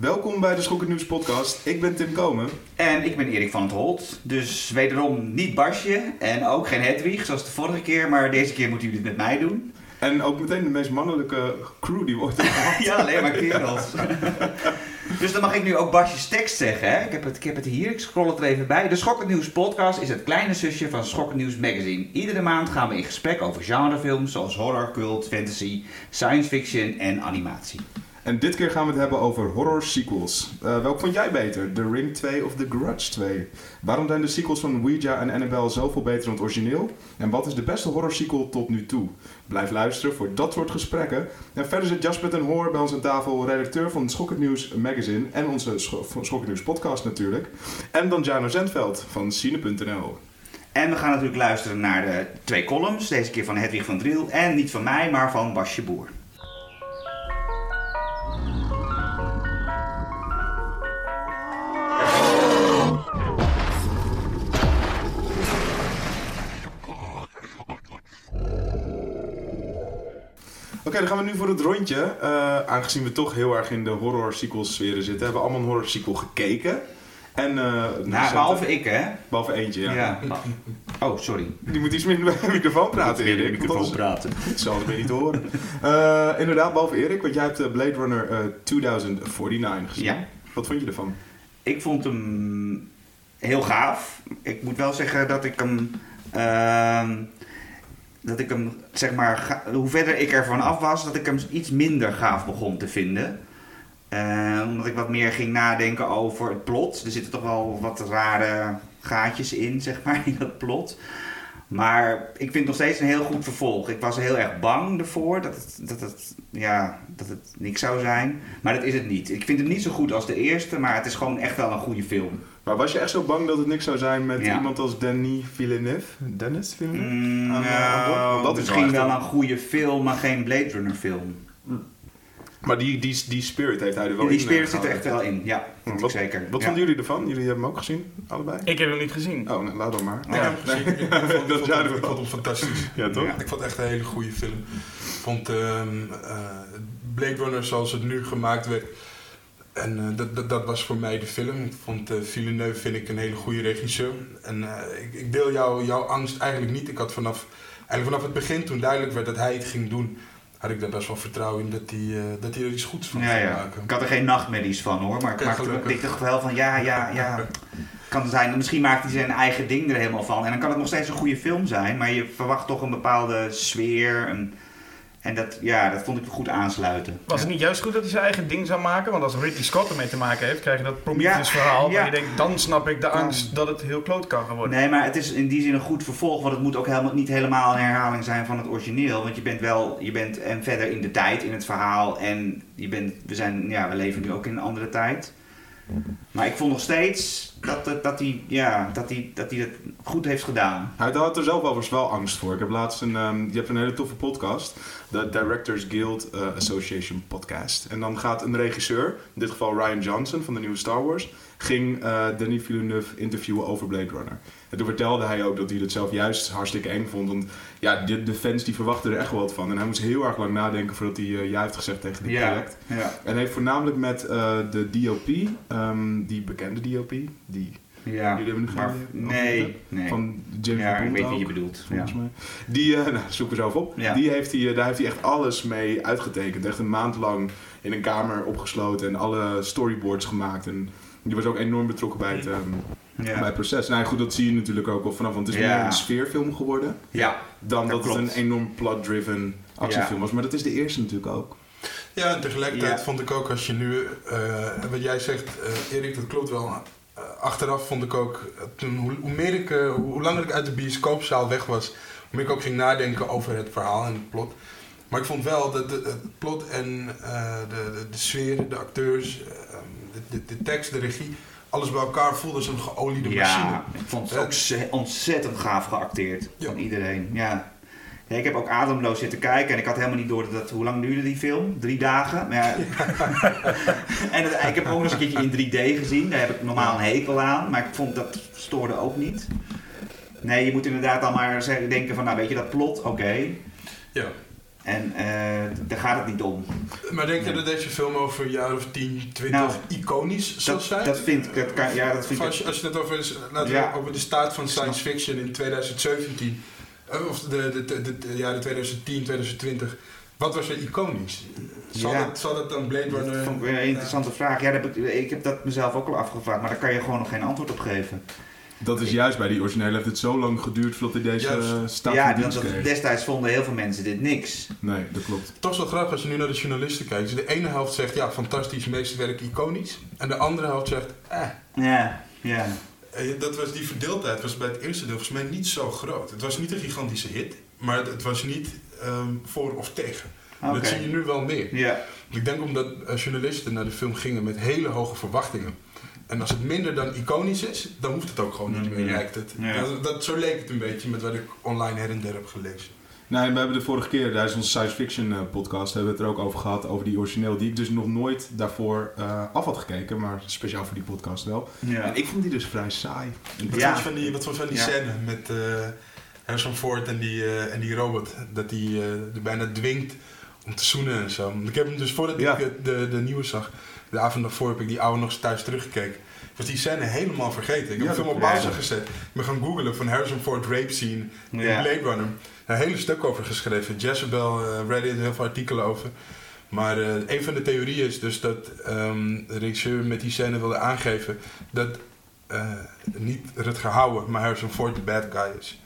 Welkom bij de Schokken Nieuws podcast. Ik ben Tim Komen. En ik ben Erik van het Holt. Dus wederom niet Basje en ook geen Hedwig zoals de vorige keer. Maar deze keer moeten jullie het met mij doen. En ook meteen de meest mannelijke crew die hebben gehad. ja, alleen maar kerels. dus dan mag ik nu ook Basjes tekst zeggen. Hè? Ik, heb het, ik heb het hier, ik scroll het er even bij. De Schokken Nieuws podcast is het kleine zusje van Schokken Nieuws magazine. Iedere maand gaan we in gesprek over genrefilms zoals horror, cult, fantasy, science fiction en animatie. En dit keer gaan we het hebben over horror sequels. Uh, welk vond jij beter? The Ring 2 of The Grudge 2? Waarom zijn de sequels van Ouija en Annabelle zoveel beter dan het origineel? En wat is de beste horror sequel tot nu toe? Blijf luisteren voor dat soort gesprekken. En verder zit Jasper ten Hoor bij ons aan tafel, redacteur van Schokkend Nieuws magazine en onze Schokkend Nieuws podcast natuurlijk. En dan Jano Zendveld van Cine.nl. En we gaan natuurlijk luisteren naar de twee columns, deze keer van Hedwig van Driel en niet van mij, maar van Basje Boer. Oké, dan gaan we nu voor het rondje. Uh, aangezien we toch heel erg in de horror sequel sferen zitten, hebben we allemaal een horror sequel gekeken. En, uh, nou, behalve ik, hè? Behalve eentje, ja. ja. Oh, sorry. Die moet iets meer in de microfoon praten, Erik. De microfoon praten. Zal het weer niet horen. Uh, inderdaad, behalve Erik, want jij hebt Blade Runner 2049 gezien. Ja. Wat vond je ervan? Ik vond hem heel gaaf. Ik moet wel zeggen dat ik hem ehm, dat ik hem, zeg maar, hoe verder ik ervan af was, dat ik hem iets minder gaaf begon te vinden. Uh, omdat ik wat meer ging nadenken over het plot. Er zitten toch wel wat rare gaatjes in, zeg maar, in dat plot. Maar ik vind het nog steeds een heel goed vervolg. Ik was heel erg bang ervoor dat het, dat het, ja, dat het niks zou zijn. Maar dat is het niet. Ik vind hem niet zo goed als de eerste, maar het is gewoon echt wel een goede film. Maar was je echt zo bang dat het niks zou zijn met iemand als Denis Villeneuve? Dennis Villeneuve? Mm, aan, nou, dat misschien is wel een goede film, maar geen Blade Runner film. Maar die, die, die spirit heeft hij er wel die in. Die spirit eh, zit er echt wel in, ja. Wat, zeker. Wat vonden jullie ervan? Jullie hebben hem ook gezien, allebei? Ik heb hem niet gezien. Oh, nou, laat dan maar. Ik heb hem gezien. ik, vond, ik, vond, hem fantastisch. Ja, toch? Ik vond het echt een hele goede film. Ik vond uh, Blade Runner zoals het nu gemaakt werd en uh, dat, dat, dat, was voor mij de film. Ik vond uh, Villeneuve vind ik een hele goede regisseur. En uh, ik, ik, deel jou, jouw angst eigenlijk niet. Ik had vanaf, eigenlijk vanaf het begin, toen duidelijk werd dat hij het ging doen, had ik daar best wel vertrouwen in dat hij, dat hij er iets goeds van ja, zou ja. maken. Ik had er geen nachtmerries van hoor, maar ik maakte ik dacht wel van ja, ja, ja. kan zijn, misschien maakt hij zijn eigen ding er helemaal van. En dan kan het nog steeds een goede film zijn, maar je verwacht toch een bepaalde sfeer. Een, en dat, ja, dat vond ik goed aansluiten. Was het niet juist goed dat hij zijn eigen ding zou maken? Want als Ridley Scott ermee te maken heeft, krijg je dat Prometheus verhaal. Ja. Waar je denkt, dan snap ik de angst dat het heel kloot kan worden. Nee, maar het is in die zin een goed vervolg. Want het moet ook helemaal, niet helemaal een herhaling zijn van het origineel. Want je bent wel, je bent en verder in de tijd, in het verhaal. En je bent, we, zijn, ja, we leven nu ook in een andere tijd. Maar ik vond nog steeds dat, dat, hij, ja, dat, hij, dat hij het goed heeft gedaan. Hij had er zelf overigens wel angst voor. Ik heb laatst een, um, je hebt een hele toffe podcast. De Directors Guild uh, Association podcast. En dan gaat een regisseur, in dit geval Ryan Johnson van de nieuwe Star Wars, ging uh, Denis Villeneuve interviewen over Blade Runner. En toen vertelde hij ook dat hij het zelf juist hartstikke eng vond. Want ja, de, de fans die verwachten er echt wel wat van. En hij moest heel erg lang nadenken voordat hij uh, ja heeft gezegd tegen dit project. En heeft voornamelijk met de DOP, um, ehm, die bekende DOP, die... Ja, Jullie hebben maar, nee, nee. Van James ja, Bond ik weet wie je bedoelt. Volgens ja. mij. Die, uh, nou, zoek er zelf op. Ja. Die heeft hij, daar heeft hij echt alles mee uitgetekend. Echt een maand lang in een kamer opgesloten en alle storyboards gemaakt. En die was ook enorm betrokken bij het, um, ja. bij het proces. Nou goed, dat zie je natuurlijk ook wel vanaf, want het is meer een sfeerfilm geworden. Ja, dan dat, dat het een enorm plot-driven actiefilm was. Maar dat is de eerste natuurlijk ook. Ja, en tegelijkertijd vond ik ook als je nu, uh, wat jij zegt, uh, Erik, dat klopt wel. Uh, achteraf vond ik ook, toen, hoe, hoe, meer ik, hoe langer ik uit de bioscoopzaal weg was, hoe meer ik ook ging nadenken over het verhaal en het plot. Maar ik vond wel dat het plot en de, de, de, sfeer, de acteurs, de, de, de tekst, de regie, alles bij elkaar voelde als een geoliede machine. Ja, ik vond het ook ontzettend gaaf geacteerd van iedereen. Ja. Ja. ik heb ook ademloos zitten kijken en ik had helemaal niet door dat, hoe lang duurde die film? Drie dagen. Maar ja, en ik heb ook nog eens een keertje in 3D gezien. Daar heb ik normaal een hekel aan, maar ik vond dat stoorde ook niet. Nee, je moet inderdaad dan maar denken van, nou weet je dat plot, oké. Ja. En uh, daar gaat het niet om. Maar denk je dat deze film over een jaar of 10, 20 nou, iconisch zal zijn? Dat vind ik. Dat kan, ja, dat vind als, je, als je het over, laten over de staat van science fiction in 2017, eh, of de, de, de, de jaren 2010, 2020. Wat was er iconisch? Zal, ja. dat, zal dat dan Blade Runner... Dat vond ik weer een interessante vraag. Ja, heb ik, ik, heb dat mezelf ook al afgevraagd, maar daar kan je gewoon nog geen antwoord op geven. Dat is juist bij die originele heeft het zo lang geduurd voordat hij deze juist. staat Ja, dat, destijds vonden heel veel mensen dit niks. Nee, dat klopt. Toch zo grappig als je nu naar de journalisten kijkt. Dus de ene helft zegt ja, fantastisch, meesterwerk, iconisch. En de andere helft zegt eh. Ja, ja. Dat was, die verdeeldheid was bij het eerste deel volgens mij niet zo groot. Het was niet een gigantische hit, maar het was niet ehm, voor of tegen. Dat zie je nu wel meer. Ik denk omdat eh, journalisten naar de film gingen met hele hoge verwachtingen. En als het minder dan iconisch is, dan hoeft het ook gewoon niet meer, lijkt het. Dat, dat, zo leek het een beetje met wat ik online her en der heb gelezen. Nee, we hebben de vorige keer tijdens onze science fiction uh, podcast hebben we het er ook over gehad, over die origineel, die ik dus nog nooit daarvoor uh, af had gekeken, maar speciaal voor die podcast wel. Ja. En ik vond die dus vrij saai. wat ja. van die, wat van die scène met uh, Harrison Ford en die, en die robot, dat hij er bijna dwingt om te zoenen en zo. Ik heb hem dus voordat ik de, de nieuwe zag, de avond daarvoor heb ik die oude nog eens thuis teruggekeken. Ik was die scène helemaal vergeten. Ik heb ja, film op pauze gezet. Ik ben gaan googlen van Harrison Ford rape scene in Blade Runner. Een hele stuk over geschreven. Jezebel, uh, Reddit, heel veel artikelen over. Maar uh, een van de theorieën is dus dat um, de regisseur met die scène wilde aangeven dat uh, niet Rutger Hauer, maar Harrison Ford de bad guy is.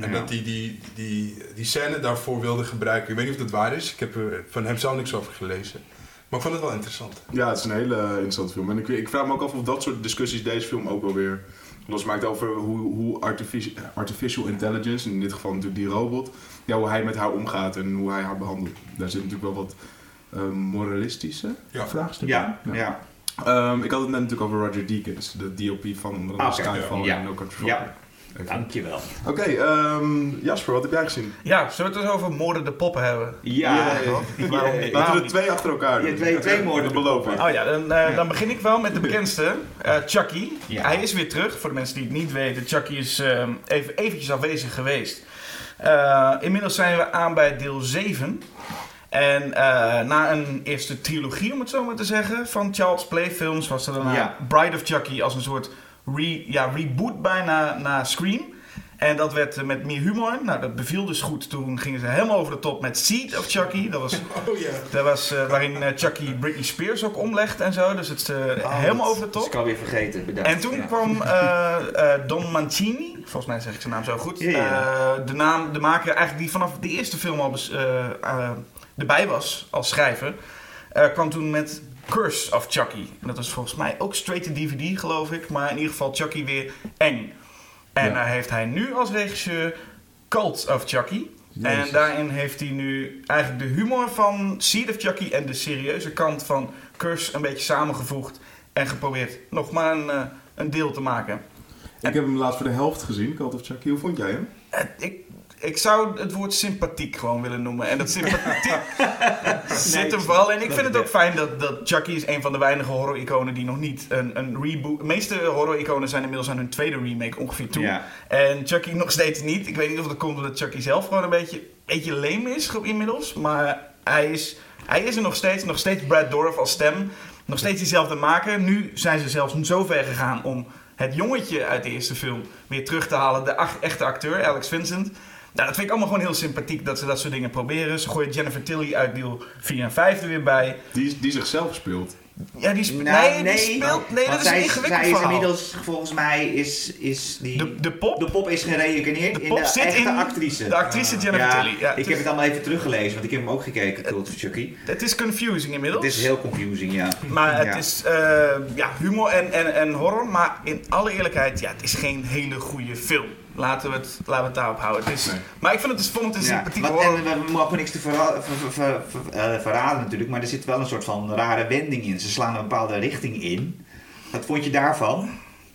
En dat hij die, die, die scène daarvoor wilde gebruiken. Ik weet niet of dat waar is. Ik heb er van hem zelf niks over gelezen. Maar ik vond het wel interessant. Ja, het is een hele interessante film. En ik, ik vraag me ook af of dat soort discussies deze film ook wel weer losmaakt over hoe, hoe artificial, artificial intelligence, in dit geval natuurlijk die robot, ja, hoe hij met haar omgaat en hoe hij haar behandelt. Daar zit natuurlijk wel wat uh, moralistische ja. vraagstukken ja, ja. ja. Um, ik had het net natuurlijk over Roger Deakins, de DOP van onder andere ah, Skyfall en No Country for Dankjewel. Oké, um, Jasper, wat heb jij gezien? Ja, zullen we het eens over moorden de poppen hebben? Ja. ja, Waarom Laten we er twee achter elkaar doen. twee, twee moorden beloven. Oh ja, dan, uh, dan begin ik wel met de bekendste, uh, Chucky. Hij is weer terug, voor de mensen die het niet weten. Chucky is uh, even eventjes afwezig geweest. Eh, inmiddels zijn we aan bij deel 7. En na een eerste trilogie, om het zo maar te zeggen, van Charles Play films... was er daarna Bride of Chucky als een soort re, ja, reboot bijna naar Scream. En dat werd eh, met meer humor. Nou, dat beviel dus goed. Toen gingen ze helemaal over de top met Seed of Chucky. Dat was, oh, yeah. dat was uh, waarin uh, Chucky Britney Spears ook omlegt en zo. Dus het is uh, oh, helemaal over de top. Dat is alweer vergeten. Bedankt. En toen kwam Don Mancini. Volgens mij zeg ik zijn naam zo goed. de, naam, de maker eigenlijk die vanaf de eerste film al erbij was als schrijver. kwam toen met Curse of Chucky. En dat is volgens mij ook straight to DVD, geloof ik. Maar in ieder geval Chucky weer eng. En daar heeft hij nu als regisseur Cult of Chucky. En daarin heeft hij nu eigenlijk de humor van Seed of Chucky en de serieuze kant van Curse een beetje samengevoegd. En geprobeerd nog maar een, eh, een deel te maken. Ik heb hem laatst voor de helft gezien, Cult of Chucky. Hoe vond jij hem? Uh, ik ik zou het woord sympathiek gewoon willen noemen. En dat sympathiek zit hem vooral. En ik vind het ook fijn dat, dat Chucky is een van de weinige horror-iconen die nog niet een, een reboot... De meeste horror-iconen zijn inmiddels aan hun tweede remake ongeveer toe. En Chucky nog steeds niet. Ik weet niet of dat komt omdat Chucky zelf gewoon een beetje, beetje leem is inmiddels. Maar hij is, hij is er nog steeds. Nog steeds Brad Dorff als stem. Nog steeds diezelfde maker. Nu zijn ze zelfs zo ver gegaan om het jongetje uit de eerste film weer terug te halen. De echte acteur, Alex Vincent. Nou, dat vind ik allemaal gewoon heel sympathiek dat ze dat soort dingen proberen. Ze gooien Jennifer Tilly uit deel 4 en 5 er weer bij. Die, die zichzelf speelt. Ja, die, nou, nee, nee, die speelt... Nee, dat is zij, ingewikkeld zij is inmiddels, volgens mij, is, is die... De, de pop? De pop is gereïncarneerd in de echte in actrice. De actrice Jennifer Tilly. Ja, ik heb het allemaal even teruggelezen, want ik heb hem ook gekeken, Cult of Chucky. Het is confusing inmiddels. Het is heel confusing, ja. Maar het is uh, ja, humor en, en, en horror, maar in alle eerlijkheid, ja, het is geen hele goede film. Laten we het, laten we het daarop houden. Het is, Maar ik vind het, vond het een sympathiek ja, En we mogen niks te verra ver, ver, ver, uh, verraden natuurlijk, maar er zit wel een soort van rare wending in. Ze slaan een bepaalde richting in. Wat vond je daarvan?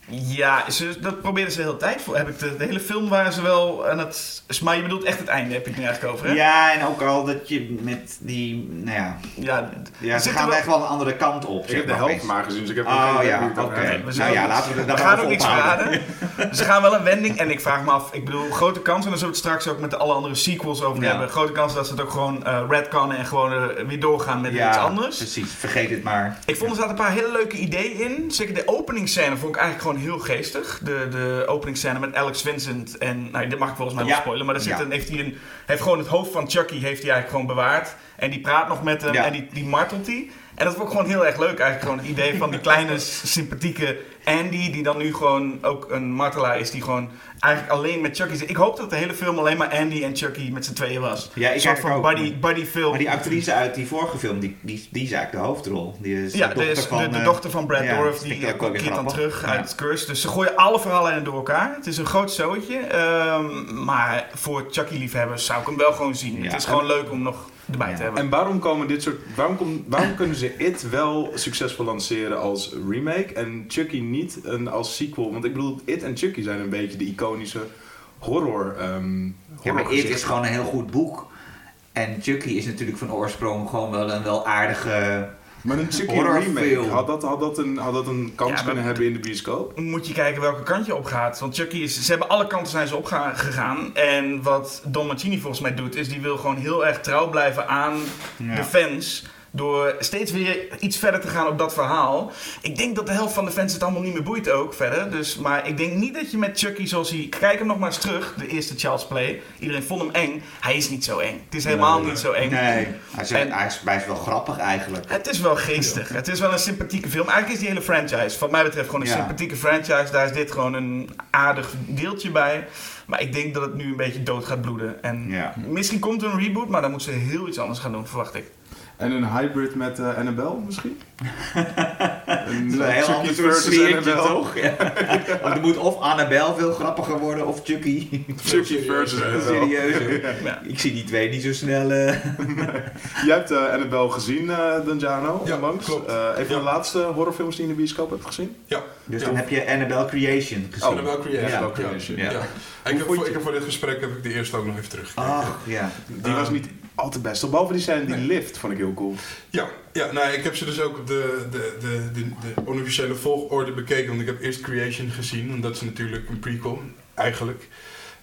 Ja, ze, dat probeerden ze de hele tijd. Voor. Heb ik de, de hele film waren ze wel aan het... Maar je bedoelt echt het einde, heb ik nu eigenlijk over, hè? Ja, en ook al dat je met die, nou ja... Ja, Ja, ze gaan wel- echt wel een andere kant op. Ik heb de maar, helft maar gezien, dus ik heb Oh geen ja, oké. we Nou zullen- ja, laten we We daar gaan ook niks ophouden. verraden. Ze gaan wel een wending. En ik vraag me af, ik bedoel, grote kans, en daar zullen we het straks ook met de alle andere sequels over Ja. hebben. Grote kans dat ze het ook gewoon eh redcannen en gewoon eh, weer doorgaan met Ja, iets anders. precies. Vergeet het maar. Ik vond er zaten een paar hele leuke ideeën in. Zeker de openingsscène vond ik eigenlijk gewoon heel geestig. De, de openingsscène met Alex Vincent. En nou, dit mag ik volgens mij wel Ja. spoilen. Maar er zit Ja. een, heeft hij een, heeft gewoon het hoofd van Chucky heeft hij eigenlijk gewoon bewaard. En die praat nog met hem Ja. en die, die martelt hij. En dat vond ik gewoon heel erg leuk eigenlijk. Gewoon het idee van die kleine sympathieke Andy. Die dan nu gewoon ook een martelaar is. Die gewoon eigenlijk alleen met Chucky zit. Ik hoop dat de hele film alleen maar Andy en Chucky met z'n tweeën was. Ja, ik soort van ook. buddy, buddy film. Maar die actrice uit die vorige film, die, die, die is eigenlijk de hoofdrol. Die is Ja, de dochter van... de, de eh, dochter van Brad ja, ik die keert dan terug Ja. uit Curse. Dus ze gooien alle verhaallijnen door elkaar. Het is een groot zootje. ehm, maar voor Chucky-liefhebbers zou ik hem wel gewoon zien. Ja. Het is gewoon leuk om nog erbij Ja. te hebben. En waarom komen dit soort. Waarom, kom, waarom kunnen ze It wel succesvol lanceren als remake en Chucky niet een, als sequel? Want ik bedoel, It en Chucky zijn een beetje de iconische horror. ehm Ja, maar It is gewoon een heel goed boek. En Chucky is natuurlijk van oorsprong gewoon wel een wel aardige... Maar een Chucky remake, had dat, had, dat een, had dat een kans Ja, kunnen hebben in de bioscoop? Moet je kijken welke kant je op gaat. Want Chucky is. Ze hebben alle kanten zijn ze opgegaan. En wat Don Mancini volgens mij doet, is die wil gewoon heel erg trouw blijven aan Ja. de fans. Door steeds weer iets verder te gaan op dat verhaal. Ik denk dat de helft van de fans het allemaal niet meer boeit ook verder. Dus, maar ik denk niet dat je met Chucky zoals hij... Kijk hem nog maar eens terug, de eerste Child's Play. Iedereen vond hem eng. Hij is niet zo eng. Het is helemaal Nee, niet zo eng. Nee, hij is, En- hij, is, hij is wel grappig eigenlijk. Het is wel geestig. Het is wel een sympathieke film. Eigenlijk is die hele franchise, wat mij betreft, gewoon een Ja. sympathieke franchise. Daar is dit gewoon een aardig deeltje bij. Maar ik denk dat het nu een beetje dood gaat bloeden. En Ja. misschien komt er een reboot, maar dan moeten ze heel iets anders gaan doen, verwacht ik. En een hybrid met eh, Annabelle misschien? een, Dat eh, heel ander soort Annabelle. toch? Ja. Want er moet of Annabel veel grappiger worden of Chucky. Chucky versus Annabelle. Serieus hoor. Ja. Ik zie die twee niet zo snel. eh. Jij hebt eh, Annabelle gezien, eh Danjano, Ja, onlangs. klopt. Eh, een van Ja. de laatste horrorfilms die je in de bioscoop hebt gezien? Ja, Dus Ja. dan heb je Annabelle Creation gezien. Oh. Annabelle Creation. Ja. Annabelle Creation, Ja. ja. Ja. Hoe Ik, heb voor, ik heb voor dit gesprek heb ik de eerste ook nog even teruggekeken. Ja. Die was niet al te best. Behalve die scène die Nee. lift, vond ik heel cool. Ja, ja nou, ik heb ze dus ook op de, de, de, de, de onofficiële volgorde bekeken. Want ik heb eerst Creation gezien. En dat is natuurlijk een prequel, eigenlijk.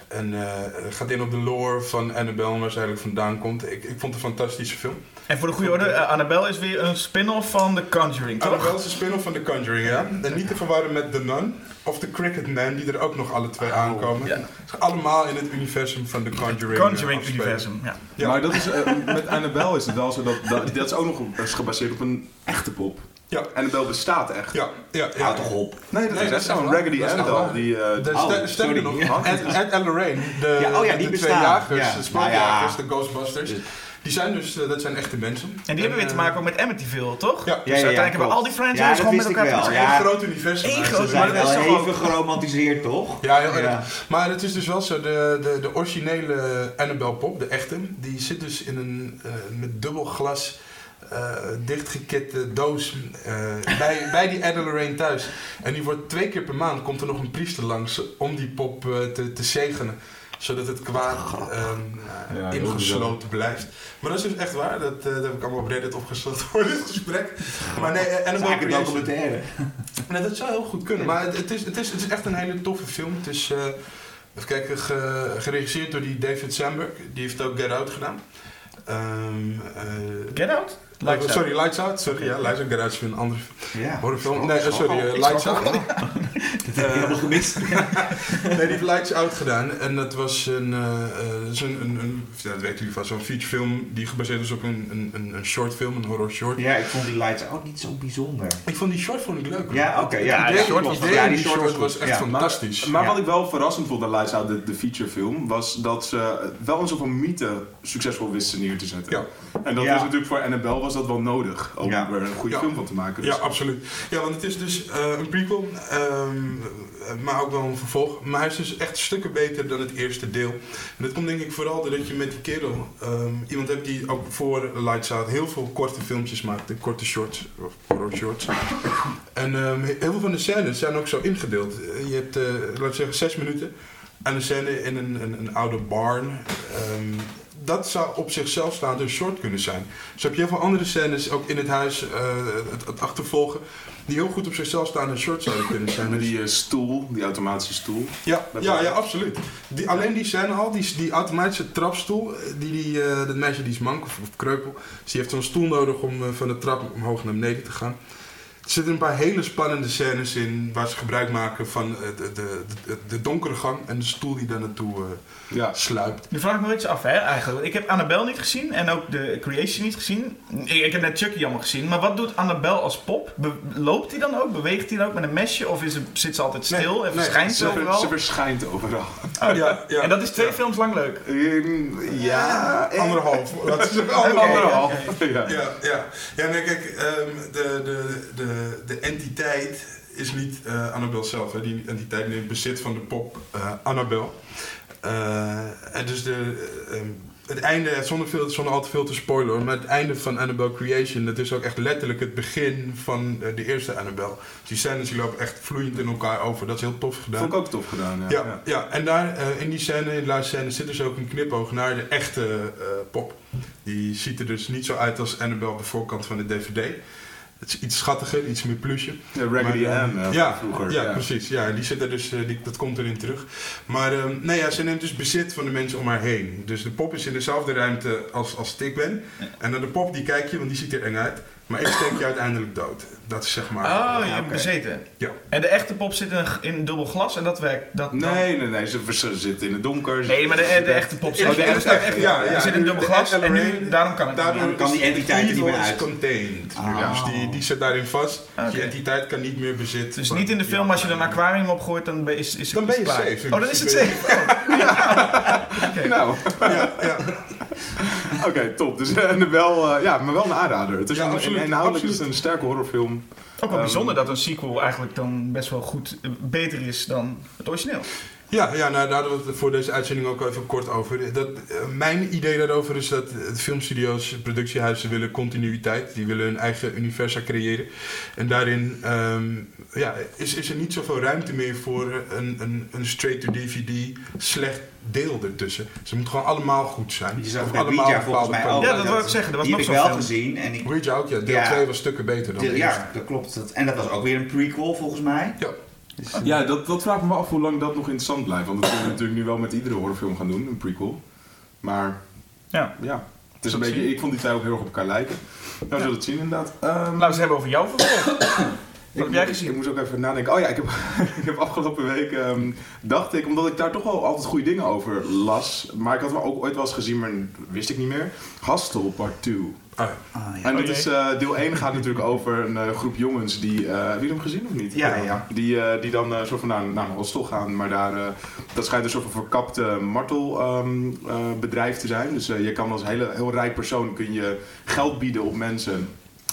En eh, het gaat in op de lore van Annabelle, waar ze eigenlijk vandaan komt. Ik, ik vond het een fantastische film. En voor de goede orde, eh, Annabelle is weer een spin-off van The Conjuring, toch? Annabelle is een spin-off van The Conjuring, ja. En niet te verwarren met The Nun of The Cricket Man, die er ook nog alle twee aankomen. ja. Ze zijn allemaal in het universum van The Conjuring. eh, afspelen. Conjuring-universum, ja. Ja. Maar dat is, eh, met Annabelle is het wel zo dat, dat, dat is ook nog is gebaseerd op een echte pop. Ja. Annabelle bestaat echt. Ja, ja, ja. Houd toch op. Nee, dat Nee, is dat echt is echt zo'n. Raggedy Dat is echt Annabelle. Die, eh, De Oh, ster- sterker sorry. nog, Ed, Ed en Lorraine, de, Ja, oh ja, die de twee jagers, Ja. de spookjagers, de Ghostbusters, Dus- die zijn dus, eh, dat zijn echte mensen. En die hebben weer te eh, maken ook met Amityville, toch? Ja. Dus Ja, ja, ja, uiteindelijk hebben al die franchises gewoon met elkaar te wel. maken. Ja. Een groot universum. Eén maar groot- zijn dat wel is toch even geromantiseerd, toch? Ja, heel erg. Ja. Maar het is dus wel zo, de, de, de originele Annabelle pop, de echte, die zit dus in een eh, met dubbel glas eh, dichtgekitte doos eh, bij, bij die Lorraine thuis. En die wordt twee keer per maand, komt er nog een priester langs om die pop te, te zegenen. Zodat het kwaad ehm, Ja, heel ingesloten blijft. Maar dat is dus echt waar, dat, eh, dat heb ik allemaal op Reddit opgezocht voor dit gesprek. Maar nee, eh, Annabelle Zaken Creation- documentaire. Nee, dat zou heel goed kunnen. Maar het, is, het, is, het is echt een hele toffe film. Het is, eh, even kijken, ge- geregisseerd door die David Sandberg. Die heeft ook Get Out gedaan. Ehm, eh, Get Out? Lights Out. sorry, Lights Out. Sorry, ja, Lights Out. Out is weer een andere Ja. horrorfilm. Nee, eh, sorry, eh, Lights Out. Dat heb ik helemaal gemist. Nee, die heeft Lights Out gedaan. En dat was een, eh, eh, dat is een, een, een ja, dat weten jullie vast, zo'n featurefilm die gebaseerd is op een, een, een, een shortfilm, een horror short. Ja, ik vond die lights ook niet zo bijzonder. Ik vond die short vond ik leuk. hoor. Ja, oké. ja, Ja, idee, die short was- idee ja, in die die short short was was echt Ja, fantastisch. Maar Ja. wat ik wel verrassend vond aan Lights Out, de, de featurefilm, was dat ze wel een soort van mythe succesvol wisten neer te zetten. Ja. En dat Ja. is natuurlijk voor Annabelle was dat wel nodig, om Ja. er een goede Ja. film van te maken. Dus Ja, absoluut. Ja, want het is dus eh, een prequel, ehm, maar ook wel een vervolg. Maar hij is dus echt stukken beter dan het eerste deel. En dat komt denk ik vooral doordat je met die kerel ehm, iemand hebt die ook voor Lights Out heel veel korte filmpjes maakte, korte shorts, of horror shorts. En ehm, heel veel van de scènes zijn ook zo ingedeeld. Je hebt, uh, laten we zeggen, zes minuten. En een scène in een, een, een oude barn. Um, dat zou op zichzelf staand een short kunnen zijn. Dus heb je heel veel andere scènes, ook in het huis, uh, het, het, achtervolgen, die heel goed op zichzelf staan een short zouden kunnen zijn. Met die uh, stoel, die automatische stoel. Ja, ja, ja absoluut. Die, alleen die scène al, die, die automatische trapstoel, die, die, uh, dat meisje die is mank of, of kreupel, dus die heeft zo'n stoel nodig om van de trap omhoog naar beneden te gaan. Er zitten een paar hele spannende scènes in waar ze gebruik maken van de, de, de, de donkere gang en de stoel die daar naartoe uh, ja. sluipt. Nu vraag ik me iets af, hè, eigenlijk. Ik heb Annabelle niet gezien en ook de Creation niet gezien. Ik, ik heb net Chucky allemaal gezien. Maar wat doet Annabelle als pop? Be loopt hij dan ook? Beweegt hij dan ook met een mesje? Of is zit ze altijd stil nee, en verschijnt ze, overal? Ze verschijnt overal. Oh, ja, ja. En dat is twee films lang leuk? Um, ja, eh, anderhalf. Dat is okay, anderhalf. Ja, ja. ja. ja nee, kijk, um, de, de, de de entiteit is niet uh, Annabel zelf. Hè. Die entiteit neemt bezit van de pop uh, Annabel. Uh, en dus de, het einde, zonder, veel, zonder al te veel te spoilen, maar het einde van Annabelle Creation, dat is ook echt letterlijk het begin van de eerste Annabelle. Die scènes die lopen echt vloeiend in elkaar over. Dat is heel tof gedaan. Vond ik ook tof gedaan, ja. Ja, ja. en daar in die scène, in de laatste scène, zit dus ook een knipoog naar de echte pop. Die ziet er dus niet zo uit als Annabelle op de voorkant van de DVD. Het is iets schattiger, iets meer plusje. Ja, Raggedy Ann uh, ja, vroeger. Ja, ja, precies. Ja, die zit er dus, uh, die, dat komt erin terug. Maar um, nee, ja, ze neemt dus bezit van de mensen om haar heen. Dus de pop is in dezelfde ruimte als, als ik ben. En naar de pop die kijk je, want die ziet er eng uit. Maar ik steek je uiteindelijk dood. Dat is zeg maar... Oh, je hebt bezeten. Ja. En de echte pop zit in, in dubbel glas en dat werkt... Dat, nee, nee, nee. Ze, ze zit in het donker. Nee, maar de, de echte pop zit, oh, de echte, ja, ja, zit in dubbel glas en nu, daarom kan het daardoor kan die entiteit niet meer uit. contained. Ah. Dus die, die zit daarin vast. Okay. Die entiteit kan niet meer bezitten. Dus niet in de film, als je er een aquarium op gooit, dan is, is het Dan ben je safe. Oh, dan is het safe. Oh. Nou. Ja, ja. Oké, top. Dus uh, wel, uh, ja, maar wel een aanrader. Het is ja, een, inhoudelijk is het een sterke horrorfilm. Ook wel um, bijzonder dat een sequel eigenlijk dan best wel goed beter is dan het origineel. Ja, ja nou, daar hadden we het voor deze uitzending ook even kort over. Dat, uh, mijn idee daarover is dat filmstudio's, productiehuizen willen continuïteit. Die willen hun eigen universa creëren. En daarin um, ja, is, is er niet zoveel ruimte meer voor een, een, een straight-to-DVD slecht deel ertussen. Ze moeten gewoon allemaal goed zijn. Je zag allemaal Ouija volgens mij ook. Ja, dat wil ik zeggen. Dat was die nog heb ik wel film. gezien. En ik, Ouija ook, ja. Deel 2 ja, was stukken beter dan deel, de Ja, dat klopt. En dat was ook weer een prequel volgens mij. Ja. Dus, uh, ja, dat, dat vraagt me af hoe lang dat nog interessant blijft. Want dat kunnen we natuurlijk nu wel met iedere horrorfilm gaan doen, een prequel. Maar ja, ja het is een beetje, ik vond die twee ook heel erg op elkaar lijken. Nou, we zullen het zien inderdaad. Um, Laten we het hebben over jouw vervolg. Wat heb jij gezien? Ik moest ook even nadenken. Oh ja, ik heb, ik heb afgelopen week, um, dacht ik, omdat ik daar toch wel altijd goede dingen over las. Maar ik had hem ook ooit wel eens gezien, maar wist ik niet meer. Hostel Part 2. Ah, ah, ja. En dit is, uh, deel 1 gaat natuurlijk over een uh, groep jongens die... Uh, heb je hem gezien of niet? Ja, ja. Die, die dan soort van naar, naar een hostel gaan, maar daar... dat schijnt een soort van verkapte martelbedrijf um, te zijn. Dus je kan als hele, heel rijk persoon kun je geld bieden op mensen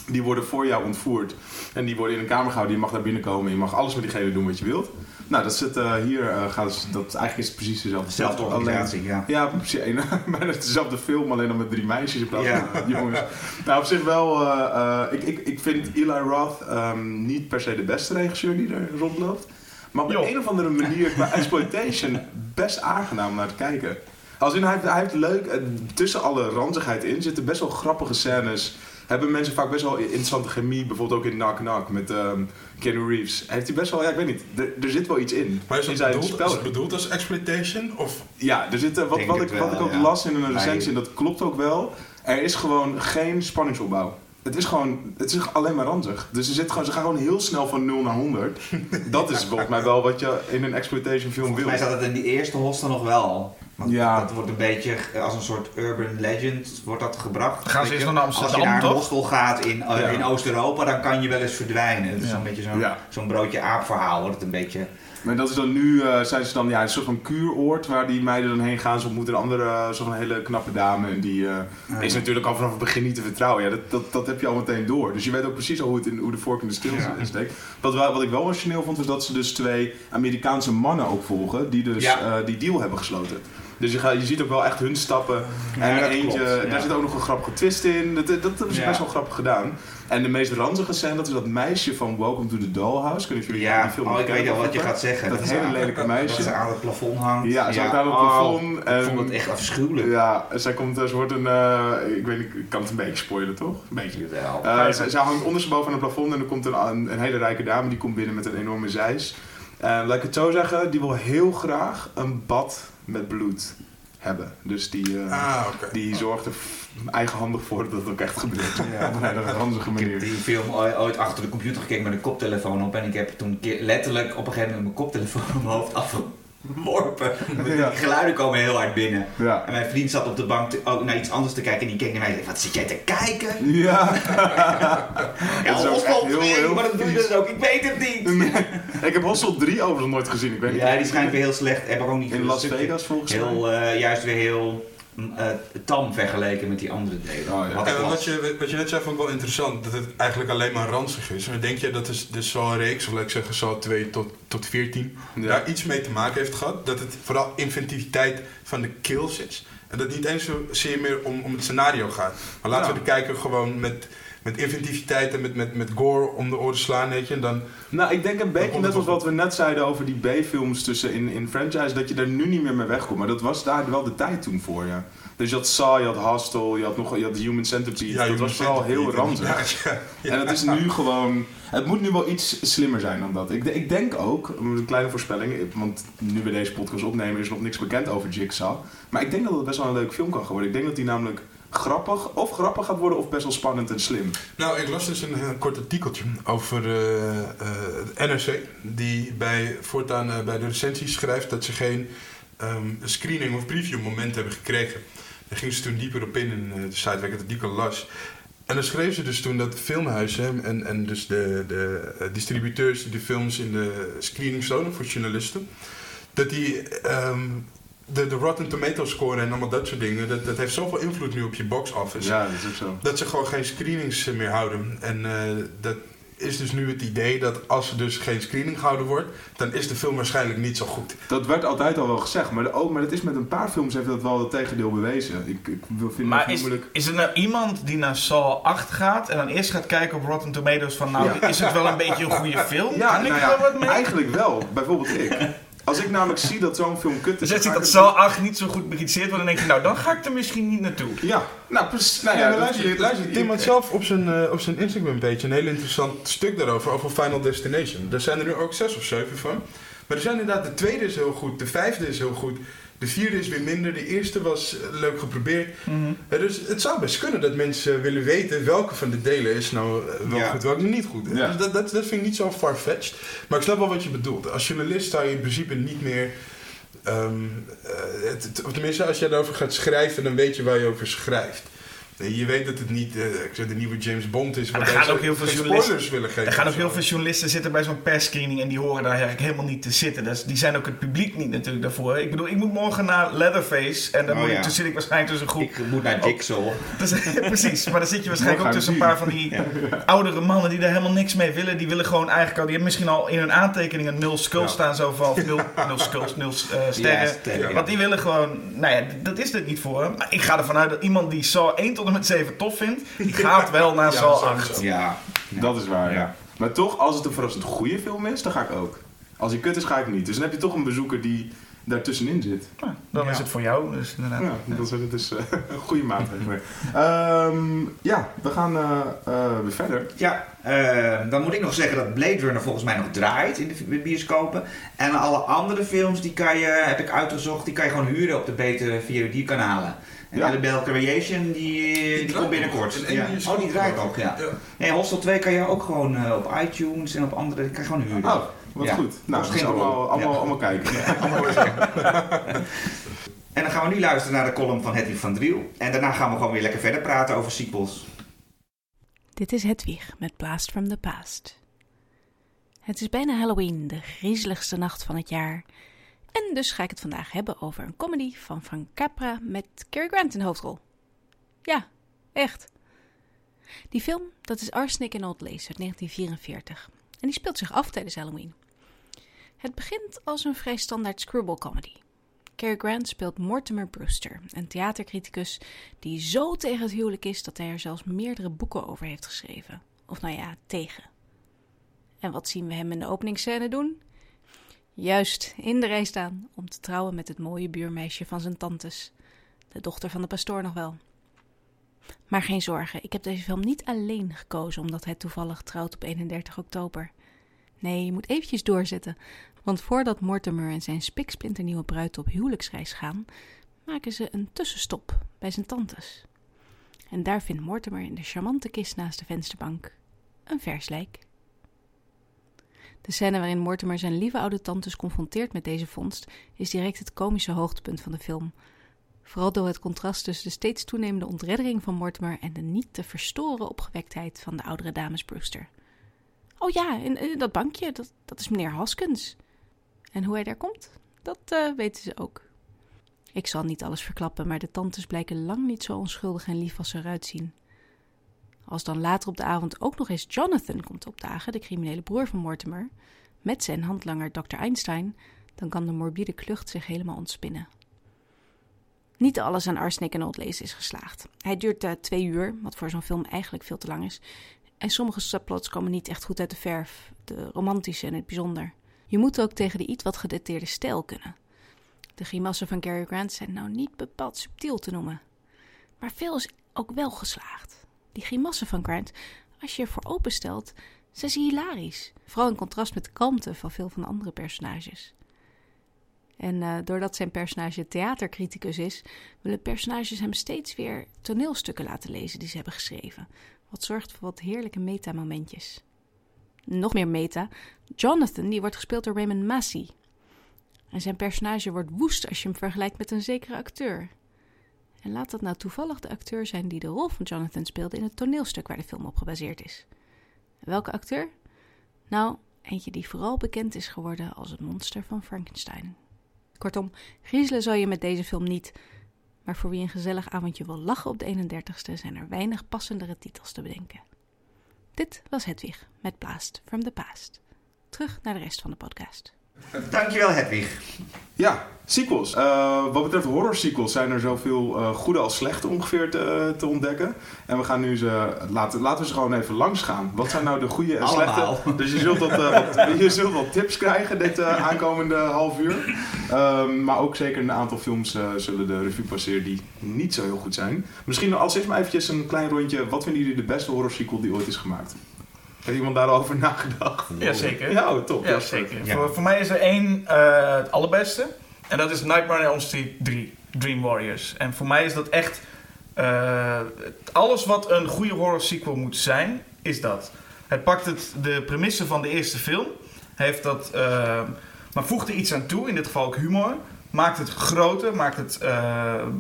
die worden voor jou ontvoerd. En die worden in een kamer gehouden. Je mag daar binnenkomen. Je mag alles met diegene doen wat je wilt. Nou, dat zit uh, hier. Uh, gaat, dat, eigenlijk is het precies dezelfde. Dezelfde organisatie, ja. Ja, precies. Bijna dezelfde film, alleen dan met drie meisjes in plaats van ja. jongens. Nou, op zich wel. Uh, ik, ik, ik vind Eli Roth um, niet per se de beste regisseur die er rondloopt. Maar op jo. een of andere manier qua exploitation best aangenaam naar te kijken. Als in, hij, hij heeft leuk, tussen alle ranzigheid in zitten best wel grappige scènes hebben mensen vaak best wel interessante chemie. Bijvoorbeeld ook in Knock Knock met um, Keanu Reeves. Heeft hij best wel, ja ik weet niet, er, er zit wel iets in. Maar is het, bedoeld, is het bedoeld als exploitation? Of? Ja, er zit, uh, wat, wat, ik, wel, wat ik ook ja. las in een recensie, en dat klopt ook wel. Er is gewoon geen spanningsopbouw. Het is gewoon, het is alleen maar ranzig. Dus ze, zit gewoon, ze gaan gewoon heel snel van 0 naar 100. dat is volgens mij wel wat je in een exploitation film wil. Volgens mij zat het in die eerste hostel nog wel. Want ja. dat wordt een beetje als een soort urban legend wordt dat gebracht. Gaan ze naar Amsterdam, Als je naar een hostel gaat in, ja. in Oost-Europa, dan kan je wel eens verdwijnen. Het is ja. een beetje zo'n zo'n broodje aap verhaal wordt het een beetje... Maar dat is dan nu, uh, zijn ze dan ja, een soort van kuuroord waar die meiden dan heen gaan. Ze ontmoeten een andere, uh, zo'n hele knappe dame. En die uh, is natuurlijk al vanaf het begin niet te vertrouwen. Ja, dat, dat, dat heb je al meteen door. Dus je weet ook precies al hoe, het in, hoe de vork in de steel ja. steekt. Wat, wat ik wel origineel vond, was dat ze dus twee Amerikaanse mannen ook volgen. Die dus ja. die deal hebben gesloten. Dus je, gaat, je ziet ook wel echt hun stappen. en eentje, klopt, ja. daar zit ook nog een grappige twist in. Dat, dat, dat is Ja. best wel grappig gedaan. En de meest ranzige scène, dat is dat meisje van Welcome to the Dollhouse. Kun je jullie Ja, die film oh, ik weet al wat je gaat zeggen. Dat is hele lelijke meisje. Dat ze aan het plafond hangt. Ja, ze hangt aan het oh, plafond Ik en- vond het echt afschuwelijk. Ja, zij komt, ze wordt een, eh, ik weet niet, ik kan het een beetje spoilen toch? Een beetje. Jawel. Eh, zij, zij hangt ondersteboven aan het plafond en er komt een, een, een hele rijke dame die komt binnen met een enorme zeis. En laat ik het zo zeggen, die wil heel graag een bad met bloed hebben. Dus die, Ah, oké. die zorgt er eigenhandig voor dat het ook echt gebeurt. Op een hele ranzige Ik heb manier. die film ooit achter de computer gekeken met een koptelefoon op. En ik heb toen een keer letterlijk op een gegeven moment mijn koptelefoon op mijn hoofd afgeworpen. Ja. Die geluiden komen heel hard binnen. Ja. En mijn vriend zat op de bank te- ook naar iets anders te kijken. En die keek naar mij en zei, wat zit jij te kijken? Ja. Ja, is ook echt Oswald, heel- nee, heel maar dat doe je dus ook. Ik weet het niet. ik heb Hostel 3 overigens nooit gezien. Ik weet niet. Ja, die schijnt weer heel slecht. Heb ik ook niet In Las Vegas volgens mij. Heel, eh, juist weer heel eh, tam vergeleken met die andere delen. Oh, ja. Wat En wat je, wat je net zei vond ik wel interessant, dat het eigenlijk alleen maar ranzig is. Maar denk je dat is de Saw-reeks, of laat ik zeggen Saw 2 tot, tot 14, Ja. daar iets mee te maken heeft gehad? Dat het vooral inventiviteit van de kills is. En dat het niet eens zozeer meer om, om het scenario gaat. Maar laten Ja. we de kijker gewoon met, met inventiviteit en met, met, met gore om de oren slaan, weet je. En dan, Nou, ik denk een beetje net als wat we net zeiden over die B-films tussen in, in franchise, dat je daar nu niet meer mee wegkomt. Maar dat was daar wel de tijd toen voor, ja. Dus je had Saw, je had Hostel, je had nog je had Human Centipede. dat Human was vooral heel ranzig. Ja, ja, En het is nu gewoon... Het moet nu wel iets slimmer zijn dan dat. Ik, ik denk ook, een kleine voorspelling, want nu we deze podcast opnemen is nog niks bekend over Jigsaw. Maar ik denk dat het best wel een leuk film kan worden. Ik denk dat die namelijk grappig, of grappig gaat worden of best wel spannend en slim. Nou, ik las dus een, eh, kort artikeltje over eh, eh, het NRC, die bij, voortaan eh, bij de recensies schrijft dat ze geen ehm, screening of preview moment hebben gekregen. Daar gingen ze toen dieper op in in eh, de site waar ik het artikel las. En dan schreef ze dus toen dat filmhuizen en, en dus de, de eh, distributeurs die de films in de screening stonen voor journalisten, dat die ehm, de, de Rotten Tomato score en allemaal dat soort dingen, dat, dat heeft zoveel invloed nu op je box office. Ja, dat is ook zo. Dat ze gewoon geen screenings eh, meer houden. En eh, dat is dus nu het idee dat als er dus geen screening gehouden wordt, dan is de film waarschijnlijk niet zo goed. Dat werd altijd al wel gezegd, maar, de, ook, maar dat is met een paar films heeft dat wel het tegendeel bewezen. Ik, ik vind Maar het is, moeilijk. is er nou iemand die naar Saw 8 gaat en dan eerst gaat kijken op Rotten Tomatoes van nou, is het wel een beetje een goede film? Ja, kan ik nou ja, wel wat mee? eigenlijk wel. Bijvoorbeeld ik. Als ik namelijk zie dat zo'n film kut Dus is... als dan ik ga dat ik Saw 8 niet zo goed bekritiseerd wordt, dan denk je nou, dan ga ik er misschien niet naartoe. Ja, nou precies. Nou Ja, ja, luister, Tim had zelf op zijn, eh, op zijn Instagram page een heel interessant stuk daarover, over Final Destination. Daar zijn er nu ook zes of zeven van. Maar er zijn inderdaad, de tweede is heel goed, de vijfde is heel goed, de vierde is weer minder, de eerste was eh, leuk geprobeerd. Eh, dus het zou best kunnen dat mensen willen weten welke van de delen is nou eh, wel Ja. goed, welke niet goed. Ja. Dus dat, dat, dat vind ik niet zo far-fetched. Maar ik snap wel wat je bedoelt. Als journalist zou je in principe niet meer... ehm, eh, het- of tenminste, als je daarover gaat schrijven, dan weet je waar je over schrijft. Je weet dat het niet eh, ik zeg, de nieuwe James Bond is. Maar waar er gaan ook heel veel journalisten- willen geven. Er gaan ook heel zo. veel journalisten zitten bij zo'n persscreening en die horen daar eigenlijk helemaal niet te zitten. Dus die zijn ook het publiek niet natuurlijk daarvoor. Ik bedoel, ik moet morgen naar Leatherface en dan Oh moet ik, toen zit ik waarschijnlijk tussen een groep Ik moet naar Jigsaw. Dus, precies, maar dan zit je waarschijnlijk ook tussen een paar van die oudere mannen die daar helemaal niks mee willen. Die willen gewoon eigenlijk al, die hebben misschien al in hun aantekeningen nul skulls Ja. staan, zo van of nul, nul skulls, nul eh, sterren. Ja, sterren, ja. Want die willen gewoon, nou ja, dat is het niet voor hem. Maar ik ga ervan uit dat iemand die Saw 1 tot en met 7 tof vindt, die gaat wel naar sowieso. 8. Ja. Dat is waar, ja. Ja. Maar toch, als het een verrassend goede film is, dan ga ik ook. Als hij kut is, ga ik niet. Dus dan heb je toch een bezoeker die daartussenin zit. Nou, dan Ja. is het voor jou, dus inderdaad. Ja, dat is, dat is eh, een goede maatregel. Ehm, ja, we gaan eh, eh, weer verder. Ja, eh, dan moet ik nog zeggen dat Blade Runner volgens mij nog draait in de bi- bioscopen. En alle andere films, die kan je, heb ik uitgezocht, die kan je gewoon huren op de betere VOD-kanalen. En Ja. Annabelle Creation, die, die, komt binnenkort. Ja. Oh, die draait ook, ja. Nee, Hostel 2 kan je ook gewoon eh, op iTunes en op andere, die kan je gewoon huren. Oh, wat Ja. goed. Nou, geen allemaal, rol. allemaal, Ja. allemaal kijken. En dan gaan we nu luisteren naar de column van Hedwig van Driel. En daarna gaan we gewoon weer lekker verder praten over sequels. Dit is Hedwig met Blast from the Past. Het is bijna Halloween, de griezeligste nacht van het jaar. En dus ga ik het vandaag hebben over een comedy van Frank Capra met Cary Grant in hoofdrol. Ja, echt. Die film, dat is Arsenic and Old Lace uit 1944. En die speelt zich af tijdens Halloween. Het begint als een vrij standaard screwball comedy. Cary Grant speelt Mortimer Brewster, een theatercriticus die zo tegen het huwelijk is dat hij er zelfs meerdere boeken over heeft geschreven. Of nou ja, tegen. En wat zien we hem in de openingsscène doen? Juist in de rij staan om te trouwen met het mooie buurmeisje van zijn tantes, de dochter van de pastoor nog wel. Maar geen zorgen, ik heb deze film niet alleen gekozen omdat hij toevallig trouwt op 31 oktober. Nee, je moet eventjes doorzetten, want voordat Mortimer en zijn spiksplinternieuwe bruid op huwelijksreis gaan, maken ze een tussenstop bij zijn tantes. En daar vindt Mortimer in de charmante kist naast de vensterbank een vers lijk. De scène waarin Mortimer zijn lieve oude tantes confronteert met deze vondst is direct het komische hoogtepunt van de film. Vooral door het contrast tussen de steeds toenemende ontreddering van Mortimer en de niet te verstoren opgewektheid van de oudere dames Brewster. Oh ja, in, dat bankje, dat, dat is meneer Haskins. En hoe hij daar komt, dat uh, weten ze ook. Ik zal niet alles verklappen, maar de tantes blijken lang niet zo onschuldig en lief als ze eruit zien. Als dan later op de avond ook nog eens Jonathan komt opdagen, de criminele broer van Mortimer, met zijn handlanger Dr. Einstein, dan kan de morbide klucht zich helemaal ontspinnen. Niet alles aan Arsenic en Old Lace is geslaagd. Hij duurt uh, twee uur, wat voor zo'n film eigenlijk veel te lang is. En sommige subplots komen niet echt goed uit de verf, de romantische en het bijzonder. Je moet ook tegen de iets wat gedateerde stijl kunnen. De grimassen van Cary Grant zijn nou niet bepaald subtiel te noemen. Maar veel is ook wel geslaagd. Die grimassen van Grant, als je ervoor openstelt, zijn ze hilarisch. Vooral in contrast met de kalmte van veel van de andere personages. En uh, doordat zijn personage theatercriticus is, willen personages hem steeds weer toneelstukken laten lezen die ze hebben geschreven. Wat zorgt voor wat heerlijke meta-momentjes. Nog meer meta. Jonathan, die wordt gespeeld door Raymond Massey. En zijn personage wordt woest als je hem vergelijkt met een zekere acteur. En laat dat nou toevallig de acteur zijn die de rol van Jonathan speelde in het toneelstuk waar de film op gebaseerd is. Welke acteur? Nou, eentje die vooral bekend is geworden als het monster van Frankenstein. Kortom, griezelen zou je met deze film niet. Maar voor wie een gezellig avondje wil lachen op de 31ste zijn er weinig passendere titels te bedenken. Dit was Hedwig met Blast from the Past. Terug naar de rest van de podcast. Dankjewel Hedwig. Ja, sequels. Uh, wat betreft horror sequels zijn er zoveel uh, goede als slechte ongeveer te, te, ontdekken. En we gaan nu ze, laten, laten we ze gewoon even langs gaan. Wat zijn nou de goede en slechte? Dus je zult, wat, wat, je zult wat tips krijgen dit aankomende half uur. Ehm, maar ook zeker een aantal films zullen de revue passeren die niet zo heel goed zijn. Misschien als eerst maar eventjes een klein rondje. Wat vinden jullie de beste horror sequel die ooit is gemaakt? Heeft iemand daarover nagedacht? Jazeker. Ja, oh, top. Ja, zeker. Ja. Voor, voor mij is er één uh, het allerbeste. En dat is Nightmare on Elm Street 3, Dream Warriors. En voor mij is dat echt... Uh, alles wat een goede horror sequel moet zijn, is dat. Het pakt het, de premisse van de eerste film. Heeft dat, uh, maar voegt er iets aan toe, in dit geval ook humor. Maakt het groter, maakt het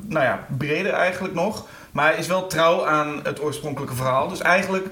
nou ja, breder eigenlijk nog. Maar is wel trouw aan het oorspronkelijke verhaal. Dus eigenlijk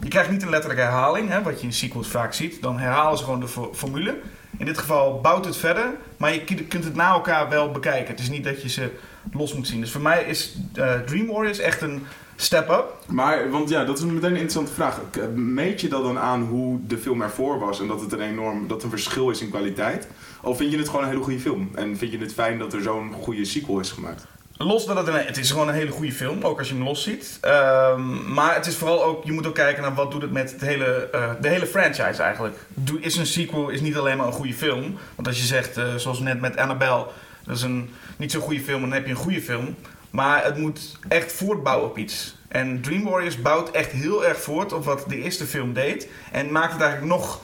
je krijgt niet een letterlijke herhaling, hè, wat je in sequels vaak ziet. Dan herhalen ze gewoon de formule. In dit geval bouwt het verder, maar je kunt het na elkaar wel bekijken. Het is niet dat je ze los moet zien. Dus voor mij is uh, Dream Warriors echt een step up. Maar, want ja, dat is meteen een interessante vraag. Meet je dat dan aan hoe de film ervoor was en dat het een enorm dat een verschil is in kwaliteit? Of vind je het gewoon een hele goede film? En vind je het fijn dat er zo'n goede sequel is gemaakt? Los dat het het is gewoon een hele goede film, ook als je hem los ziet. Um, maar het is vooral ook, je moet ook kijken naar wat doet het met het hele, uh, de hele franchise eigenlijk. Is een sequel is niet alleen maar een goede film. Want als je zegt, uh, zoals net met Annabelle, dat is een niet zo'n goede film, dan heb je een goede film. Maar het moet echt voortbouwen op iets. En Dream Warriors bouwt echt heel erg voort op wat de eerste film deed. En maakt het eigenlijk nog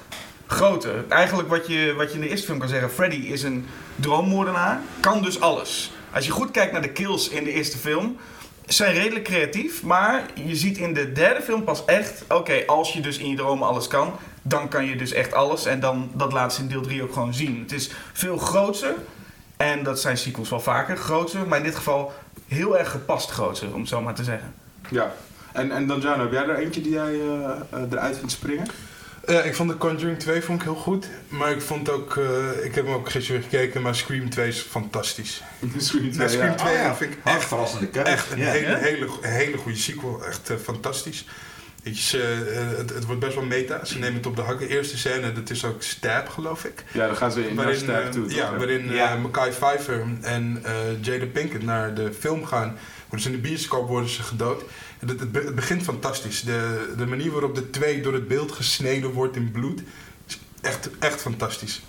groter. Eigenlijk wat je, wat je in de eerste film kan zeggen, Freddy is een droommoordenaar, kan dus alles. Als je goed kijkt naar de kills in de eerste film, zijn redelijk creatief, maar je ziet in de derde film pas echt, oké, als je dus in je dromen alles kan, dan kan je dus echt alles. En dan, dat laat ze in deel 3 ook gewoon zien. Het is veel groter, en dat zijn sequels wel vaker, groter, maar in dit geval heel erg gepast groter, om het zo maar te zeggen. Ja, en, en dan Jan, heb jij er eentje die jij uh, eruit vindt springen? Uh, ik vond The Conjuring 2 vond ik heel goed. Maar ik vond ook, uh, ik heb hem ook gisteren gekeken, maar Scream 2 is fantastisch. Scream 2, ja, Scream 2 oh, ja. vind ik echt, verrassende keuze. Echt een ja. hele, hele, hele goede sequel. Echt uh, fantastisch. Weet je, het, het, wordt best wel meta. Ze nemen het op de hakken. Eerste scène, dat is ook Stab, geloof ik. Ja, dan gaan ze in waarin, Stab toe. Ja, waarin ja. Mackay Pfeiffer en Jada Pinkett naar de film gaan. Worden ze in de bioscoop worden ze gedood. Het, het, begint fantastisch. De, de manier waarop de twee door het beeld gesneden wordt in bloed. Is echt, echt fantastisch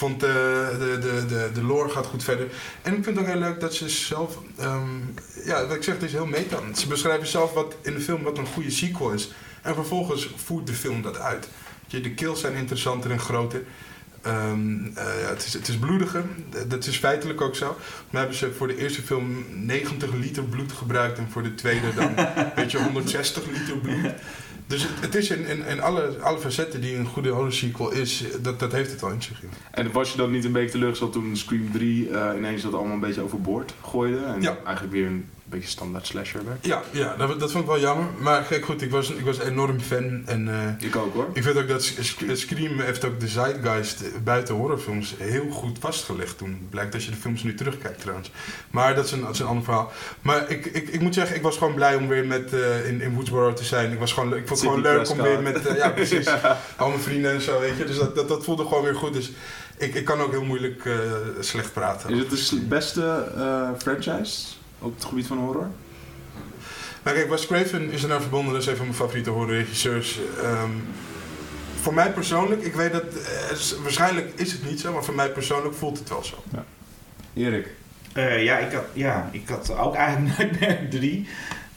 vond uh, de, de, de, de lore gaat goed verder. En ik vind het ook heel leuk dat ze zelf... Um, ja, wat ik zeg, het is heel meta. Ze beschrijven zelf wat in de film wat een goede sequel is. En vervolgens voert de film dat uit. De kills zijn interessanter en groter. Um, uh, het, is, het is bloediger, dat is feitelijk ook zo. Maar hebben ze voor de eerste film 90 liter bloed gebruikt en voor de tweede dan weet je, 160 liter bloed. Dus het, het is in, in, in, alle, alle facetten die een goede horror sequel is, dat, dat heeft het wel in zich. En was je dan niet een beetje teleurgesteld toen Scream 3 uh, ineens dat allemaal een beetje overboord gooide? En ja. eigenlijk weer een beetje standaard slasher werd? Ja, ja dat, dat vond ik wel jammer. Maar kijk goed, ik was, ik was een enorm fan. En, uh, ik ook hoor. Ik vind ook dat Scream heeft ook de zeitgeist buiten horrorfilms heel goed vastgelegd toen. Blijkt als je de films nu terugkijkt trouwens. Maar dat is een, dat is een ander verhaal. Maar ik, ik, ik moet zeggen, ik was gewoon blij om weer met, uh, in, in Woodsboro te zijn. Ik, was gewoon, ik vond het gewoon leuk om weer met, uh, ja precies, al mijn vrienden en zo, weet je. Dus dat, dat, dat voelde gewoon weer goed. Dus ik, ik kan ook heel moeilijk slecht praten. Is het de beste franchise? Op het gebied van horror? Nou kijk, Wes Craven is er nou verbonden, dat is een van mijn favoriete horrorregisseurs. Um, voor mij persoonlijk, ik weet dat, uh, waarschijnlijk is het niet zo, maar voor mij persoonlijk voelt het wel zo. Ja. Erik? Uh, ja, ik had, ja, ik had ook eigenlijk Nightmare 3.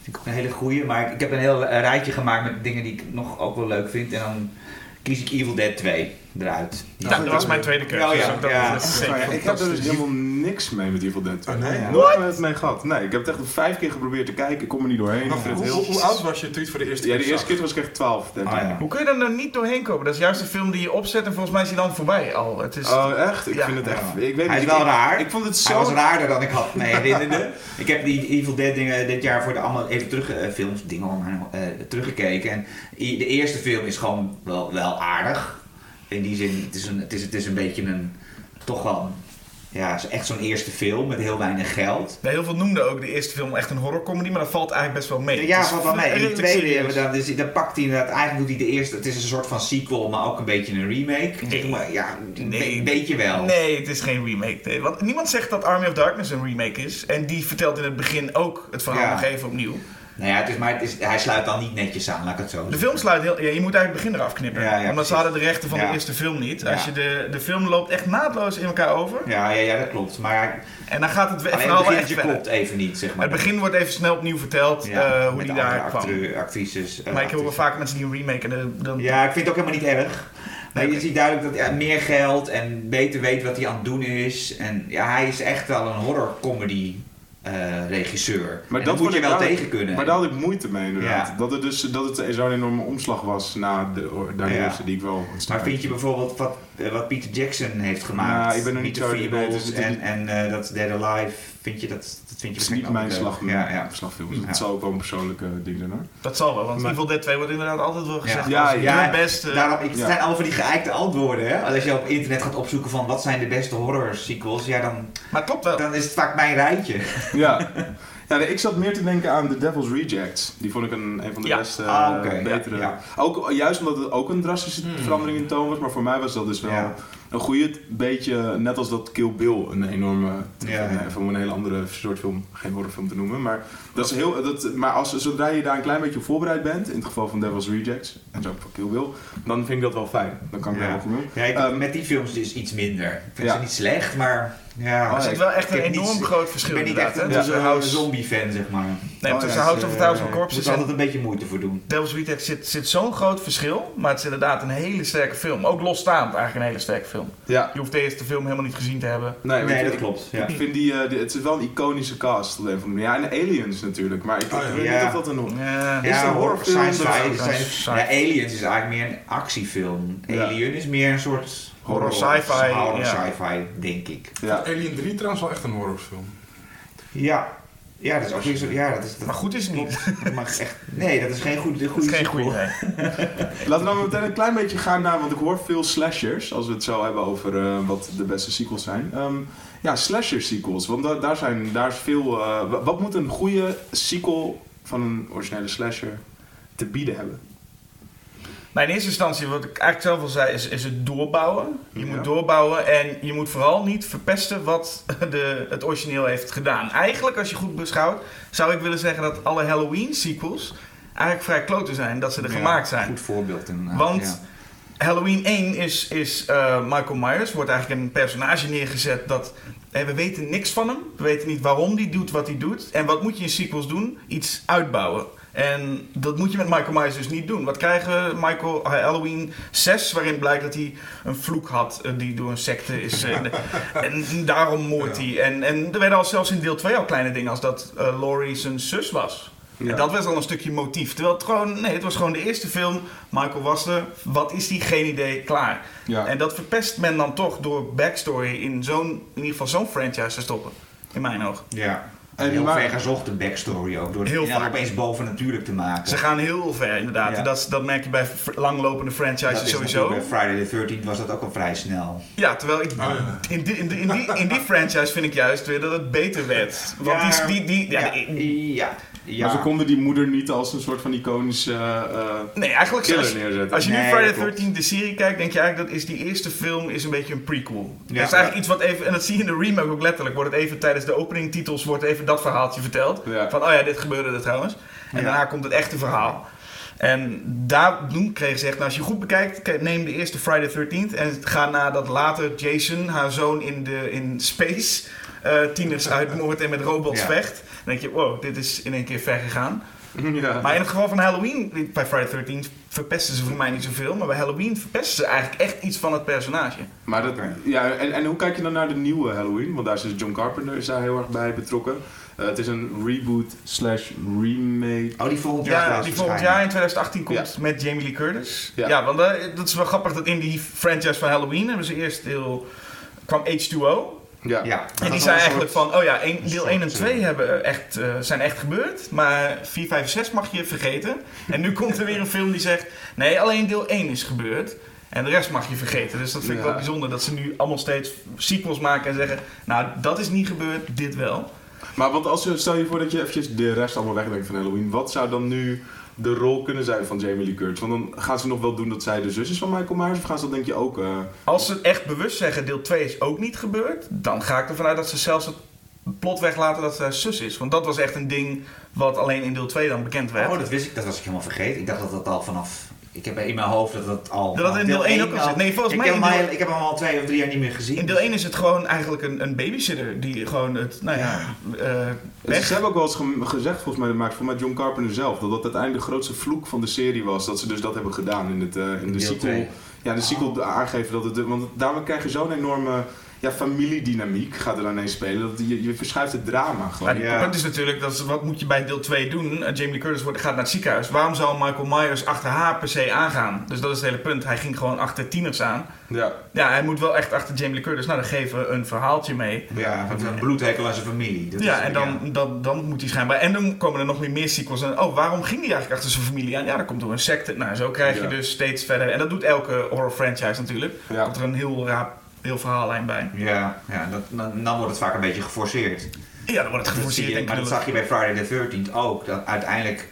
Vind ik ook een hele goeie, maar ik, ik heb een heel rijtje gemaakt met dingen die ik nog ook wel leuk vind. En dan kies ik Evil Dead 2 eruit. Ja, dat was mijn tweede keuze. Oh, ja. Dus ja. ja. ik heb er dus helemaal niks mee met Evil Dead 2. Oh, nee? Nooit het mee gehad. Nee, ik heb het echt vijf keer geprobeerd te kijken. Ik kom er niet doorheen. Hoe, heel... hoe, oud was je toen voor de eerste keer? Ja, de eerste keer was ik echt 12. Oh, hoe kun je er nou niet doorheen komen? Dat is juist de film die je opzet en volgens mij is hij dan voorbij al. Het is... Oh, echt? Ik vind het echt... Ik weet hij is wel raar. Ik vond het zo... Hij was raarder dan ik had me herinnerde. ik heb die Evil Dead dingen dit jaar voor de allemaal even terug... Uh, films, dingen allemaal uh, teruggekeken. En de eerste film is gewoon wel, wel aardig in die zin, het is een, het is, het is een beetje een, toch wel, ja, echt zo'n eerste film met heel weinig geld. Ja, heel veel noemden ook de eerste film echt een horrorcomedy, maar dat valt eigenlijk best wel mee. Ja, valt wel mee. In de tweede, dan, dus, dan pakt hij inderdaad, eigenlijk doet hij de eerste, het is een soort van sequel, maar ook een beetje een remake. Nee, maar, ja, nee, een beetje wel. Nee, het is geen remake. want niemand zegt dat Army of Darkness een remake is. En die vertelt in het begin ook het verhaal nog even opnieuw. Nou ja, het is, maar het is, hij sluit dan niet netjes aan, laat ik het zo De film sluit heel... Ja, je moet eigenlijk het begin eraf knippen. Ja, ja, omdat ze hadden de rechten van de eerste film niet. Als je de, de film loopt echt naadloos in elkaar over. Ja, ja, ja dat klopt. Maar en dan gaat het verhaal het klopt even niet, zeg maar. Het begin wordt even snel opnieuw verteld uh, hoe die daar kwam. actrices. Uh, maar ik hoor vaak mensen die een remake... En dan... Ja, ik vind het ook helemaal niet erg. Maar je ziet duidelijk dat hij meer geld en beter weet wat hij aan het doen is. En ja, hij is echt wel een horror comedy uh, regisseur. Maar dat moet je wel tegen kunnen. Maar daar had ik moeite mee inderdaad. Dat het dus dat het zo'n enorme omslag was na de, ja. die ik wel... Maar vind je bijvoorbeeld wat, eh, wat Peter Jackson heeft gemaakt? Ja, ik ben er niet zo... Feebles en, en uh, dat Dead Alive, vind je dat... dat vind je is niet mijn slag, ja, ja. slagfilm. Dat zal ook wel een persoonlijke ding zijn hoor. Dat zal wel, want maar, Evil Dead 2 wordt inderdaad altijd wel gezegd ja, ja, de beste... Daarom, het zijn allemaal van die geëikte antwoorden. Hè? Als je op internet gaat opzoeken van wat zijn de beste horror sequels, ja dan... Maar klopt wel. Dan is het vaak mijn rijtje. Ja. Ja, ik zat meer te denken aan The Devil's Rejects. Die vond ik een, een van de beste, ah, betere. Ja, Ook, juist omdat het ook een drastische hmm. verandering in toon was. Maar voor mij was dat dus wel een goede beetje, net als dat Kill Bill een enorme, ja, van een hele andere soort film, geen horrorfilm te noemen. Maar, dat is heel, dat, maar als, zodra je daar een klein beetje op voorbereid bent, in het geval van Devil's Rejects en zo van Kill Bill, dan vind ik dat wel fijn. Dan kan ik ja. daar wel goed Ja, ik, um, met die films is iets minder. Ik vind ze niet slecht, maar ja, er zit wel echt een enorm groot verschil Ik ben niet echt een, ja. zombie-fan, zeg maar. Nee, oh, tussen House of the Thousand Corpses moet altijd een beetje moeite voor doen. Devil's Rejects zit, zit zo'n groot verschil, maar het is inderdaad een hele sterke film. Ook losstaand eigenlijk een hele sterke film. Ja. Je hoeft de eerste film helemaal niet gezien te hebben. Nee, nee dat klopt. Ja. Ik vind die, uh, die, het is wel een iconische cast op een of Ja, en Aliens natuurlijk, maar ik, oh, weet niet of dat een, ja. is een horrorfilm. Ja, Aliens is eigenlijk meer een actiefilm. Alien is meer een soort horror sci-fi. Horror sci-fi, denk ik. Ja. Alien 3 trouwens wel echt een horrorfilm. Ja, ja, dat is ook niet zo. Ja, dat is, maar goed is het niet. Echt, nee, dat is geen goede goede geen goede. Nee. Laten we dan meteen een klein beetje gaan naar, want ik hoor veel slashers, als we het zo hebben over uh, wat de beste sequels zijn. Um, ja, slasher sequels, want da daar, zijn, daar is veel. Uh, wat moet een goede sequel van een originele slasher te bieden hebben? Nou, in eerste instantie, wat ik eigenlijk zelf al zei, is, is het doorbouwen. Je Ja. moet doorbouwen en je moet vooral niet verpesten wat de, het origineel heeft gedaan. Eigenlijk, als je goed beschouwt, zou ik willen zeggen dat alle Halloween sequels eigenlijk vrij kloten zijn dat ze er Ja, gemaakt zijn. Goed voorbeeld inderdaad. Want ja. Halloween 1 is, is eh, Michael Myers, wordt eigenlijk een personage neergezet dat... eh, we weten niks van hem, we weten niet waarom hij doet wat hij doet. En wat moet je in sequels doen? Iets uitbouwen. En dat moet je met Michael Myers dus niet doen. Wat krijgen we? Michael eh, Halloween 6, waarin blijkt dat hij een vloek had eh, die door een secte is. eh, en daarom moordt hij. En, en er werden al zelfs in deel 2 al kleine dingen als dat eh, Laurie zijn zus was. Ja. En dat was al een stukje motief. Terwijl het gewoon, nee, het was gewoon de eerste film. Michael was er. Wat is die? Geen idee. Klaar. Ja. En dat verpest men dan toch door backstory in zo'n, in ieder geval zo'n franchise te stoppen. In mijn oog. Ja. En heel ver gezocht de backstory ook. Door het Heel inderdaad vaak. opeens bovennatuurlijk te maken. Ze gaan heel ver, inderdaad. Ja. En Dat, dat merk je bij langlopende franchises dat sowieso. natuurlijk Bij Friday the 13th was dat ook al vrij snel. Ja, terwijl ik, Oh, ja. in, die, in, die, in, die, in die franchise vind ik juist weer dat het beter werd. Want Ja, die, die, die, ja, ja, die- ja. Maar ze konden die moeder niet als een soort van iconische eh, eh, nee, eigenlijk killer als, je- neerzetten. als je nu Nee, Friday the klopt. 13 de serie kijkt, denk je eigenlijk dat is die eerste film is een beetje een prequel. Ja. dat is eigenlijk iets wat even, en dat zie je in de remake ook letterlijk, wordt het even tijdens de openingtitels wordt even dat verhaaltje verteld. Ja. Van, oh ja, dit gebeurde er trouwens. En Ja. daarna komt het echte verhaal. En daar kreeg ze echt, nou, als je goed bekijkt, kijk, neem de eerste Friday the 13th en ga naar dat later Jason, haar zoon in, de, in space, eh, tieners uitmoordt en met robots Ja. vecht. Dan denk je, wow, dit is in één keer ver gegaan. ja. Maar in het geval van Halloween, bij Friday the 13th, verpesten ze voor mij niet zoveel. Maar bij Halloween verpesten ze eigenlijk echt iets van het personage. Maar dat, ja, en, en hoe kijk je dan naar de nieuwe Halloween? Want daar is dus John Carpenter is daar heel erg bij betrokken. Eh, het is een reboot slash remake. Oh, die volgend jaar Ja, die volgend jaar in 2018 komt met Jamie Lee Curtis. Ja. Ja, want eh, dat is wel grappig dat in die franchise van Halloween hebben ze eerst deel kwam H2O. Ja. Ja, En die zei eigenlijk van, oh ja, één- deel 1 en 2 hebben echt, eh, zijn echt gebeurd. Maar 4, 5 en 6 mag je vergeten. En nu komt er weer een film die zegt, nee, alleen deel 1 is gebeurd. En de rest mag je vergeten. Dus dat vind ik Ja. wel bijzonder dat ze nu allemaal steeds sequels maken en zeggen, nou, dat is niet gebeurd, dit wel. Maar want als je, stel je voor dat je eventjes de rest allemaal wegdenkt van Halloween. Wat zou dan nu de rol kunnen zijn van Jamie Lee Curtis? Want dan gaan ze nog wel doen dat zij de zus is van Michael Myers. Of gaan ze dat denk je ook... eh, Als ze echt bewust zeggen, deel 2 is ook niet gebeurd, dan ga ik ervan uit dat ze zelfs het plot weglaten dat zij zus is. Want dat was echt een ding wat alleen in deel 2 dan bekend werd. Oh, dat wist ik. Dat was ik helemaal vergeten. Ik dacht dat dat al vanaf... Ik heb in mijn hoofd dat dat al... Dat het in deel één één ook al zit. Nee, volgens ik mij Heb deel- al, ik heb hem al twee of drie jaar niet meer gezien. In deel 1 is het gewoon eigenlijk een, een babysitter die gewoon het, nou ja, eh, weg. Ze hebben ook wel eens ge- gezegd, volgens mij, dat maakt voor mij John Carpenter zelf, dat dat uiteindelijk de grootste vloek van de serie was. Dat ze dus dat hebben gedaan in, het, eh, in de sequel. Ja, in de sequel aangeven dat het. Want daarmee krijg je zo'n enorme ja, familiedynamiek gaat er dan ineens spelen. Dat je, je verschuift het drama gewoon. Het Ja. punt is natuurlijk, dat is, wat moet je bij deel 2 doen? Eh, Jamie Lee Curtis wordt, gaat naar het ziekenhuis. Waarom zou Michael Myers achter haar per se aangaan? Dus dat is het hele punt. Hij ging gewoon achter tieners aan. Ja. Ja, hij moet wel echt achter Jamie Lee Curtis. Nou, dan geven we een verhaaltje mee. Ja, van een bloedhekel aan zijn familie. Dat ja, is- en dan, dan, dan moet hij schijnbaar... En dan komen er nog meer, meer sequels. En, oh, waarom ging hij eigenlijk achter zijn familie aan? Ja, dat komt door een secte. Nou, zo krijg je dus steeds verder... En dat doet elke horror franchise natuurlijk. Ja. Komt er een heel raar heel verhaallijn bij. Ja, ja dat, dan, wordt het vaak een beetje geforceerd. Ja, dan wordt het Dat geforceerd. je, en maar dat zag je bij Friday the 13th ook. Dat uiteindelijk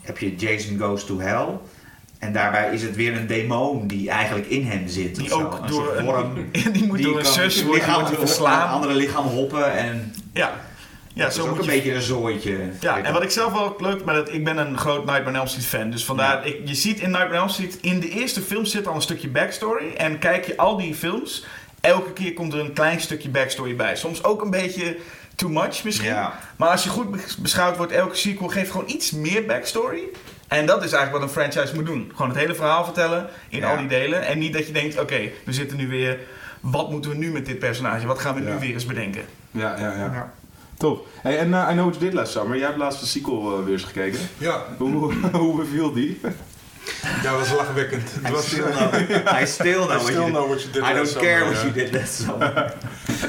heb je Jason Goes to Hell. En daarbij is het weer een demon die eigenlijk in hem zit. Die ook Een door een, worm. die moet door een zus worden, verslaan. andere lichaam hoppen. En Ja, ja dat zo is ook een je... beetje een zooitje. Ja, en wat ik zelf wel leuk, maar dat, ik ben een groot Nightmare on Elm Street fan. Dus vandaar, ik, je ziet in Nightmare on Elm Street, in de eerste film zit al een stukje backstory. En kijk je al die films, elke keer komt er een klein stukje backstory bij. Soms ook een beetje too much misschien. Ja. Maar als je goed be- beschouwd wordt, elke sequel geeft gewoon iets meer backstory. En dat is eigenlijk wat een franchise moet doen. Gewoon het hele verhaal vertellen in Ja. al die delen. En niet dat je denkt, oké, we zitten nu weer... Wat moeten we nu met dit personage? Wat gaan we Ja. nu weer eens bedenken? Ja, ja, ja. Ja. Top. Hey, en eh, I Know What You Did Last Summer. Jij hebt laatst de sequel eh, weer eens gekeken. Ja, Hoe, hoe beviel die? Ja, dat was lachwekkend. I was, still know. I still know, I still know what you did I don't last care summer, what ja. you did last summer.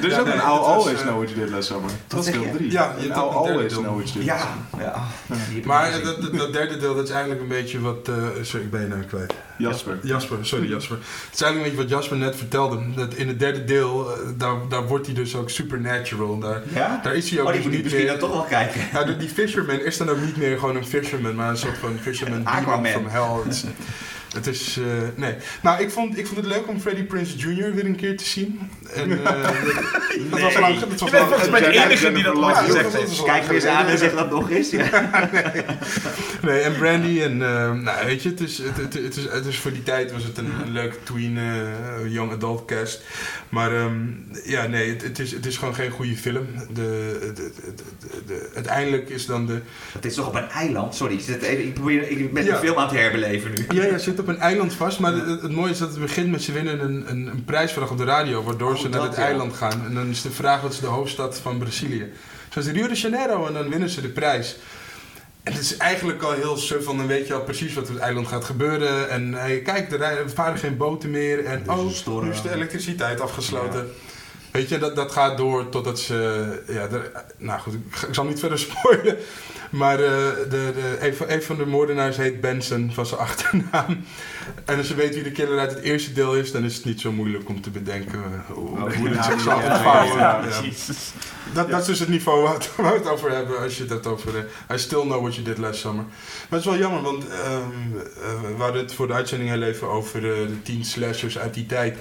Er is ook een I'll Always Know What You Did Last Summer. Dat is deel je? 3. Ja, je I'll Always. Know What You Did Ja, Last Summer. Maar dat, dat, dat derde deel, dat is eigenlijk een beetje wat... eh, sorry, ik ben je naam kwijt. Jasper. Jasper, sorry Jasper. Het is eigenlijk een beetje wat Jasper net vertelde. Dat in het derde deel, eh, daar, daar wordt hij dus ook supernatural. Daar, Ja? daar is hij ook Oh, die dus niet misschien meer... dan toch wel kijken. Ja, die fisherman is dan ook niet meer gewoon een fisherman, maar een soort van fisherman demon Aquaman. from hell. Het is, het is eh, nee. Nou, ik vond, ik vond het leuk om Freddie Prinze Jr. weer een keer te zien. En, eh, dat, dat was lang, dat was lang volgens mij de enige die dat ooit gezegd heeft. Kijk eens aan en zeg dat nog eens. Ja. Nee, en Brandy en, eh, nou weet je, het is, het, het, het is, het is voor die tijd was het een, een leuke tween, eh, young adult cast. Maar ehm, ja, nee, het, het, is, het is gewoon geen goede film. De, de, de, de- de- uiteindelijk is dan de... Het is toch op een eiland? Sorry, ik, zit even, ik, probeer, ik ben Ja. de film aan het herbeleven nu. Ja, ja, zit op een eiland vast, maar het, het mooie is dat het begint met ze winnen een, een, een prijsvraag op de radio, waardoor Oh, ze naar het ja. eiland gaan. En dan is de vraag wat is de hoofdstad van Brazilië. Zoals Rio de Janeiro en dan winnen ze de prijs. En het is eigenlijk al heel suf, want dan weet je al precies wat op het eiland gaat gebeuren. En hey, kijk, er varen geen boten meer. En oh, nu is de elektriciteit afgesloten. Weet je, dat, dat gaat door totdat ze... Ja, er- nou goed, ik, ik zal niet verder spoilen. Maar eh, de, de, een, van, een van de moordenaars heet Benson, van zijn achternaam. En als je weet wie de killer uit het eerste deel is, dan is het niet zo moeilijk om te bedenken hoe, Oh, het zich zal ontvouwen. Dat, dat is dus het niveau waar we het- over hebben als je hebt over... eh, I still know what you did last summer. Maar het is wel jammer, want ehm, eh, we hadden het voor de uitzending heel even over eh, de tien slashers uit die tijd.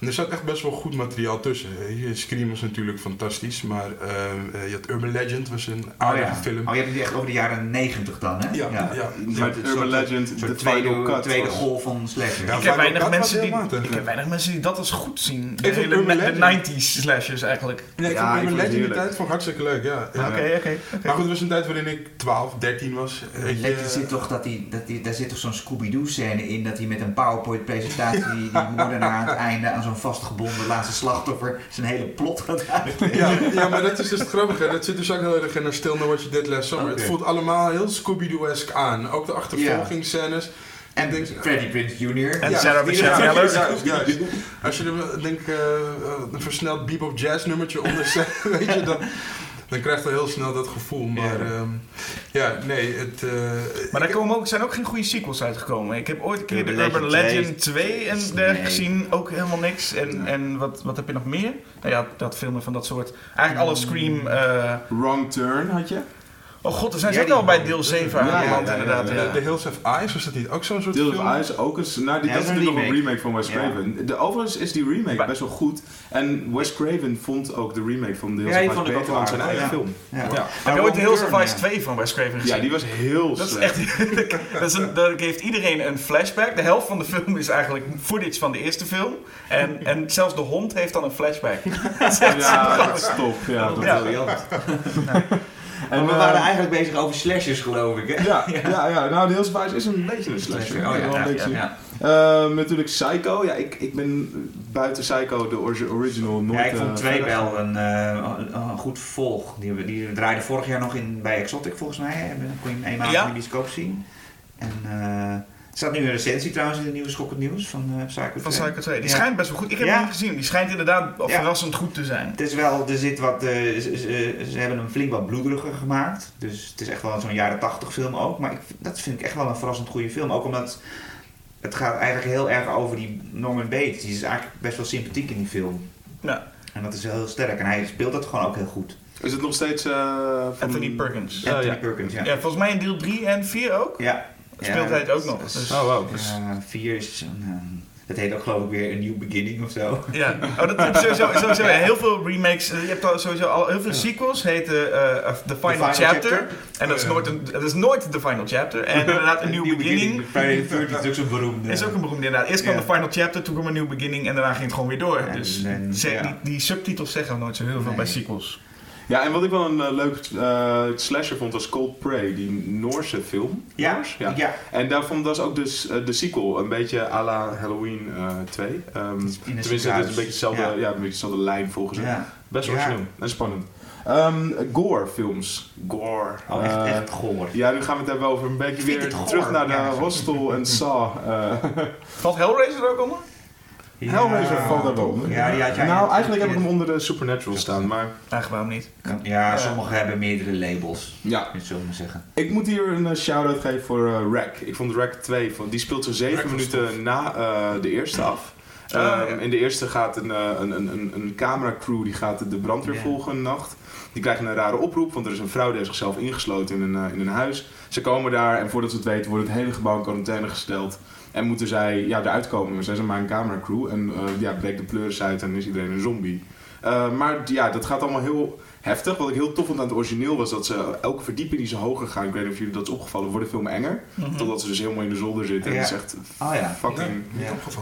En er zat echt best wel goed materiaal tussen. Eh, Scream was natuurlijk fantastisch, maar ehm, eh, je had Urban Legend, was een aardige ja. film. Oh, je hebt het echt over de jaren 90 dan, hè? Ja, ja. Urban soort- Legend, de tweede tweede, cut. tweede was- golf van slashers. Ja, Ik heb, weinig mensen die, ik heb weinig mensen die dat als goed zien. De Ik vond hele Urban de Legend- 90s slashers eigenlijk. Nee, ik Ja, vond Urban Legend in die tijd vond ik hartstikke leuk, ja. Oké, Ja. oké. oké. Maar goed, het was een tijd waarin ik 12, 13 was. Weet je, Er zit toch dat die, dat die, daar zit toch zo'n Scooby-Doo scène in dat hij met een PowerPoint presentatie die, die moordenaar aan het einde aan zo'n vastgebonden laatste slachtoffer zijn hele plot gaat uitleggen. Ja, ja, maar dat is dus het grappige. Dat zit dus ook heel erg in Still Know What You Did Last Summer. Oké. Het voelt allemaal heel Scooby-Doo-esque aan. Ook de achtervolgingsscènes. En denk- Freddie Prinze Jr. En Ja, Sarah Michelle ja, Gellar. juist, juist. Als je er denk, ik, eh, een versneld bebop jazz nummertje onder zet, weet je, dan, dan krijgt hij heel snel dat gevoel. Maar Ja. ja, ja nee, het... eh, Maar daar ik- komen ook, zijn ook geen goede sequels uitgekomen. Ik heb ooit een keer de Urban Urban Legend Legend 2 en dergelijke gezien. Ook helemaal niks. En, en wat, wat heb je nog meer? Nou ja, dat filmen van dat soort. Eigenlijk alle Scream... eh, Wrong Turn had je. Oh god, er zijn ze Ja, ook die- al bij deel 7 Ja, aangeland ja, ja, inderdaad. ja. The Hills of Eyes, was dat niet ook zo'n soort of film? Eyes ook eens. Nou, die, Ja, dat is is natuurlijk een nog een remake van Wes Ja. Craven. De, overigens is die remake best wel goed. En Wes Craven vond ook de remake van Ja, die of vond Eyes ik ook beter dan zijn eigen film. Ja. Ja. Heb je ooit de Hills of Ice 2 van Wes Craven gezien? Ja, die was heel Dat is slecht. echt. dat is een, daar geeft iedereen een flashback. De helft van de film is eigenlijk footage van de eerste film. En, en zelfs de hond heeft dan een flashback. Dat is echt Ja, dat is top. Ja, dat Ja. Briljant. En, Maar we eh, waren eigenlijk bezig over slashers, geloof ik. Hè? Ja, ja, ja, nou, of Eyes is een beetje een slasher. Oh ja. Ehm, natuurlijk Psycho. Ja, ik, ik ben buiten Psycho, de original, nooit... Ja, ik vond eh, twee wel een, eh, een, goed volg. Die, die draaide vorig jaar nog in, bij Exotic volgens mij. kon je hem eenmaal Ja. in de bioscoop zien. En eh, staat nu een recensie trouwens in het nieuwe Schokkend Nieuws van eh Psycho Van 2. Psycho 2. Die Ja. schijnt best wel goed. Ik heb Ja. hem niet gezien. Die schijnt inderdaad Ja. verrassend goed te zijn. Het is wel, er zit wat, eh, ze, ze- ze hebben hem flink wat bloederiger gemaakt. Dus het is echt wel zo'n jaren 80 film ook. Maar ik, dat vind ik echt wel een verrassend goede film. Ook omdat het gaat eigenlijk heel erg over die Norman Bates. Die is eigenlijk best wel sympathiek in die film. Ja. En dat is heel sterk. En hij speelt dat gewoon ook heel goed. Is het nog steeds... eh, van... Anthony Perkins. Ja, Anthony ja. Perkins, ja. Ja, volgens mij in deel 3 en 4 ook. Ja. Speelt hij het ook nog. Dus, Oh, wow. Dus- vier is zo'n... eh, dat heet ook geloof ik weer een nieuw beginning of zo. Ja, oh, dat heb sowieso, sowieso heel veel remakes. Je hebt al sowieso al heel veel sequels. Heten eh, The Final, Final Chapter. Chapter. En dat is, nooit een, dat is nooit The Final Chapter. En inderdaad een nieuw beginning. Friday the 13th is ook zo'n beroemde. Is ook een beroemde inderdaad. Eerst kwam Ja. The Final Chapter, toen kwam een nieuw beginning en daarna ging het gewoon weer door. En- dus en- ze- ja. die, die subtitels zeggen nooit zo heel veel Nee. bij sequels. Ja, en wat ik wel een eh, leuk eh, slasher vond was Cold Prey, die Noorse film. Ja, Noors? ja. ja. En daarvan was ook dus eh, de sequel, een beetje à la Halloween eh 2. Ehm, In een tenminste, het is een beetje dezelfde, Ja. ja. een beetje dezelfde lijn volgens mij. Ja. Best origineel en spannend. Ehm, gore films. Gore. Oh, echt, echt goor. Ja, nu gaan we het hebben over een beetje weer terug naar de. Hostel en Saw. Valt Hellraiser er ook onder? Hellraiser valt daar wel onder. Ja, die had jij nou, eigenlijk heb ik hem onder de Supernatural staan, maar Eigenlijk waarom niet? Ja, sommigen hebben meerdere labels. ja. Zullen we maar zeggen. Ik moet hier een eh, shout-out geven voor eh Rack. Ik vond Rack 2, van, die speelt zo zeven Rack was minuten na eh, de eerste af. Ah, ja. Ehm, In de eerste gaat een, eh, een, een, een, een cameracrew die gaat de brandweer volgen een nacht. Die krijgen een rare oproep, want er is een vrouw die heeft zichzelf ingesloten in een, eh, in een huis. Ze komen daar en voordat ze het weten wordt het hele gebouw in quarantaine gesteld. En moeten zij ja, eruit komen. Zij zijn maar een cameracrew en eh, ja, breekt de pleuris uit en is iedereen een zombie. Eh, maar ja, dat gaat allemaal heel heftig. Wat ik heel tof vond aan het origineel was dat ze elke verdieping die ze hoger gaan, ik weet niet of jullie dat is opgevallen, wordt de film enger. Totdat ze dus helemaal in de zolder zitten. En dat is echt Oh ja. fucking,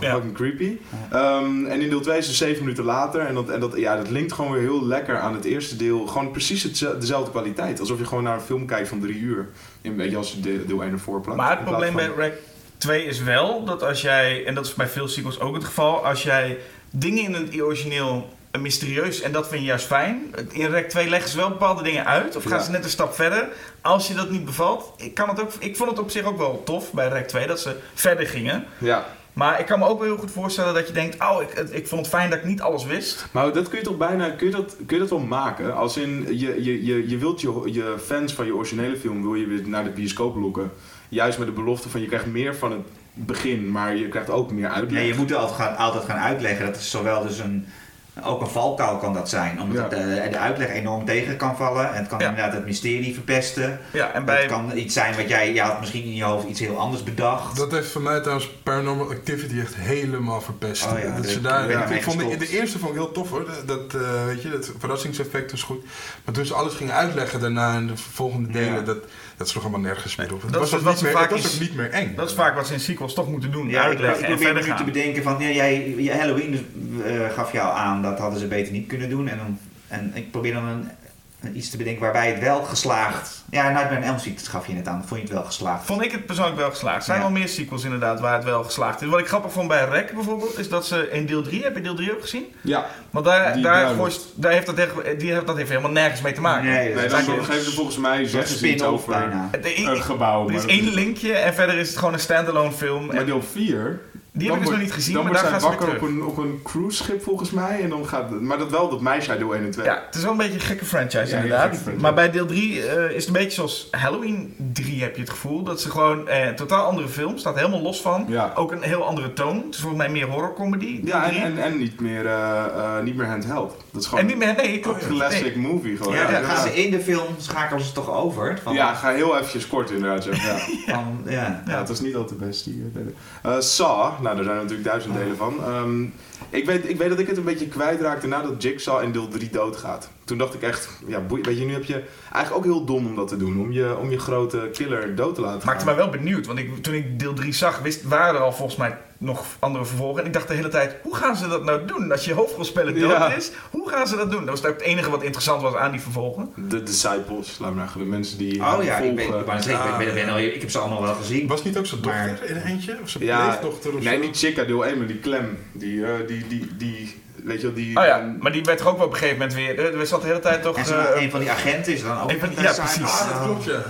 fucking creepy. Ehm, en in deel 2 is het zeven minuten later. En, dat, en dat, ja, dat linkt gewoon weer heel lekker aan het eerste deel. Gewoon precies dezelfde kwaliteit. Alsof je gewoon naar een film kijkt van drie uur. In, weet je, als je de- deel 1 ervoor plakt. Maar het probleem bij Rack 2 is wel dat als jij, en dat is bij veel sequels ook het geval, als jij dingen in het origineel mysterieus en dat vind je juist fijn. In Rack 2 leggen ze wel bepaalde dingen uit of gaan Ja. ze net een stap verder. Als je dat niet bevalt, ik, kan het ook, ik vond het op zich ook wel tof bij Rack 2 dat ze verder gingen. Ja, Maar ik kan me ook wel heel goed voorstellen dat je denkt, oh, ik, ik vond het fijn dat ik niet alles wist. maar dat kun je toch bijna, kun je dat, kun je dat wel maken? Als in, je, je, je, je wilt je, je fans van je originele film, wil je weer naar de bioscoop lokken. Juist met de belofte van je krijgt meer van het begin, maar je krijgt ook meer uitleg. Nee, je moet altijd gaan, altijd gaan uitleggen. Dat is zowel dus een, ook een valkuil kan dat zijn. Omdat Ja. het, eh, de uitleg enorm tegen kan vallen. En het kan Ja. inderdaad het mysterie verpesten. Ja, en Het bij, kan iets zijn wat jij, je had misschien in je hoofd iets heel anders bedacht. Dat heeft voor mij trouwens Paranormal Activity echt helemaal verpest. Oh ja, dat ze daar, ik ik, vond de, gestopt. de eerste vond ik heel tof hoor. Dat, eh, weet je, dat verrassingseffect was goed. Maar toen ze alles gingen uitleggen daarna in de volgende delen, Ja. dat, dat sloeg allemaal nergens meer op. Het dat was, ook niet meer, vaak het was is- ook niet meer eng. dat is vaak wat ze in sequels toch moeten doen, Ja, ik, ik uitleggen en probeer verder nu te bedenken van, ja, jij, je Halloween eh, gaf jou aan, dat hadden ze beter niet kunnen doen. En, dan, en ik probeer dan een, een- iets te bedenken waarbij het wel geslaagd... Ja, Nightmare on Elm Street gaf je net aan, vond je het wel geslaagd? Vond ik het persoonlijk wel geslaagd. Er zijn Ja. wel meer sequels inderdaad waar het wel geslaagd is. Wat ik grappig vond bij Rek bijvoorbeeld, is dat ze in deel 3, heb je deel 3 ook gezien? Ja, Want daar, daar, daar heeft dat, echt- die heeft, dat heeft helemaal nergens mee te maken. Nee, nee, dat een geven ze volgens mij zeggen ze iets over bijna. Het- een gebouw. er is één linkje en verder is het gewoon een standalone film. Maar En deel 4... die heb ik dus nog niet gezien, Dan maar daar gaan ze wakker op een, op een cruiseschip volgens mij. En dan gaat, maar dat wel dat meisje uit deel 1 en 2. Ja, het is wel een beetje een gekke franchise Ja, inderdaad. gekke franchise. Maar bij deel 3 is het een beetje zoals Halloween 3 heb je het gevoel. Dat ze gewoon eh, een totaal andere film, staat helemaal los van. Ja. Ook een heel andere toon. Het is volgens mij meer horrorcomedy. Ja, en, en, en niet, meer, eh, eh, niet meer handheld. Dat is gewoon En niet meer, nee, klopt. een classic Nee. movie. Gewoon. Ja, gaan ze in de film, schakelen ze toch over. Van, Ja, ga heel eventjes kort inderdaad. Ja. Ja. van, ja. ja, het was niet al te best die eh, delen. Eh, Saw, nou daar zijn er natuurlijk duizend delen van. Ehm, ik, weet, ik weet dat ik het een beetje kwijtraakte nadat Jigsaw in deel 3 doodgaat. Toen dacht ik echt, ja, weet je, nu heb je eigenlijk ook heel dom om dat te doen. Om je, om je grote killer dood te laten Maakte gaan. mij wel benieuwd, want ik, toen ik deel 3 zag, wist, waren er al volgens mij nog andere vervolgen. En ik dacht de hele tijd, hoe gaan ze dat nou doen? Als je hoofdrolspeler dood Ja. is, hoe gaan ze dat doen? Dat was het enige wat interessant was aan die vervolgen. De disciples, laat maar zeggen. De mensen die Oh ja, ik, volgen. ben, ik, ben, heb ze allemaal wel gezien. Was niet ook zijn Maar- dochter in eentje? Of zijn Ja, pleegdochter of Nee, zo? niet Chica deel 1, maar die Clem. Die, eh, die, die, die, weet je wel, die... Oh ja, ehm, maar die werd toch ook wel op een gegeven moment weer... Er er zat de hele tijd toch... En zo, eh, een van die agenten is dan ook een van- een ja, precies. Ah, dat klopt ja.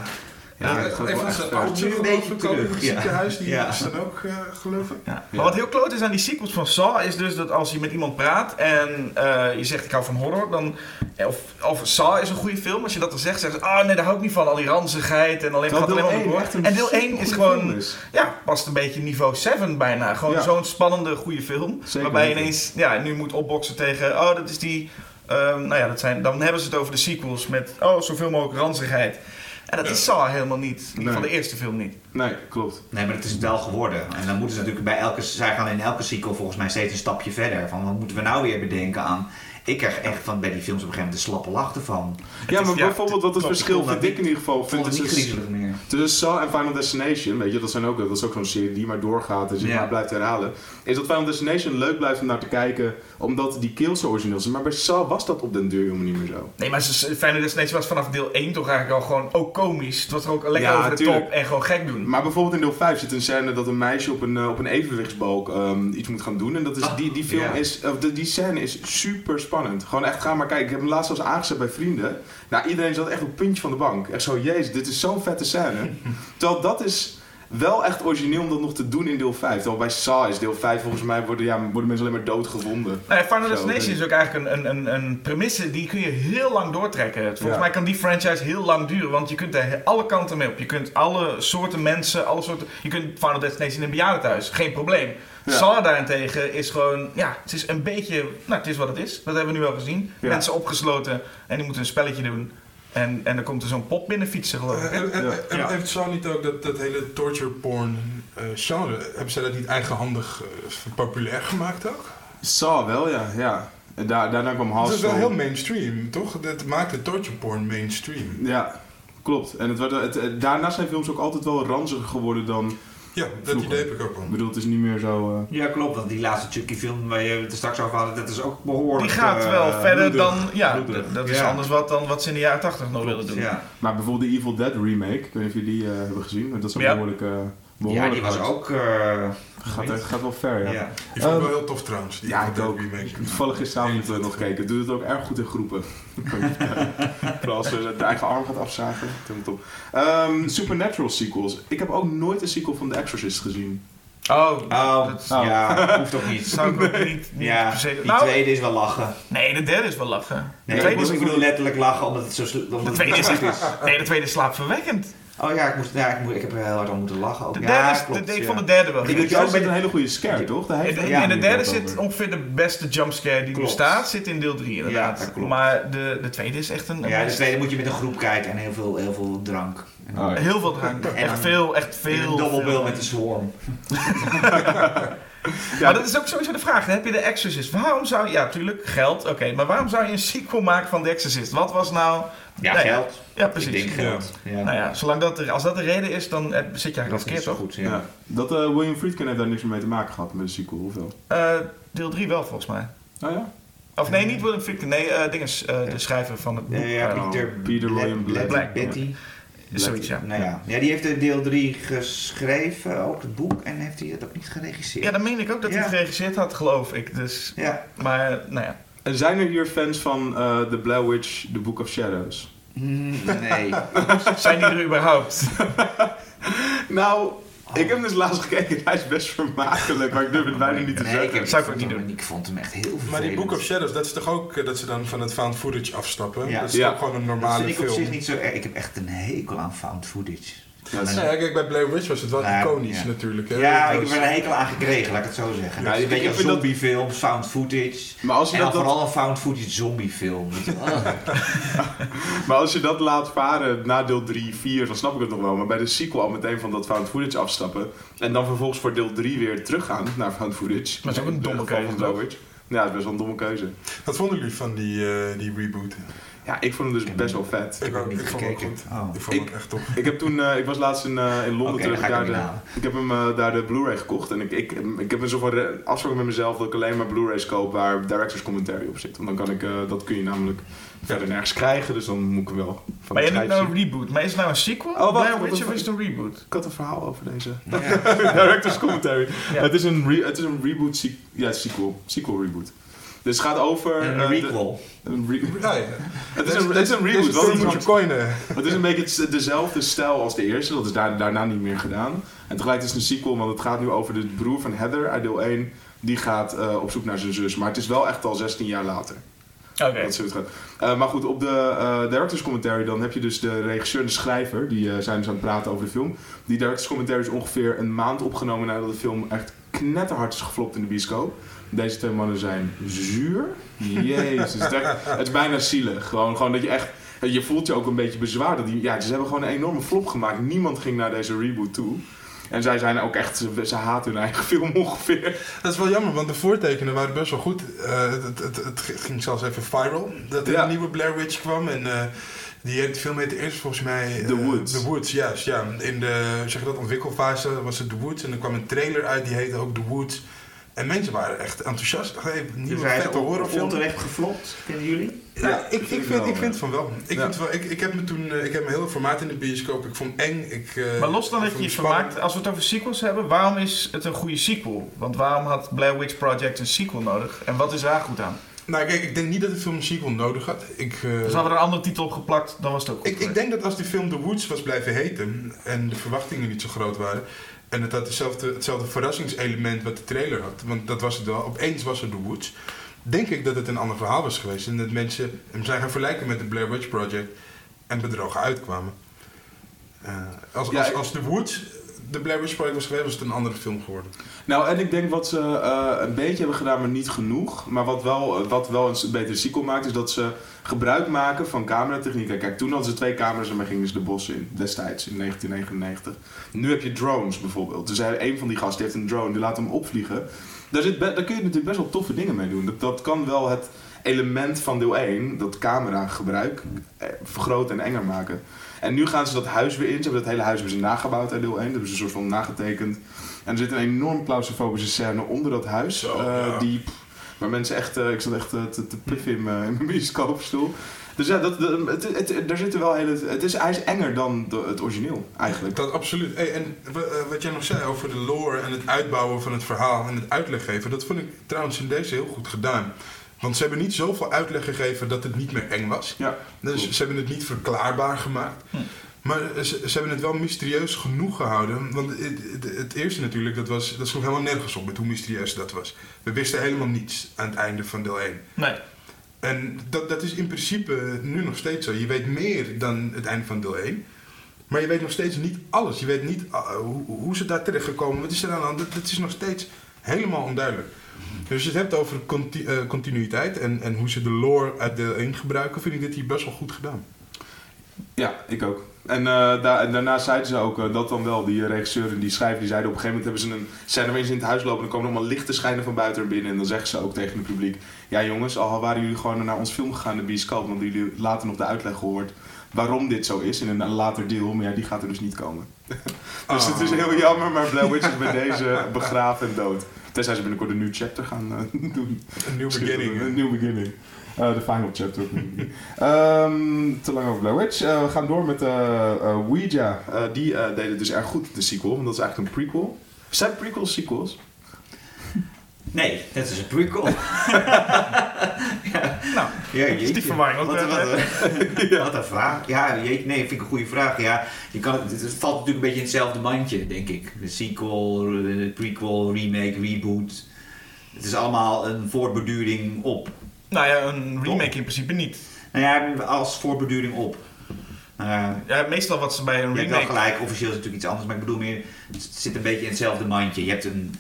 Ja, Ja, dat gaat wel een echt Nu een geloof beetje het terug, ja. ziekenhuis. Die Ja. is dan ook, eh, geloof ik. Ja. Maar wat heel kloot is aan die sequels van Saw is dus dat als je met iemand praat en eh, je zegt ik hou van horror, dan of, of Saw is een goede film. Als je dat dan zegt, zeggen ze, oh nee, daar hou ik niet van, al die ranzigheid en alleen gaat Terwijl alleen deel maar 1 door. echt een En deel 1 is gewoon, is. ja, past een beetje niveau 7 bijna. Gewoon Ja. zo'n spannende goede film, Zeker waarbij je ineens, ja, nu moet opboksen tegen, oh dat is die, ehm, nou ja, dat zijn, dan hebben ze het over de sequels met, oh zoveel mogelijk ranzigheid. En dat is Saw helemaal niet, Nee. de eerste film niet. Nee, klopt. Nee, maar het is het wel geworden. En dan moeten ze natuurlijk bij elke... Zij gaan in elke sequel volgens mij steeds een stapje verder. Van wat moeten we nou weer bedenken aan... Ik krijg echt van bij die films op een gegeven moment de slappe lach ervan. Ja, maar ja, bijvoorbeeld wat het verschil vind ik in ieder geval vind het niet griezelig meer. tussen Saw en Final Destination, weet je, dat, zijn ook, dat is ook zo'n serie die maar doorgaat en zich Ja. maar blijft herhalen. Is dat Final Destination leuk blijft om naar te kijken, omdat die kills zo origineel zijn. Maar bij Saw was dat op den deur helemaal niet meer zo. Nee, maar ze- Final Destination was vanaf deel 1 toch eigenlijk al gewoon ook komisch. Het was er ook lekker Ja, over de tuurlijk. top en gewoon gek doen. Maar bijvoorbeeld in deel 5 zit een scène dat een meisje op een, eh, op een evenwichtsbalk ehm, iets moet gaan doen. En dat is, Ah, die, die film is, of de, die scène is super spannend. Spannend. Gewoon echt, ga maar kijken. Ik heb hem laatst zelfs aangezet bij vrienden. Nou, iedereen zat echt op het puntje van de bank. Echt zo, jezus, dit is zo'n vette scène. Terwijl dat is wel echt origineel om dat nog te doen in deel 5. Terwijl bij Saw is deel 5 volgens mij worden, ja, worden mensen alleen maar doodgevonden. Nee, Final Destination is ook eigenlijk een, een, een, een premisse die kun je heel lang doortrekken. Volgens Ja. mij kan die franchise heel lang duren, want je kunt er alle kanten mee op. Je kunt alle soorten mensen, alle soorten... Je kunt Final Destination in een bejaardentehuis, geen probleem. Ja. Saw daarentegen is gewoon, ja, het is een beetje, nou het is wat het is. Dat hebben we nu al gezien. Ja. Mensen opgesloten en die moeten een spelletje doen. En, en dan komt er zo'n pop binnen fietsen geloof ik. En, en, Ja. en Ja. heeft Saw niet ook dat, dat hele torture porn eh, genre, hebben zij dat niet eigenhandig eh, populair gemaakt ook? Saw wel, ja. ja. En daar, daarna kwam Dat is wel heel mainstream, toch? Dat maakte torture porn mainstream. Ja, klopt. En het werd, het, het- daarna zijn films ook altijd wel ranziger geworden dan... Ja, dat Vroeger. idee heb ik ook wel. Ik bedoel, het is niet meer zo... eh, Ja, klopt. Want die laatste Chucky film waar je het er straks over hadden, dat is ook behoorlijk... Die gaat eh, wel verder dan, ja, dat is Ja. anders wat dan wat ze in de jaren 80 nog willen doen. Ja. Maar bijvoorbeeld de Evil Dead remake, ik weet niet of jullie die eh, hebben gezien. Dat is Ja. behoorlijk... eh, ja, behoorlijk die was hard. ook... eh, Gaat, gaat wel ver, ja. ja. Vond ik Ehm, wel heel tof trouwens. Die Ja, ik ook. Toevallig gisteravond uh, nog gekeken. Doet het ook erg goed in groepen. Kan je vertellen. Vooral als ze de eigen arm gaat afzagen. Ehm, Supernatural sequels. Ik heb ook nooit een sequel van The Exorcist gezien. Oh, Oh, dat Oh. ja, hoeft ook niet. zou ik ook niet, niet Ja, die Nou, tweede is wel lachen. nee, de derde is wel lachen. Nee, de tweede ik, is, bedoel, ik bedoel letterlijk lachen omdat het zo omdat de het tweede is, is. nee, de tweede is slaapverwekkend. Oh ja, ik, moest, ja ik, ik heb er heel hard aan moeten lachen. Ook. De ja, derde is, klopt, de, ik ja. vond de derde wel je ook is met een hele goede scare, toch? In de, Ja, in de derde zit over. ongeveer de beste jumpscare die Klopt. bestaat, zit in deel 3 inderdaad. Ja. Maar de, de tweede is echt een... een Ja, de tweede moet je met een groep kijken en heel veel, heel veel drank. Oh, ja. Heel veel drank. En Echt veel, echt in veel. een dobbelbil met de swarm. Ja, maar dat is ook sowieso de vraag. Dan heb je de Exorcist. Waarom zou je... Ja, tuurlijk, geld. Oké, maar waarom zou je een sequel maken van The Exorcist? Wat was nou... Ja, Nee, geld. Ja, Ik precies. denk geld. Ja. Nou ja, zolang dat er, als dat de reden is, dan eh, zit je eigenlijk dat verkeerd, zo toch? goed. Ja. Ja. Dat eh, William Friedkin heeft daar niks meer mee te maken gehad met de sequel, of wel? Eh, deel 3 wel, volgens mij. Oh ja? Of nee, niet William Friedkin. Nee, eh dinges, eh, de schrijver van het boek. Ja, ja, Peter, Peter William Bla- Black. Betty. Zoiets, ja. Nou ja. ja, die heeft de deel 3 geschreven, ook het boek, en heeft hij het ook niet geregisseerd. Ja, dan meen ik ook dat hij Ja. het geregisseerd had, geloof ik. Dus, Ja. maar, nou ja. En zijn er hier fans van eh The Blair Witch, The Book of Shadows? Mm, nee. Zijn die er überhaupt? Nou, ik heb hem dus laatst gekeken. Hij is best vermakelijk, maar ik durf het bijna niet te nee, zeggen. ik, heb, Zou ik ook niet hem- Ik vond hem echt heel vervelend. Maar die Book of Shadows, dat is toch ook eh, dat ze dan van het found footage afstappen? Ja. Dat is Ja. ook gewoon een Dat normale vind ik op film. zich niet zo erg. Ik heb echt een hekel aan found footage. Ja, is- Nee, kijk, bij Blair Witch was het wel Nou, iconisch ja. natuurlijk. Hè? Ja, ik heb er een hekel aan gekregen, laat ik het zo zeggen. Ja, ik- een beetje een dat- zombiefilm, found footage. Maar als je En dan dat, dat- vooral een found footage zombiefilm. Wel. Maar als je dat laat varen na deel 3, 4, dan snap ik het nog wel. Maar bij de sequel al meteen van dat found footage afstappen. En dan vervolgens voor deel 3 weer teruggaan naar found footage. Maar dat is ook een domme keuze. Ja, dat is best wel een domme keuze. Wat vonden jullie van die, eh, die reboot? Ja, ik vond hem dus best wel vet. Ik heb ook niet ik vond het gekeken. goed. Oh. Ik vond Ik- het echt top. Ik heb toen, eh, ik was laatst in, eh, in Londen ik ik daar hem de, ik heb hem eh, daar de Blu-ray gekocht. En ik, ik, ik heb een soort van afspraak met mezelf dat ik alleen maar Blu-rays koop waar director's commentary op zit. Want dan kan ik, eh, dat kun je namelijk verder nergens krijgen, dus dan moet ik hem wel van Maar noemt schijf nou een reboot. Maar is het nou een sequel? Oh, wacht, Blair Witch of is het een reboot? Ik had een verhaal over deze Ja. director's commentary. Ja. Het, is een re- het is een reboot, se- ja, sequel, sequel reboot. Dus het gaat over... En een de- requel. een re- Ja, ja. het, is een, het is een reboot. Wel anders. coinen. Het is een beetje het- dezelfde stijl als de eerste. Dat is daar, daarna niet meer gedaan. En tegelijk is het een sequel, want het gaat nu over de broer van Heather uit deel 1. Die gaat eh, op zoek naar zijn zus. Maar het is wel echt al 16 jaar later. Oké. Dat is hoe het gaat. Eh, maar goed, op de eh, director's commentary dan heb je dus de regisseur en de schrijver. Die eh, zijn dus aan het praten over de film. Die director's commentary is ongeveer een maand opgenomen nadat de film echt knetterhard is geflopt in de bioscoop. Deze twee mannen zijn zuur. Jezus, het is, echt- het is bijna zielig. Gewoon, gewoon dat je echt... Je voelt je ook een beetje bezwaard. Dat die, ja, ze hebben gewoon een enorme flop gemaakt. Niemand ging naar deze reboot toe. En zij zijn ook echt... Ze, ze haten hun eigen film ongeveer. Dat is wel jammer, want de voortekenen waren best wel goed. Eh, het, het, ging zelfs even viral dat er Ja. een nieuwe Blair Witch kwam. En eh, die heet- film heette eerst volgens mij... eh, The Woods. The Woods, juist. Ja. In de zeg je dat, ontwikkelfase was het The Woods. En er kwam een trailer uit, die heette ook The Woods. En mensen waren echt enthousiast. Hey, Dus nieuwe hij vette horrorfilm. onterecht geflopt, vinden jullie? Ja, Ja, ik, ik, vind wel, ik vind van wel. Ik, Ja. vind wel ik, ik heb me toen, eh, ik heb een heel formaat in de bioscoop. Ik vond eng. Ik, eh, Maar los dan dat je je vermaakt, als we het over sequels hebben, waarom is het een goede sequel? Want waarom had Blair Witch Project een sequel nodig? En wat is daar goed aan? Nou, kijk, ik denk niet dat de film een sequel nodig had. Ik, uh, dus hadden er een andere titel op geplakt, dan was het ook goed ik, ik denk dat als die film The Woods was blijven heten en de verwachtingen niet zo groot waren, en het had hetzelfde, hetzelfde verrassingselement wat de trailer had, want dat was het wel, opeens was er The Woods, denk ik dat het een ander verhaal was geweest. En dat mensen hem zijn gaan vergelijken met de Blair Witch Project en bedrogen uitkwamen. Uh, als, als, als The Woods de Blair Witch Project was geweest, was het een andere film geworden. Nou, en ik denk wat ze uh, een beetje hebben gedaan, maar niet genoeg. Maar wat wel, wat wel een betere sequel maakt, is dat ze gebruik maken van cameratechniek. Kijk, toen hadden ze twee camera's en gingen ze de bossen in, destijds, in 1999. Nu heb je drones bijvoorbeeld. Dus een van die gasten heeft een drone, die laat hem opvliegen. Daar, zit daar kun je natuurlijk best wel toffe dingen mee doen. Dat, dat kan wel het element van deel 1, dat camera gebruik, eh, vergroten en enger maken. En nu gaan ze dat huis weer in. Ze hebben dat hele huis ze nagebouwd uit deel 1. Dat hebben ze een soort van nagetekend. En er zit een enorm claustrofobische scène onder dat huis. Zo, uh, die, waar mensen echt... Uh, ik zat echt uh, te, te puffen in mijn bioscoopstoel. Dus ja, dat, het, het, het, daar zitten wel hele. Het is, hij is enger dan de, het origineel, eigenlijk. Dat absoluut. Hey, en wat jij nog zei over de lore en het uitbouwen van het verhaal en het uitleg geven, dat vond ik trouwens in deze heel goed gedaan. Want ze hebben niet zoveel uitleg gegeven dat het niet meer eng was. Ja, dus ze hebben het niet verklaarbaar gemaakt. Hm. Maar ze, ze, hebben het wel mysterieus genoeg gehouden. Want het, het, eerste natuurlijk, dat, was, dat sloeg helemaal nergens op met hoe mysterieus dat was. We wisten helemaal niets aan het einde van deel 1. Nee. En dat, dat is in principe nu nog steeds zo. Je weet meer dan het einde van deel 1. Maar je weet nog steeds niet alles. Je weet niet uh, hoe, hoe ze daar terecht gekomen. Wat is er aan? Dat, dat is nog steeds helemaal onduidelijk. Dus als je het hebt over uh, continuïteit en, en hoe ze de lore uit deel 1 gebruiken, vind ik dit hier best wel goed gedaan. Ja, ik ook. En, uh, da daarna zeiden ze ook uh, dat dan wel, die regisseur en die schrijver, die zeiden op een gegeven moment hebben ze een ze in het huis lopen en dan komen allemaal lichten schijnen van buiten binnen. En dan zeggen ze ook tegen het publiek, ja jongens, al waren jullie gewoon naar ons film gegaan, de bioscoop, want jullie later nog de uitleg gehoord waarom dit zo is in een later deel, maar ja, die gaat er dus niet komen. dus het is oh. heel jammer, maar Blair Witch is bij deze begraven en dood. Tenzij ze binnenkort een nieuw chapter gaan uh, doen. Een nieuw beginning. Een nieuw beginning. Uh, de final chapter. um, te lang over Blair Witch. Uh, we gaan door met Ouija. die deden dus erg goed, de sequel. Want dat is eigenlijk een prequel. Zijn prequels sequels? Nee, het is een prequel. ja. Nou, ja, jeetje. is die verwarring wat, wat, wat, wat, een vraag. Ja, jeetje, nee, vind ik een goede vraag. Ja, je kan, het, het valt natuurlijk een beetje in hetzelfde mandje, denk ik. De sequel, de prequel, remake, reboot. Het is allemaal een voortborduring op. Nou ja, een remake in principe niet. Nou ja, als voortborduring op. Uh, ja, meestal wat ze bij een remake... Je hebt wel gelijk, officieel is het natuurlijk iets anders, maar ik bedoel meer, het zit een beetje in hetzelfde mandje. Je hebt een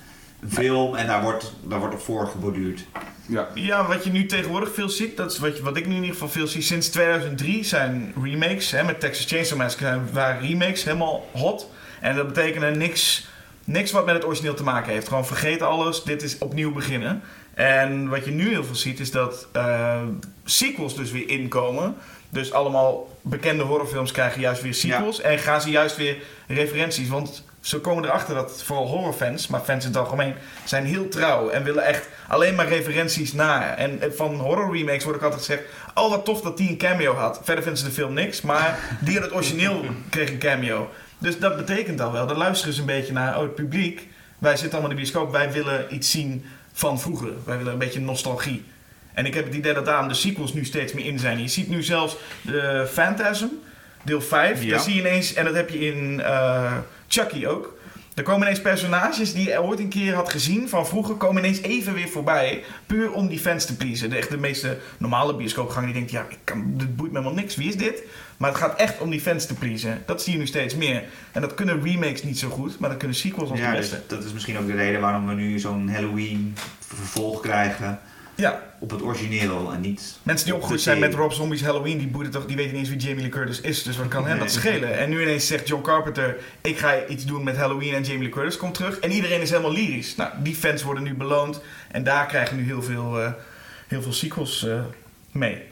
film en daar wordt, daar wordt op voor geborduurd. Ja. ja, wat je nu tegenwoordig veel ziet, dat is wat, je, wat ik nu in ieder geval veel zie. Sinds 2003 zijn remakes, hè, met Texas Chainsaw Massacre waren remakes helemaal hot. En dat betekende niks, niks wat met het origineel te maken heeft. Gewoon vergeet alles, dit is opnieuw beginnen. En wat je nu heel veel ziet, is dat uh, sequels dus weer inkomen. Dus allemaal bekende horrorfilms krijgen juist weer sequels. En gaan ze juist weer referenties. Want ze komen erachter dat vooral horrorfans, maar fans in het algemeen, zijn heel trouw en willen echt alleen maar referenties naar. En van horror remakes wordt ook altijd gezegd: Oh, wat tof dat die een cameo had. Verder vinden ze de film niks, maar die in het origineel kreeg een cameo. Dus dat betekent al wel. Dan luisteren ze een beetje naar: Oh, het publiek. Wij zitten allemaal in de bioscoop, wij willen iets zien van vroeger. Wij willen een beetje nostalgie. En ik heb het idee dat daarom de sequels nu steeds meer in zijn. Je ziet nu zelfs de Phantasm, deel 5. Ja. Daar zie je ineens, en dat heb je in. Uh, Chucky ook. Er komen ineens personages die je ooit een keer had gezien van vroeger, komen ineens even weer voorbij. Puur om die fans te pleasen. De, echt de meeste normale bioscoopganger die denkt, ja, ik kan, dit boeit me helemaal niks. Wie is dit? Maar het gaat echt om die fans te pleasen. Dat zie je nu steeds meer. En dat kunnen remakes niet zo goed, maar dat kunnen sequels als ja, de beste. Dus dat is misschien ook de reden waarom we nu zo'n Halloween vervolg krijgen. Ja. Op het origineel en niet. Mensen die opgegroeid zijn met Rob Zombies Halloween, die, boeien toch, die weten niet eens wie Jamie Lee Curtis is. Dus wat kan hen dat schelen? En nu ineens zegt John Carpenter: Ik ga iets doen met Halloween en Jamie Lee Curtis komt terug. En iedereen is helemaal lyrisch. Nou, die fans worden nu beloond. En daar krijgen nu heel veel, uh, heel veel sequels uh, mee.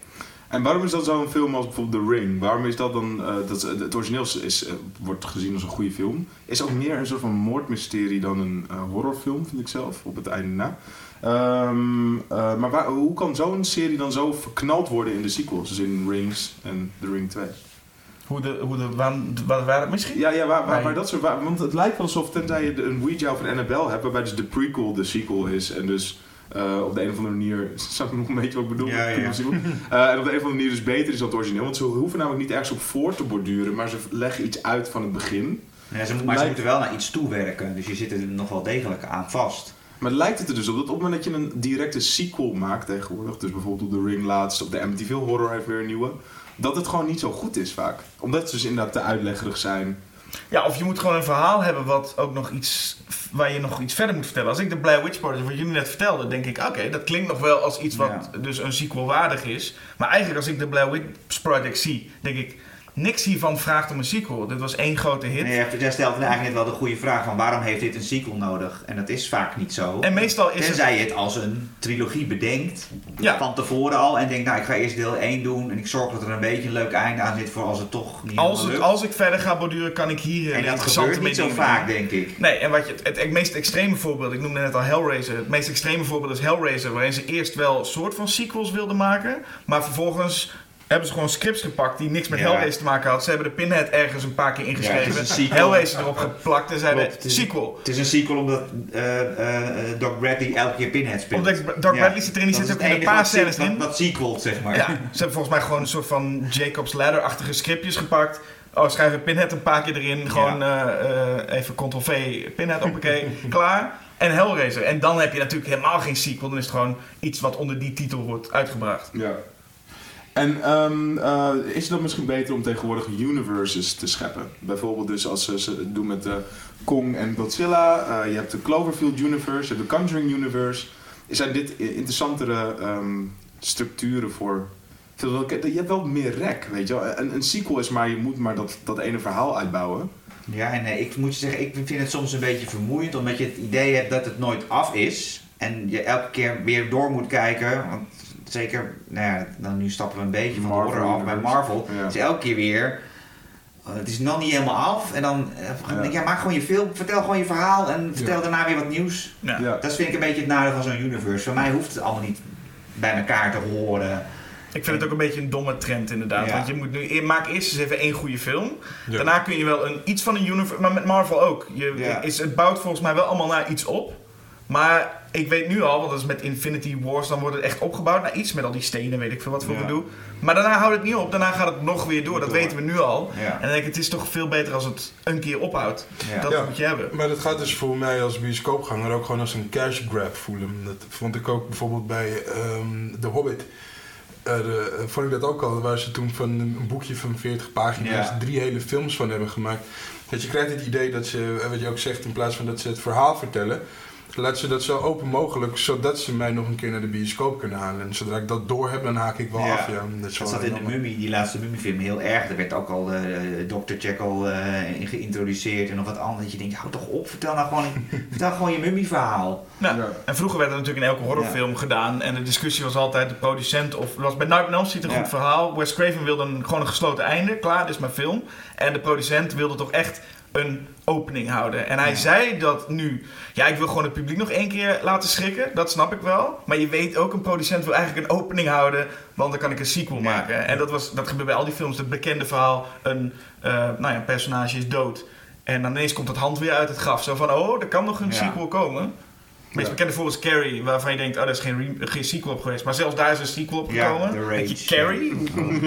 En waarom is dat zo'n film als bijvoorbeeld The Ring? Waarom is dat dan... Uh, dat, het origineel is, wordt gezien als een goede film. Is ook meer een soort van moordmysterie dan een horrorfilm, vind ik zelf, op het einde na. Um, uh, maar waar, hoe kan zo'n serie dan zo verknald worden in de sequels? Dus in Rings en The Ring 2? Hoe de, hoe de, waar, waar, waar misschien? Ja, ja waar, waar, waar dat soort... Waar, want het lijkt wel alsof, tenzij je een Ouija of een Annabelle hebt... waarbij dus de prequel de sequel is... en dus Uh, op de een of andere manier, zou ik nog een beetje wat ik bedoel? Ja, ja. Uh, en op de een of andere manier dus beter is dan het origineel. Want ze hoeven namelijk niet ergens op voor te borduren, maar ze leggen iets uit van het begin. Ja, ze, maar ze moeten wel naar iets toewerken, dus je zit er nog wel degelijk aan vast. Maar lijkt het er dus op dat op het moment dat je een directe sequel maakt tegenwoordig, dus bijvoorbeeld op The Ring laatst of de Amityville Horror heeft weer een nieuwe, dat het gewoon niet zo goed is vaak. Omdat ze dus inderdaad te uitleggerig zijn. Ja, of je moet gewoon een verhaal hebben wat ook nog iets, waar je nog iets verder moet vertellen. Als ik de Blair Witch Project, wat jullie net vertelden, denk ik, oké, dat klinkt nog wel als iets wat dus een sequel waardig is. Maar eigenlijk als ik de Blair Witch Project zie, denk ik, niks hiervan vraagt om een sequel. Dit was één grote hit. Nee, jij stelt eigenlijk net wel de goede vraag van waarom heeft dit een sequel nodig? En dat is vaak niet zo. En meestal is Tenzij je het als een trilogie bedenkt, ja. van tevoren al, en denkt, nou ik ga eerst deel 1 doen en ik zorg dat er een beetje een leuk einde aan zit voor als het toch niet als het, Als ik verder ga borduren, kan ik hier En dat gebeurt niet zo vaak, denk ik. Nee, en wat je, het, het, meest extreme voorbeeld, ik noemde net al Hellraiser, het meest extreme voorbeeld is Hellraiser, waarin ze eerst wel een soort van sequels wilden maken, maar vervolgens hebben ze gewoon scripts gepakt die niks met ja. Hellraiser te maken hadden. Ze hebben de Pinhead ergens een paar keer ingeschreven. Ja, Hellraiser erop geplakt en zeiden sequel. Het is een sequel omdat uh, uh, Doc Bradley elke keer Pinhead speelt. Omdat Doc Bradley zit erin, die zit ook in een paar scènes in. Dat sequel, zeg maar. Ja, ze hebben volgens mij gewoon een soort van Jacob's Ladder-achtige scriptjes gepakt. Oh, schrijven Pinhead een paar keer erin. Gewoon ja. uh, even Ctrl-V, Pinhead, oké, klaar. En Hellraiser. En dan heb je natuurlijk helemaal geen sequel. Dan is het gewoon iets wat onder die titel wordt uitgebracht. Ja. En um, uh, is het dan misschien beter om tegenwoordig universes te scheppen? Bijvoorbeeld dus als ze, ze doen met de Kong en Godzilla. Uh, je hebt de Cloverfield universe, je hebt de Conjuring universe. Zijn dit interessantere um, structuren voor... Je hebt wel meer rek, weet je wel. Een, een sequel is maar, je moet maar dat, dat ene verhaal uitbouwen. Ja, en nee, ik moet je zeggen, ik vind het soms een beetje vermoeiend, omdat je het idee hebt dat het nooit af is. En je elke keer weer door moet kijken. Want zeker, nou ja, dan nu stappen we een beetje van Marvel de horror af bij Marvel. Ja. Dus elke keer weer, uh, het is nog niet helemaal af. En dan, uh, ja. ja. maak gewoon je film, vertel gewoon je verhaal en vertel daarna weer wat nieuws. Dat vind ik een beetje het nadeel van zo'n universe. Voor mij hoeft het allemaal niet bij elkaar te horen. Ik vind het ook een beetje een domme trend inderdaad. Want je moet nu, maak eerst eens even één goede film. Daarna kun je wel een, iets van een universe, maar met Marvel ook. Je, is, het bouwt volgens mij wel allemaal naar iets op. Maar ik weet nu al, want dat is met Infinity Wars, dan wordt het echt opgebouwd naar iets met al die stenen, weet ik veel wat voor ja. doen. Maar daarna houdt het niet op, daarna gaat het nog weer door, dat weten we nu al. En dan denk ik, het is toch veel beter als het een keer ophoudt. Dat moet je hebben. Maar dat gaat dus voor mij als bioscoopganger ook gewoon als een cash grab voelen. Dat vond ik ook bijvoorbeeld bij um, The Hobbit. Uh, de, vond ik dat ook al, waar ze toen van een boekje van 40 pagina's drie hele films van hebben gemaakt. Dat je krijgt het idee dat ze, wat je ook zegt, in plaats van dat ze het verhaal vertellen, laat ze dat zo open mogelijk, zodat ze mij nog een keer naar de bioscoop kunnen halen. En zodra ik dat door heb, dan haak ik wel af. Ja. Dat, dat zat in de Mummy, die laatste Mummy-film, heel erg. Er werd ook al uh, Dr. Jekyll uh, geïntroduceerd en nog wat anders. Je denkt, hou toch op, vertel nou gewoon, vertel gewoon je Mummy-verhaal. Nou, ja. En vroeger werd dat natuurlijk in elke horrorfilm gedaan. En de discussie was altijd de producent of... was bij Nightmare on Elm een goed verhaal. Wes Craven wilde een, gewoon een gesloten einde. Klaar, dit is mijn film. En de producent wilde toch echt een opening houden. En hij ja. zei dat nu... Ja, ik wil gewoon het publiek nog één keer laten schrikken. Dat snap ik wel. Maar je weet ook, een producent wil eigenlijk een opening houden... want dan kan ik een sequel ja. maken. En dat, was, dat gebeurt bij al die films. Het bekende verhaal, een, uh, nou ja, een personage is dood. En dan ineens komt het hand weer uit het graf. Zo van, oh, er kan nog een ja. sequel komen. Het meest bekende voorbeeld is Carrie, waarvan je denkt, oh, daar is geen, geen sequel op geweest. Maar zelfs daar is een sequel op gekomen. Ja, Carrie?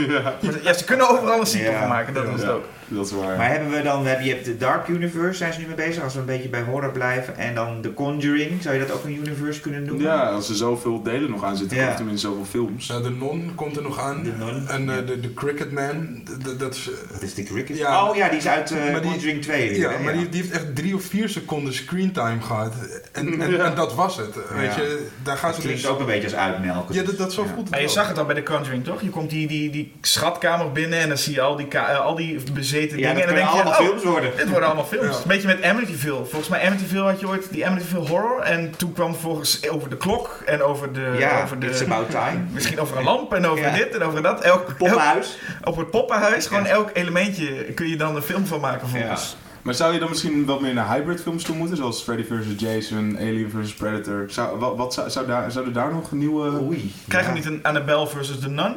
Ja. ja. ze kunnen overal een sequel van maken, dat is het ook. Dat is waar. Maar hebben we dan, je hebt de Dark Universe, zijn ze nu mee bezig, als we een beetje bij horror blijven. En dan The Conjuring, zou je dat ook een universe kunnen noemen? Ja, als er zoveel delen nog aan zitten, ja. komt tenminste zoveel films. Ja, de Non komt er nog aan. De Non. En uh, de, de Cricket Man, dat is... Wat is de Cricket? Ja, oh ja, die is uit uh, Conjuring 2 weer, Ja, hè? maar die, die, heeft echt drie of vier seconden screentime gehad. En, en, en dat was het. Weet je, daar gaan dat ze klinkt dus... ook een beetje als uitmelken. Ja, dat, dat zo goed. Maar je zag het al bij de Conjuring, toch? Je komt die, die, die schatkamer binnen en dan zie je al die, uh, al die bezeten dingen. En dan denk je, allemaal oh, films worden. Dit worden allemaal films. Ja. Een beetje met Amityville. Volgens mij Amityville had je ooit die Amityville Horror. En toen kwam vervolgens over de klok en over de... Ja, over de, It's About Time. Misschien over een lamp en over ja. dit en over dat. Elk, poppenhuis. Elk, op het poppenhuis. Gewoon elk elementje kun je dan een film van maken volgens. Maar zou je dan misschien wat meer naar hybrid films toe moeten? Zoals Freddy vs. Jason, Alien vs. Predator. Zou, wat, wat zou, zou daar, zouden daar nog nieuwe... Oei. Krijgen we niet een Annabelle vs. The Nun?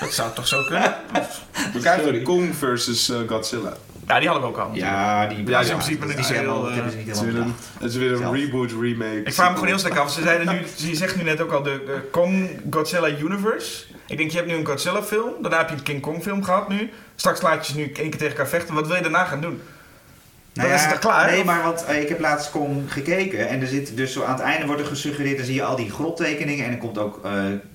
Dat zou toch zo kunnen? We krijgen Kong vs. Uh, Godzilla. Ja, die hadden we ook al. Ja, die, ja, in principe die niet zijn heel, eh, dat hebben ze niet Het is weer helemaal een, het is weer een reboot, remake. Ik vraag me gewoon heel sterk af. Ze, zeiden nu, ze zegt nu net ook al de, Kong Godzilla Universe. Ik denk, je hebt nu een Godzilla film. Daarna heb je een King Kong film gehad nu. Straks laat je ze nu één keer tegen elkaar vechten. Wat wil je daarna gaan doen? Nou Dan is het toch klaar? Nee, Of- maar want eh, ik heb laatst Kong gekeken en er zit dus zo aan het einde wordt er gesuggereerd, dan zie je al die grottekeningen en er komt ook eh,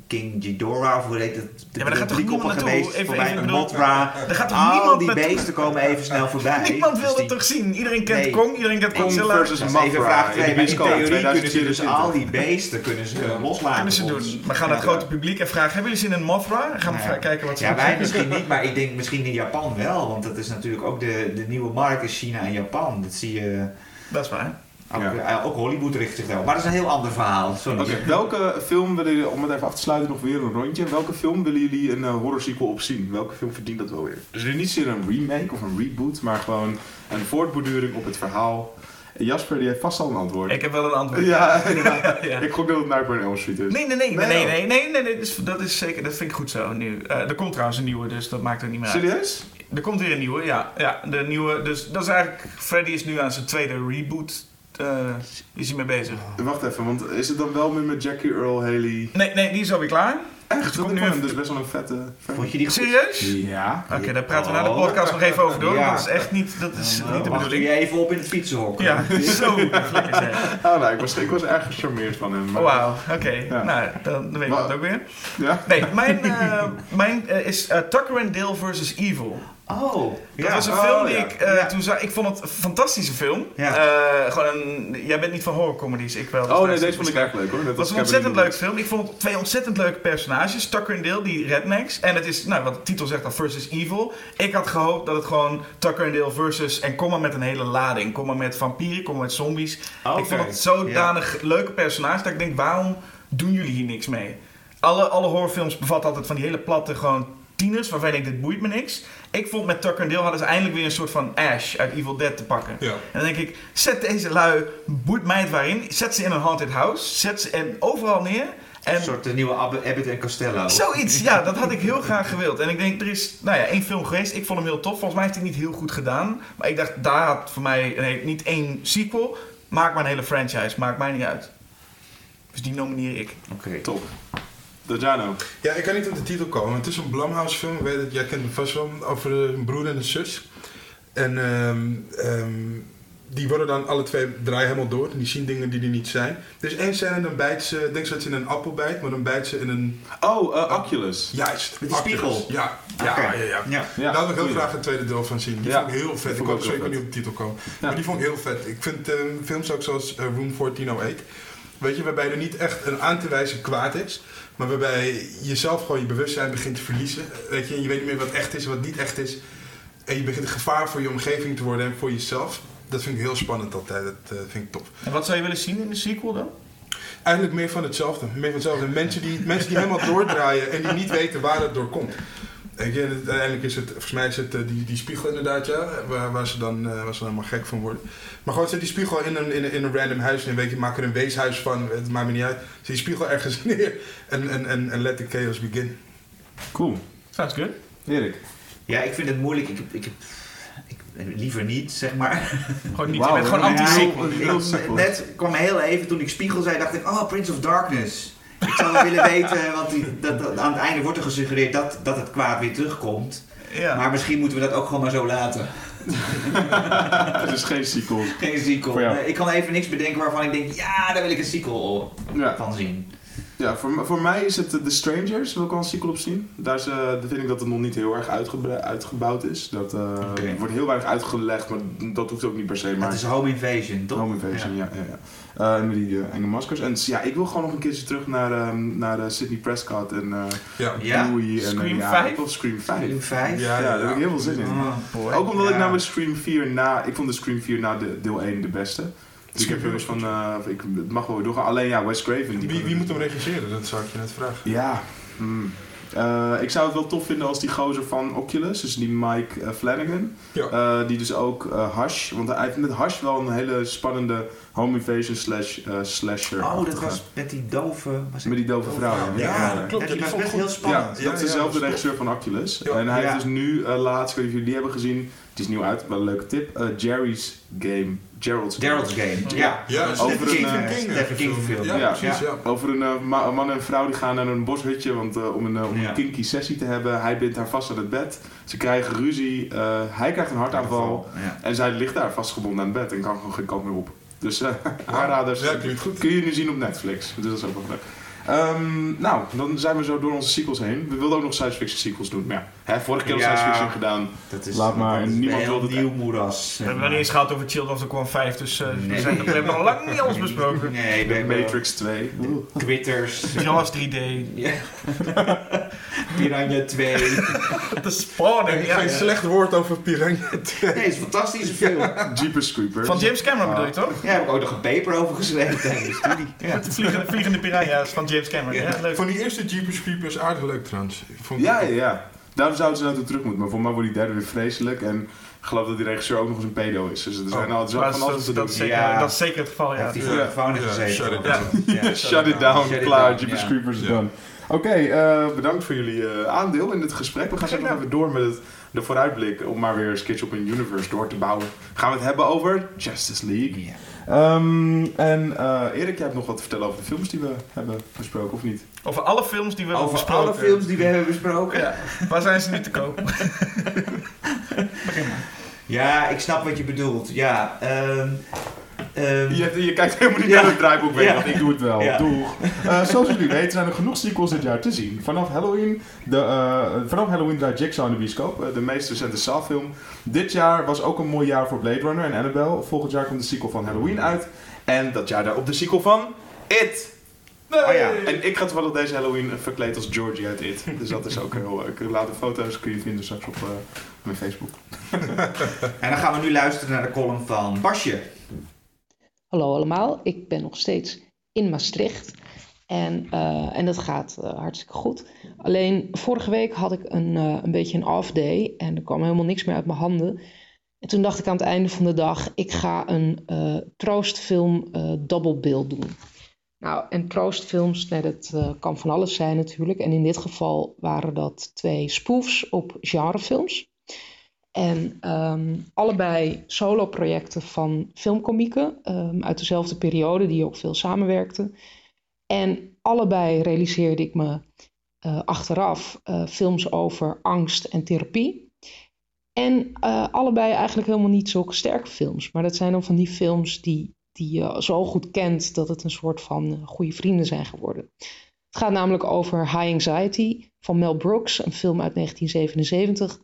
King Ghidorah, of hoe heet het? De, Ja, maar daar gaat toch geweest, Even- voorbij, even Mothra. Er gaat toch Al niemand die beesten komen even snel voorbij. Niemand wil dat die- toch zien? Iedereen kent Nee. Kong, iedereen kent Kong Godzilla. versus is even Mothra vraag in twee, de maar in bioscoop, theorie kunnen ze dus 2024. al die beesten kunnen ze loslaten. kunnen ze doen. We gaan naar het grote publiek en vragen: hebben jullie zin in Mothra? Gaan we Nou ja. kijken wat ze Ja, wij misschien niet, maar ik denk misschien in Japan wel. Want dat is natuurlijk ook de, de nieuwe markt is China en Japan. Dat zie je. Dat is waar. Ook, Ja. eh, ook Hollywood richt zich wel. Maar dat is een heel ander verhaal. Sorry. Oké, welke film willen jullie, om het even af te sluiten, nog weer een rondje. Welke film willen jullie een uh, horror sequel op zien? Welke film verdient dat wel weer? Dus niet zozeer een remake of een reboot, maar gewoon een voortborduring op het verhaal. En Jasper, die heeft vast al een antwoord. Ik heb wel een antwoord. ja, Ja. ik gok dat het Nightmare on Elm Street is. Nee, nee, nee, nee, Nee, nee, oh. nee, nee, nee, nee, dus dat is zeker, dat vind ik goed zo nu. Eh, er komt trouwens een nieuwe, dus dat maakt er niet meer uit. Serieus? Er komt weer een nieuwe, ja. ja de nieuwe, dus dat is eigenlijk, Freddy is nu aan zijn tweede reboot, eh, is hij mee bezig. Wacht even, want is het dan wel meer met Jackie Earl Haley? Nee, nee, die is alweer klaar. Echt? komt Dat nu hem even- dus best wel een vette... Vond je die goed? Serieus? Ja. Oké, daar praten we na de podcast nog even over door. Ja. Dat is echt niet, dat is Dan, niet de bedoeling. je even op in het fietsenhok. Ja, zo. Oh, nou, ik was, ik was erg gecharmeerd van hem. maar- Oh, wauw, oké. Ja. Nou, dan, dan weet ik Maar- dat ook weer. Ja? Nee, mijn, eh, mijn eh, is Tucker and Dale versus Evil. Oh, Dat ja. was een oh, film die ja. ik eh, Ja. toen zag. Ik vond het een fantastische film. Ja. Eh, gewoon een, jij bent niet van horrorcomedies, ik wel. dus Oh nee, deze vond ik het erg leuk hoor. Het was een ontzettend the leuk Woods. film. Ik vond twee ontzettend leuke personages. Tucker en Dale, die rednecks. En het is, nou, wat de titel zegt al, versus evil. Ik had gehoopt dat het gewoon Tucker en Dale versus... En kom maar met een hele lading. Kom maar met vampieren, kom maar met zombies. Ik vond het zodanig leuke personages dat ik denk, waarom doen jullie hier niks mee? Alle, alle horrorfilms bevatten altijd van die hele platte gewoon tieners, waarvan ik denk, dit boeit me niks. Ik vond met Tucker en Dale hadden ze eindelijk weer een soort van Ash uit Evil Dead te pakken. Ja. En dan denk ik, zet deze lui, boeit mij het waarin. Zet ze in een haunted house. Zet ze en overal neer. En Een soort de nieuwe Abbe- Abbott en Costello. zoiets, ja, dat had ik heel graag gewild. En ik denk, er is nou ja, één film geweest. Ik vond hem heel tof. Volgens mij heeft hij niet heel goed gedaan. Maar ik dacht, daar had voor mij nee, niet één sequel. Maak maar een hele franchise. Maakt mij niet uit. Dus die nomineer ik. Oké. Top. Dojano. Ja, ik kan niet op de titel komen. Het is een Blumhouse film. Ik weet het, jij kent hem vast wel. Over een broer en een zus. En ehm, ehm, die worden dan alle twee draaien helemaal door. En die zien dingen die er niet zijn. Er is één scène, dan bijt ze... Ik denk dat ze in een appel bijt. Maar dan bijt ze in een... Oh, eh, Oculus. Juist. Met die spiegel. Ja. Ja, ja, ja. Ja. Ja, Daar wil ik heel graag een tweede deel van zien. Die Ja. vond ik heel vet. Ik ook zeker niet op de titel komen. Ja. Maar die vond ik heel vet. Ik vind ehm, films ook zoals eh, Room 1408. Weet je, waarbij er niet echt een aan te wijzen kwaad is. Maar waarbij je zelf gewoon je bewustzijn begint te verliezen. Weet je, je weet niet meer wat echt is en wat niet echt is. En je begint een gevaar voor je omgeving te worden en voor jezelf. Dat vind ik heel spannend altijd. Dat eh, vind ik tof. En wat zou je willen zien in de sequel dan? Eigenlijk meer van hetzelfde. Meer van hetzelfde. Mensen die, mensen die helemaal doordraaien en die niet weten waar het door komt. Het- uiteindelijk is het, volgens mij is het eh, die, die spiegel inderdaad, ja, waar, waar, ze dan, eh, waar ze dan helemaal gek van worden. Maar gewoon zet die spiegel in een, in een, in een random huis en weet je, maak er een weeshuis van, het maakt me niet uit. Zet die spiegel ergens neer en, en, en, en let the chaos begin. Cool. Sounds good. Erik. Ja, ik vind het moeilijk. Ik, ik, ik, liever niet, zeg maar. Gewoon niet, Wauw, je bent gewoon ja, anti-sequel. ik- Ik- sequel. net kwam heel even toen ik spiegel zei, dacht ik, oh, Prince of Darkness. Ik zou wel willen weten, want die, dat, dat- aan het einde wordt er gesuggereerd dat, dat het kwaad weer terugkomt. Ja. Maar misschien moeten we dat ook gewoon maar zo laten. Het is geen sequel. Geen sequel. Ik kan even niks bedenken waarvan ik denk, ja, daar wil ik een sequel van zien. Ja voor, voor mij is het eh, The Strangers, wil ik al een sequel op zien. Daar, is, eh, daar vind ik dat het nog niet heel erg uitgebouwd is. Dat eh, er wordt heel weinig uitgelegd, maar dat hoeft ook niet per se. Maar het is Home Invasion, toch? Home Invasion, ja. ja, ja, Eh, met die enge maskers. En ja, ik wil gewoon nog een keertje terug naar, ehm, naar Sidney Prescott en eh Ja. Ja? En, Scream eh, ja, 5? ik wil Scream 5. Scream 5? Ja, Ja, daar heb ik heel veel zin in. Boy. Ook omdat ik Ja. nou bij Scream 4 na... Ik vond de Scream 4 na de, deel 1 de beste. Dus ik heb zoiets van... eh, ik, het mag wel weer doorgaan. Alleen ja, Wes Craven... Die Wie, wie moet hem regisseren? Dat zou ik je net vragen. Ja. hmm. Eh, ik zou het wel tof vinden als die gozer van Oculus, dus die Mike eh, Flanagan, Ja. eh, die dus ook eh Hush, want hij heeft met Hush wel een hele spannende home invasion slash slasher. Oh, dat was met die dove... Was het Met die dove vrouw. Ja, ja. dat klopt. Ja, was vond best heel spannend. Ja, Ja, dat is ja, dezelfde dat is regisseur van Oculus. Ja. En hij Ja. heeft dus nu eh, laatst, ik weet niet of jullie die hebben gezien, Het is nieuw uit, wel een leuke tip. Uh, Jerry's Game. Gerald's Game. Gerald's Game, ja. ja over een, King, King film. Ja, ja, precies, ja. Over een uh, man en vrouw die gaan naar een boshutje want, uh, om, een, om een kinky sessie te hebben. Hij bindt haar vast aan het bed. Ze krijgen ruzie. hij krijgt een hartaanval. En zij ligt daar vastgebonden aan het bed en kan gewoon geen kant meer op. Dus aanraders kun je nu zien op Netflix. Dus dat is ook wel leuk. Um, nou, dan zijn we zo door onze sequels heen. We wilden ook nog science fiction sequels doen. Maar ja, hè, vorige keer ja, science fiction gedaan. Dat is, Laat maar. En niemand wilde nieuw moeras. We hebben nog niet eens gehad over Children of the Corn 5. Dus uh, nee. we, zijn, we hebben nog lang niet alles besproken. Nee, de Matrix 2. Quitters. Jaws 3D. Ja. Piranha 2. de spanning. Ja, geen slecht woord over Piranha 2. Nee, het is een fantastische film. Jeepers Creepers. Van James Cameron bedoel je toch? Ja, heb ik ook nog een paper over geschreven tijdens de studie. Ja. De vliegende, vliegende piranha's van James Cameron. Ja. leuk. Van die eerste Jeepers Creepers aardig leuk trouwens. Vond ja, ja, ja. Daar zouden ze naartoe terug moeten. Maar voor mij wordt die derde weer vreselijk. En ik geloof dat die regisseur ook nog eens een pedo is. Dus er zijn oh. altijd van alles te doen. Ja. Dat is zeker het geval, ja. Heeft hij voor de gevangenis gezeten. Shut it down. Shut it down. Klaar, Jeepers Creepers is done. Oké, uh, bedankt voor jullie uh, aandeel in dit gesprek. We gaan zo nog even door met het, de vooruitblik om maar weer Sketch op een Universe door te bouwen. Gaan we het hebben over Justice League. Yeah. Um, en uh, Erik, jij hebt nog wat te vertellen over de films die we hebben besproken, of niet? Over alle films die we hebben besproken. Over alle films die we hebben besproken. Ja. Waar zijn ze nu te koop? Begin maar. Ja, ik snap wat je bedoelt. Ja, um, Um, je, je, kijkt helemaal niet naar het draaiboek mee, want ik doe het wel. Ja. Doeg. Uh, zoals jullie weten zijn er genoeg sequels dit jaar te zien. Vanaf Halloween, de, uh, vanaf Halloween draait Jigsaw in de bioscoop, uh, de meest recente Saw-film. Dit jaar was ook een mooi jaar voor Blade Runner en Annabelle. Volgend jaar komt de sequel van Halloween uit. En dat jaar daarop de sequel van It. Nee. Oh ja. En ik ga toevallig deze Halloween verkleed als Georgie uit It. Dus dat is ook heel leuk. Laat de foto's kun je vinden straks op mijn Facebook. en dan gaan we nu luisteren naar de column van Basje. Hallo allemaal, ik ben nog steeds in Maastricht en, uh, en dat gaat uh, hartstikke goed. Alleen vorige week had ik een, uh, een beetje een off day en er kwam helemaal niks meer uit mijn handen. En toen dacht ik aan het einde van de dag, ik ga een troostfilm double bill doen. Nou, en troostfilms, nee, dat kan van alles zijn natuurlijk. En in dit geval waren dat twee spoofs op genrefilms. En um, allebei solo-projecten van filmkomieken um, uit dezelfde periode, die ook veel samenwerkten. En allebei realiseerde ik me uh, achteraf uh, films over angst en therapie. En allebei eigenlijk helemaal niet zulke sterke films. Maar dat zijn dan van die films die, die je zo goed kent dat het een soort van goede vrienden zijn geworden. Het gaat namelijk over High Anxiety van Mel Brooks, een film uit 1977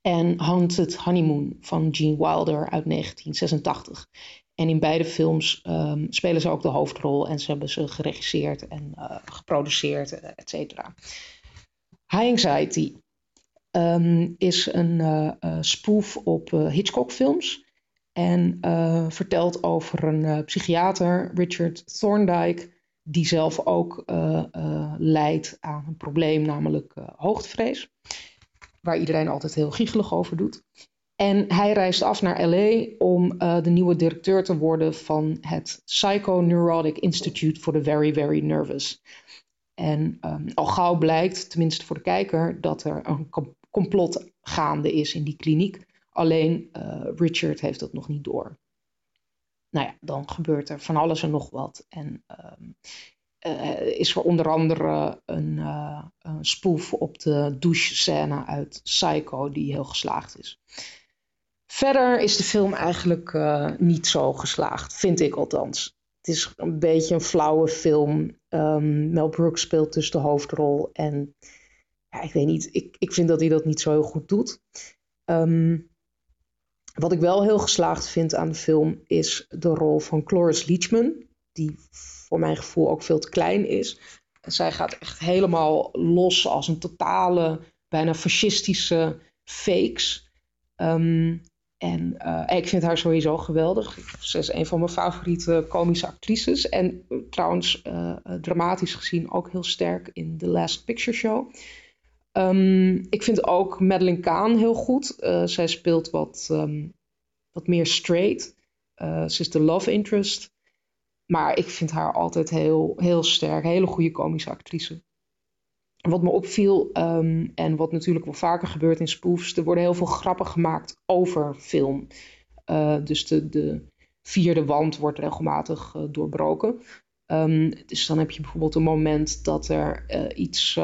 en Haunted Honeymoon van Gene Wilder uit 1986. En in beide films um, spelen ze ook de hoofdrol en ze hebben ze geregisseerd en uh, geproduceerd, et cetera. High Anxiety um, is een spoof op Hitchcock-films en vertelt over een psychiater, Richard Thorndike, die zelf ook leidt aan een probleem, namelijk hoogtevrees waar iedereen altijd heel giechelig over doet. En hij reist af naar LA om uh, de nieuwe directeur te worden van het Psychoneurotic Institute for the Very, Very Nervous. En um, al gauw blijkt, tenminste voor de kijker, dat er een complot gaande is in die kliniek. Alleen uh, Richard heeft dat nog niet door. Nou ja, dan gebeurt er van alles en nog wat. En um, uh, is er onder andere een, uh, een spoof op de douche-scène uit Psycho, die heel geslaagd is. Verder is de film eigenlijk niet zo geslaagd, vind ik althans. Het is een beetje een flauwe film. Um, Mel Brooks speelt dus de hoofdrol. En ja, ik weet niet, ik, ik vind dat hij dat niet zo heel goed doet. Um, wat ik wel heel geslaagd vind aan de film is de rol van Cloris Leachman. Die voor mijn gevoel ook veel te klein is. Zij gaat echt helemaal los als een totale, bijna fascistische fakes. Um, en uh, ik vind haar sowieso geweldig. Ze is een van mijn favoriete komische actrices. En uh, trouwens, uh, dramatisch gezien ook heel sterk in The Last Picture Show. Um, ik vind ook Madeleine Kahn heel goed. zij speelt wat, um, wat meer straight. ze is de love interest. Maar ik vind haar altijd heel, heel sterk. Hele goede komische actrice. wat me opviel, um, en wat natuurlijk wel vaker gebeurt in spoofs, er worden heel veel grappen gemaakt over film. Uh, dus de, de vierde wand wordt regelmatig doorbroken. Dus dan heb je bijvoorbeeld een moment dat er iets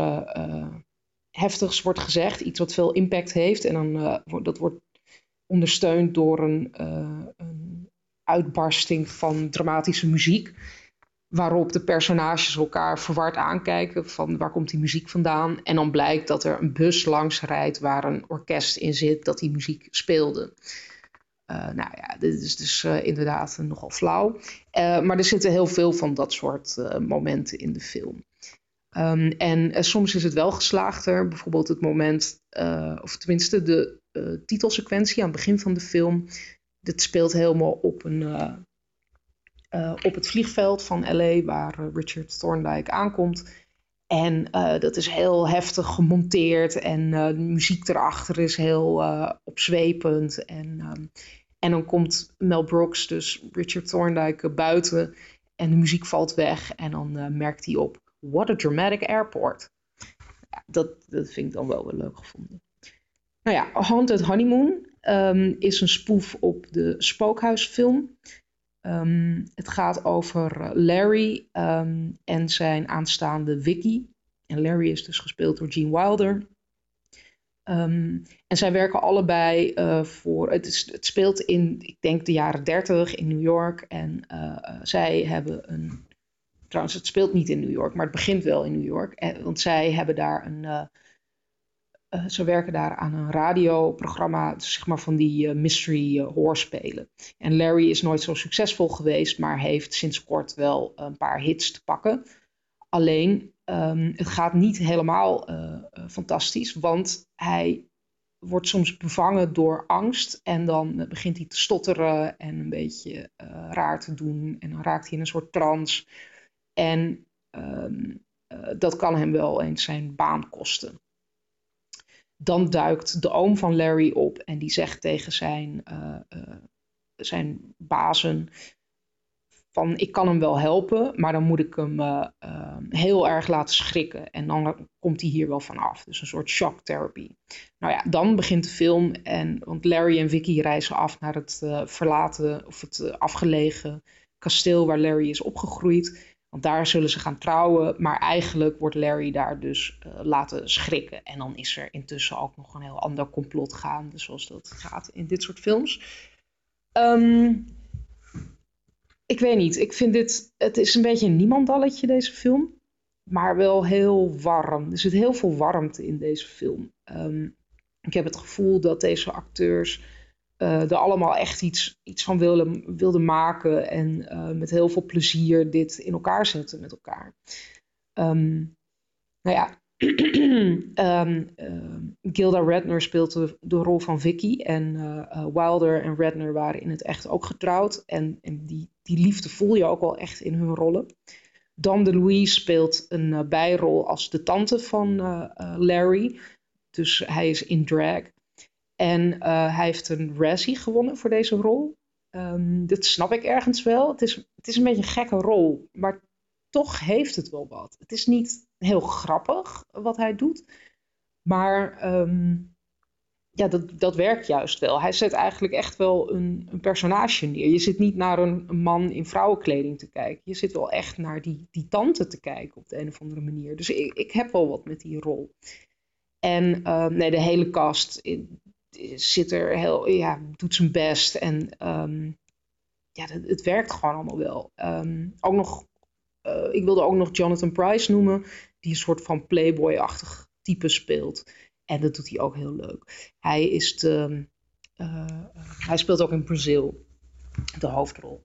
heftigs wordt gezegd, iets wat veel impact heeft. En dan dat wordt ondersteund door een, een uitbarsting van dramatische muziek waarop de personages elkaar verward aankijken van waar komt die muziek vandaan. En dan blijkt dat er een bus langs rijdt waar een orkest in zit dat die muziek speelde. Uh, nou ja, dit is dus inderdaad nogal flauw. Maar er zitten heel veel van dat soort momenten in de film. Um, en soms is het wel geslaagder. Bijvoorbeeld het moment, of tenminste de titelsequentie aan het begin van de film. Dit speelt helemaal op een uh, op het vliegveld van LA, waar uh, Richard Thorndike aankomt. En uh, dat is heel heftig gemonteerd en de muziek erachter is heel opzwepend. En, um, en dan komt Mel Brooks, dus Richard Thorndike, buiten en de muziek valt weg. En dan merkt hij op, what a dramatic airport. Ja, dat, dat vind ik dan wel weer leuk gevonden. Nou ja, Haunted Honeymoon um, is een spoof op de spookhuisfilm. Um, het gaat over eh, Larry um, en zijn aanstaande Vicky. En Larry is dus gespeeld door Gene Wilder. Um, en zij werken allebei uh, voor. Het, is, het, speelt in, ik denk, de jaren 30 in New York. En uh, zij hebben een. Trouwens, het speelt niet in New York, maar het begint wel in New York. want zij hebben daar een uh, ze werken daar aan een radioprogramma, zeg maar van die mystery hoorspelen. En Larry is nooit zo succesvol geweest, maar heeft sinds kort wel een paar hits te pakken. Alleen, um, het gaat niet helemaal fantastisch, want hij wordt soms bevangen door angst en dan begint hij te stotteren en een beetje raar te doen. En dan raakt hij in een soort trance. En um, dat kan hem wel eens zijn baan kosten dan duikt de oom van Larry op en die zegt tegen zijn, uh, uh, zijn bazen van ik kan hem wel helpen, maar dan moet ik hem uh, heel erg laten schrikken en dan komt hij hier wel vanaf. Dus een soort shock therapy. Nou ja, dan begint de film en want Larry en Vicky reizen af naar het verlaten of het afgelegen kasteel waar Larry is opgegroeid. Want daar zullen ze gaan trouwen. Maar eigenlijk wordt Larry daar dus uh, laten schrikken. En dan is er intussen ook nog een heel ander complot gaande. Zoals dat gaat in dit soort films. Um, ik weet niet. Ik vind dit. Het is een beetje een niemandalletje, deze film. Maar wel heel warm. Er zit heel veel warmte in deze film. Um, ik heb het gevoel dat deze acteurs er allemaal echt iets, iets van wilden, wilden maken en uh, met heel veel plezier dit in elkaar zetten met elkaar. Um, nou ja, um, uh, Gilda Redner speelt de, rol van Vicky en Wilder en Redner waren in het echt ook getrouwd en, en die, die liefde voel je ook wel echt in hun rollen. Dan de Louise speelt een bijrol als de tante van Larry, dus hij is in drag. En uh, hij heeft een Razzie gewonnen voor deze rol. Um, dat snap ik ergens wel. Het is, het is een beetje een gekke rol, maar toch heeft het wel wat. Het is niet heel grappig wat hij doet, maar um, ja, dat, dat werkt juist wel. Hij zet eigenlijk echt wel een, een personage neer. Je zit niet naar een, man in vrouwenkleding te kijken. Je zit wel echt naar die, die tante te kijken op de een of andere manier. Dus ik, ik heb wel wat met die rol. En uh, nee, de hele cast, zit er heel, ja, doet zijn best. En um, ja, het, het, werkt gewoon allemaal wel. Um, ook nog, uh, ik wilde ook nog Jonathan Price noemen, die een soort van playboy-achtig type speelt. En dat doet hij ook heel leuk. Hij, is de, uh, hij speelt ook in Brazil de hoofdrol.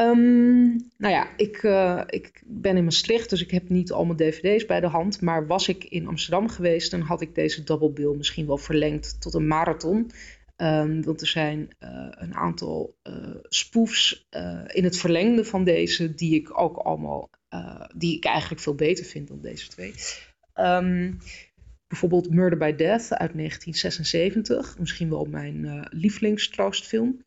Um, nou ja, ik, uh, ik ben in Maastricht, dus ik heb niet al dvd's bij de hand. Maar was ik in Amsterdam geweest, dan had ik deze double bill misschien wel verlengd tot een marathon. Um, want er zijn uh, een aantal uh, spoofs in het verlengde van deze, die ik ook allemaal, die ik eigenlijk veel beter vind dan deze twee. Um, bijvoorbeeld Murder by Death uit 1976, misschien wel mijn lievelingstroostfilm.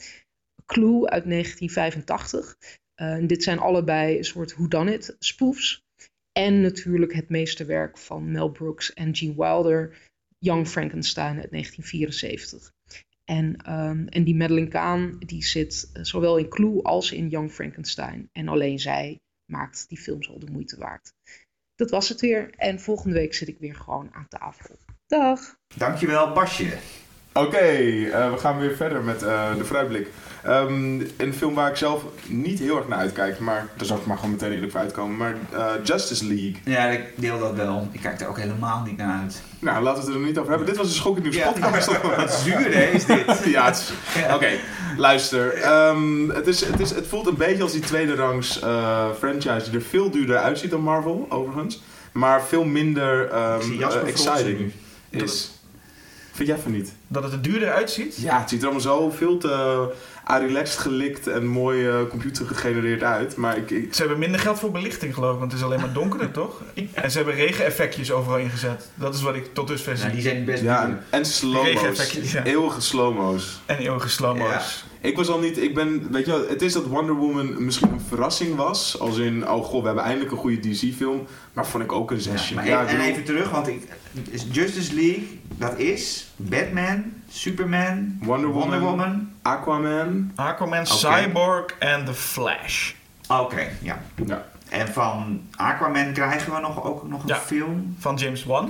Clue uit 1985. Uh, dit zijn allebei een soort whodunit spoofs. En natuurlijk het meesterwerk van Mel Brooks en Gene Wilder, Young Frankenstein uit 1974. En, ehm, en die Madeleine Kahn die zit eh, zowel in Clue als in Young Frankenstein. En alleen zij maakt die films al de moeite waard. Dat was het weer. En volgende week zit ik weer gewoon aan tafel. Dag! Dankjewel, Basje. Oké, eh, we gaan weer verder met uh, de vooruitblik. Um, een film waar ik zelf niet heel erg naar uitkijk, maar daar zal ik maar gewoon meteen eerlijk voor uitkomen. Maar uh, Justice League. Ja, ik deel dat wel. Ik kijk er ook helemaal niet naar uit. Nou, laten we het er niet over hebben. Dit was een schokkend nieuws podcast. Ja, wat zuur hè, is dit. ja, Oké, okay, luister. Um, het, is, het, is, het voelt een beetje als die tweede rangs franchise die er veel duurder uitziet dan Marvel, overigens. Maar veel minder um, exciting is. Vind jij van niet? Dat het er duurder uitziet? Ja, het ziet er allemaal zo veel te relaxed gelikt en mooi uh, computer gegenereerd uit. Maar ik, ik, Ze hebben minder geld voor belichting geloof ik, want het is alleen maar donkerder toch? En ze hebben regeneffectjes overal ingezet. Dat is wat ik tot dusver zie. Ja, die zijn best Ja, en, en slow-mo's. Ja. Eeuwige slow-mo's. En eeuwige slow-mo's. Ja. Ik was al niet, ik ben, weet je wel, het is dat Wonder Woman misschien een verrassing was. Als in, oh god, we hebben eindelijk een goede DC-film. Maar vond ik ook een zesje. Ja, maar en even terug, want ik, Justice League, dat is Batman, Superman, Wonder Woman, Wonder Woman Aquaman. Aquaman, okay. Cyborg en The Flash. Oké, okay, ja. ja. En van Aquaman krijgen we nog, ook nog een ja, film? Van James Wan.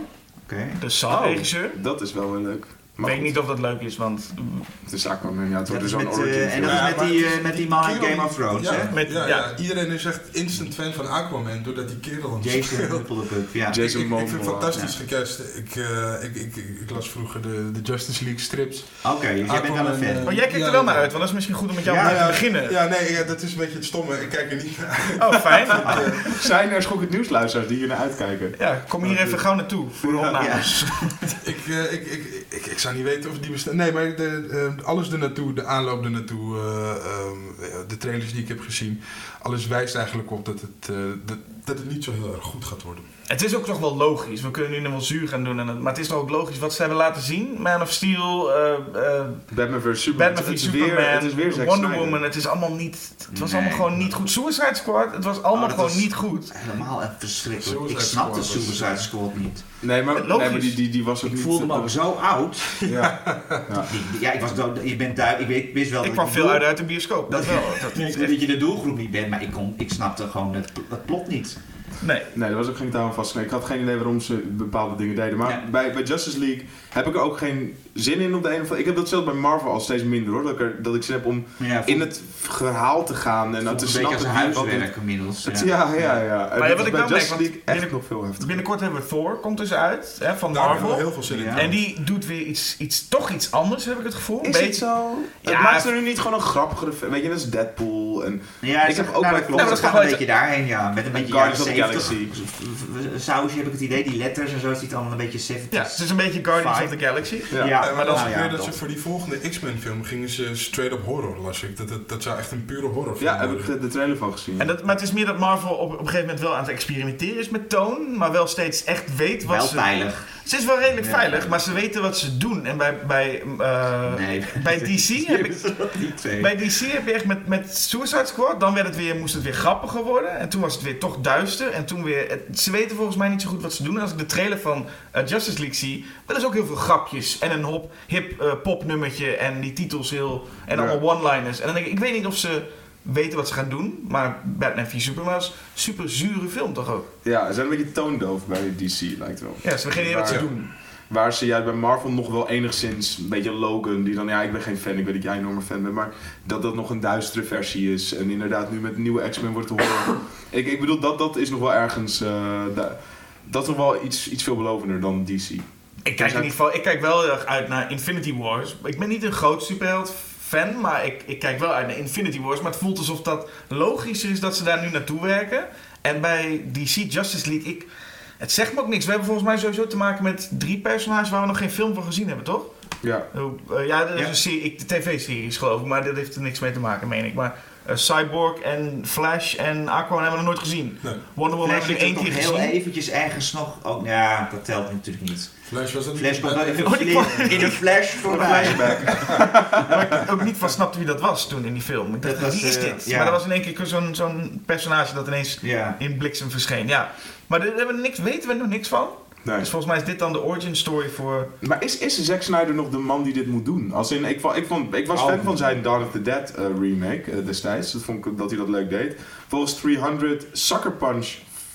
Oké. Okay. De Saw-regisseur. Oh, dat is wel heel leuk. Ik weet niet of dat leuk is, want... Het is Aquaman, ja. Het wordt dus zo'n origin uh, En dat ja, is met die, uh, met die man in Game of Thrones, ja, hè? Met, ja, ja, iedereen is echt instant fan van Aquaman, doordat die kerel een Jason Hupplepup, ja. Jason ik, ik, ik vind het fantastisch gecast. Ik, uh, ik, ik, ik, las vroeger de, de Justice League strips. Oké, okay, dus jij bent wel een fan. Maar jij kijkt er wel naar uit, want dat is misschien goed om met jou te beginnen. Ja, nee, ja, dat is een beetje het stomme. Ik kijk er niet naar Oh, fijn. Zijn er schokkend nieuwsluisteraars die hier naar uitkijken? Ja, kom hier even gauw naartoe voor de opnames. ik zou niet weten of die bestaan. Nee, maar de, uh, alles de aanloop er naartoe, uh, um, de trailers die ik heb gezien, alles wijst eigenlijk op dat het, dat, dat het niet zo heel erg goed gaat worden. Het is ook toch wel logisch. We kunnen nu nog wel zuur gaan doen. En het, maar het is toch ook logisch wat ze hebben laten zien. Man of Steel, Batman vs Superman. Batman vs Superman, weer, het is weer Wonder Snyder. Woman. Het is allemaal niet. Het was Nee. allemaal gewoon niet goed. Suicide Squad, het was allemaal Oh, dat gewoon was- niet goed. Helemaal echt verschrikkelijk. Suicide ik snapte was- Suicide Squad niet. Nee, maar, Logisch. nee, maar die, die, die was ook Ik niet... voelde me ook zo oud. Ja. Ja, ik was dood. Je bent duidelijk. Ik weet, wist wel Ik dat kwam veel uit uit de bioscoop. Dat wel. Dat ik weet dat je de doelgroep niet bent, maar ik, kon, ik snapte gewoon het, het plot niet. Nee. Nee, er was ook geen touw aan vast. Nee, ik had geen idee waarom ze bepaalde dingen deden. Maar bij, bij Justice League heb ik er ook geen zin in op de een of andere Ik heb dat zelfs bij Marvel al steeds minder hoor. Dat ik, er, dat ik zin heb om Maar ja, in het verhaal te gaan en dan te een beetje als snappen een huiswerk inmiddels. Het- Ja. Ja, ja, ja. En ja, dat wat ik wel merk, want echt nog veel heftiger. Binnenkort hebben we Thor, komt dus uit. Hè, van Daar Marvel. heel veel zin in. En die doet weer iets, iets, toch iets anders, heb ik het gevoel. Is het beetje- zo? Het maakt er nu niet gewoon een grappigere... Weet je, dat is Deadpool en... Ja, Ik heb ook nou, bij dat. Dat Ja, gaat maar een dat beetje daarheen, ja. Met een beetje Guardians of the 70. Sausje heb ik het idee, die letters en zo, ziet allemaal een beetje 70s. Ja, het is een beetje Guardians of the Galaxy. Ja. Ja, Eh, maar dat nou is ja, weer dat ze voor die volgende X-Men film gingen ze straight up horror, las ik. Dat, dat, dat zou echt een pure horrorfilm Ja, heb ik de trailer van gezien. En dat, maar het is meer dat Marvel op, op een gegeven moment wel aan het experimenteren is met toon, maar wel steeds echt weet wat Wel ze... veilig. Ze is wel redelijk Ja. veilig, maar ze weten wat ze doen. En bij, bij, eh, Nee. bij DC heb ik... Bij DC heb je echt met, met Suicide Squad, dan werd het weer, moest het weer grappiger worden. En toen was het weer toch duister. En toen weer, het- ze weten volgens mij niet zo goed wat ze doen. En als ik de trailer van eh, Justice League zie, dan is ook heel veel grapjes. En een hop, hip eh, popnummertje en die titels heel, en allemaal one-liners. En dan denk ik, ik weet niet of ze weten wat ze gaan doen. Maar Batman v Superman was een super zure film toch ook? Ja, ze zijn een beetje toondoof bij DC, lijkt wel. Ja, ze idee wat ze doen. Waar ze juist bij Marvel nog wel enigszins, een beetje Logan, die dan, ja, ik ben geen fan, ik weet dat jij een enorme fan bent, maar dat dat nog een duistere versie is. En inderdaad, nu met nieuwe X-Men wordt te horen. ik, ik bedoel, dat, dat is nog wel ergens, eh, da- dat is nog wel iets, iets veelbelovender dan DC. Ik kijk, in ieder geval, ik kijk wel heel erg uit naar Infinity Wars. Ik ben niet een groot superheld fan, maar ik, ik kijk wel uit naar Infinity Wars. Maar het voelt alsof dat logischer is dat ze daar nu naartoe werken. En bij DC Justice League, ik, het zegt me ook niks. We hebben volgens mij sowieso te maken met drie personages waar we nog geen film van gezien hebben, toch? Ja, eh, ja, dat is Ja. een serie, tv-series geloof ik, maar dat heeft er niks mee te maken, meen ik. Maar Uh, Cyborg en Flash en Aquaman hebben we nog nooit gezien. Nee. Wonder Woman hebben we één keer gezien. heel eventjes ergens nog... Oh, ja, dat telt natuurlijk niet. Flash was het Flash komt wel in, oh, in een flash voor een flashback. ik ook niet van snapte wie dat was toen in die film. Ik dacht, dat wie is dit? Maar dat was in één keer zo'n zo'n personage dat ineens in bliksem verscheen. Ja. Maar daar hebben we niks, weten we nog niks van. Nee. Dus volgens mij is dit dan de origin story voor... Maar is, is Zack Snyder nog de man die dit moet doen? Als in, ik, ik, vond, ik was fan van zijn Dawn of the Dead uh, remake uh, destijds. Dat vond ik dat hij dat leuk deed. Volgens 300 Sucker Punch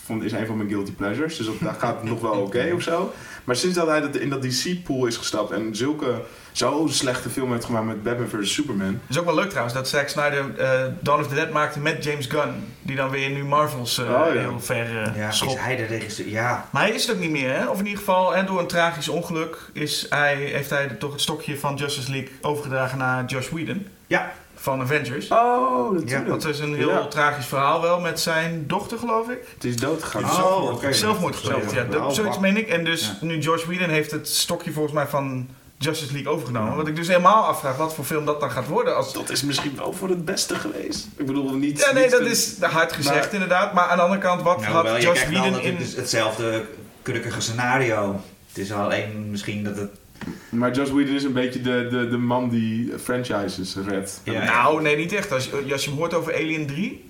vond, is een van mijn guilty pleasures. Dus dat, gaat het nog wel oké of zo. Maar sinds dat hij in dat DC-pool is gestapt en zulke zo'n slechte film heeft gemaakt met Batman vs. Superman. Het is ook wel leuk trouwens dat Zack Snyder uh, Dawn of the Dead maakte met James Gunn. Die dan weer nu Marvels uh, oh, ja. heel ver uh, ja, Is hij de regisseur? Ja. Maar hij is het ook niet meer hè? Of in ieder geval, en door een tragisch ongeluk is hij, heeft hij toch het stokje van Justice League overgedragen naar Josh Whedon. Ja. Van Avengers. Oh, natuurlijk. Ja, dat is een heel tragisch verhaal wel met zijn dochter, geloof ik. Het is doodgegaan. Oh, zelfmoord, okay. zelfmoord gepleegd. Ja, dat, zoiets meen ik. En dus nu Josh Whedon heeft het stokje volgens mij van Justice League overgenomen. Wat ik dus helemaal afvraag wat voor film dat dan gaat worden. Als... Dat is misschien wel voor het beste geweest. Ik bedoel niet. Ja, nee, dat is hard gezegd inderdaad. Maar aan de andere kant, wat nou, had Josh Whedon in. Het is hetzelfde krukkige scenario. Het is alleen misschien dat het. Maar Josh Whedon is een beetje de, de, de man die franchises redt. Ja, nou, nee, niet echt. Als je, als je hoort over Alien 3,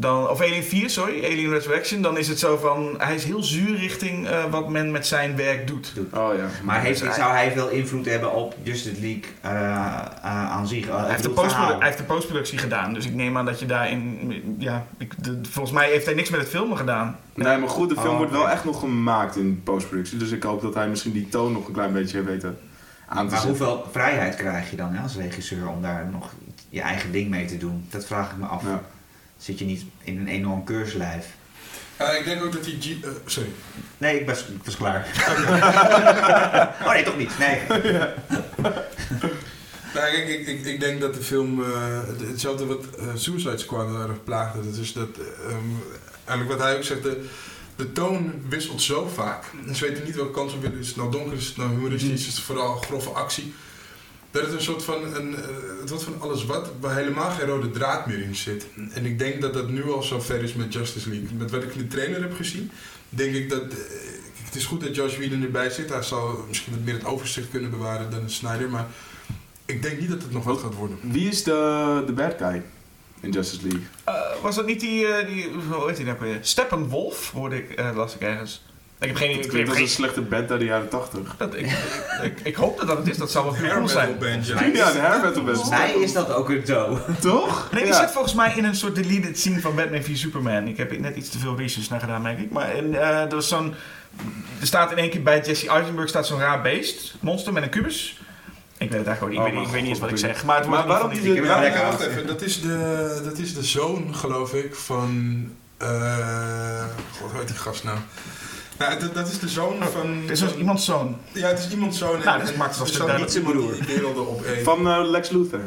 dan, of Alien 4, sorry, Alien Resurrection, dan is het zo van, hij is heel zuur richting uh, wat men met zijn werk doet. Oh ja. Maar heeft, dus zou hij veel invloed hebben op Justice League uh, uh, aan zich? hij, heeft de hij heeft de postproductie gedaan, dus ik neem aan dat je daarin, ja, ik, de, volgens mij heeft hij niks met het filmen gedaan. Nee, maar goed, de film oh, wordt wel echt nog gemaakt in postproductie, dus ik hoop dat hij misschien die toon nog een klein beetje weet aan te maar zetten. hoeveel vrijheid krijg je dan als regisseur om daar nog je eigen ding mee te doen? Dat vraag ik me af. Ja zit je niet in een enorm keurslijf. Ik denk ook dat die... G uh, sorry. Nee, ik was, ik was klaar. oh nee, toch niet. Nee. nou, kijk, ik, ik, ik, denk dat de film uh, hetzelfde wat uh, Suicide Squad erg plaagde. Dat is dat, um, eigenlijk wat hij ook zegt, de, de toon wisselt zo vaak. Ze weten niet welke kant op willen. Is het nou donker, is het nou humoristisch, is het vooral grove actie dat het een soort van, een, eh, het wordt van alles wat, waar helemaal geen rode draad meer in zit. En ik denk dat dat nu al zo ver is met Justice League. Met wat ik in de trailer heb gezien, denk ik dat, eh, het is goed dat Josh Whedon erbij zit. Hij zal misschien wat meer het overzicht kunnen bewaren dan Snyder, maar ik denk niet dat het nog wat gaat worden. Wie is de, de bad guy? in Justice League. Uh, was dat niet die, uh, die hoe heet die nou weer? Steppenwolf, hoorde ik, uh, las ik ergens. Ik heb geen idee. Ik dat is een slechte band uit de jaren 80. Dat, ik, ik, ik, hoop dat het is. Dat zou wel heel cool zijn. Band, ja. ja, de hair metal band. Mij is dat ook een zo. Toch? Nee, die zit volgens mij in een soort deleted scene van Batman v Superman. Ik heb net iets te veel research naar gedaan, denk ik. Maar en, uh, er, was zo'n, er staat in één keer bij Jesse Eisenberg staat zo'n raar beest. Monster met een kubus. Ik weet het eigenlijk ook niet. ik, weet, oh, ik weet niet eens wat ik zeg. Maar, het maar waarom die... die ja, lekker wacht even. Dat is, de, dat is de zoon, geloof ik, van... Uh, God, hoe heet die gast nou? Ja, dat, dat is de zoon oh, van... Het is dus iemands zoon? Ja, het is iemands zoon. Nou, dat maakt het wel niet zijn broer. Van uh, Lex Luthor.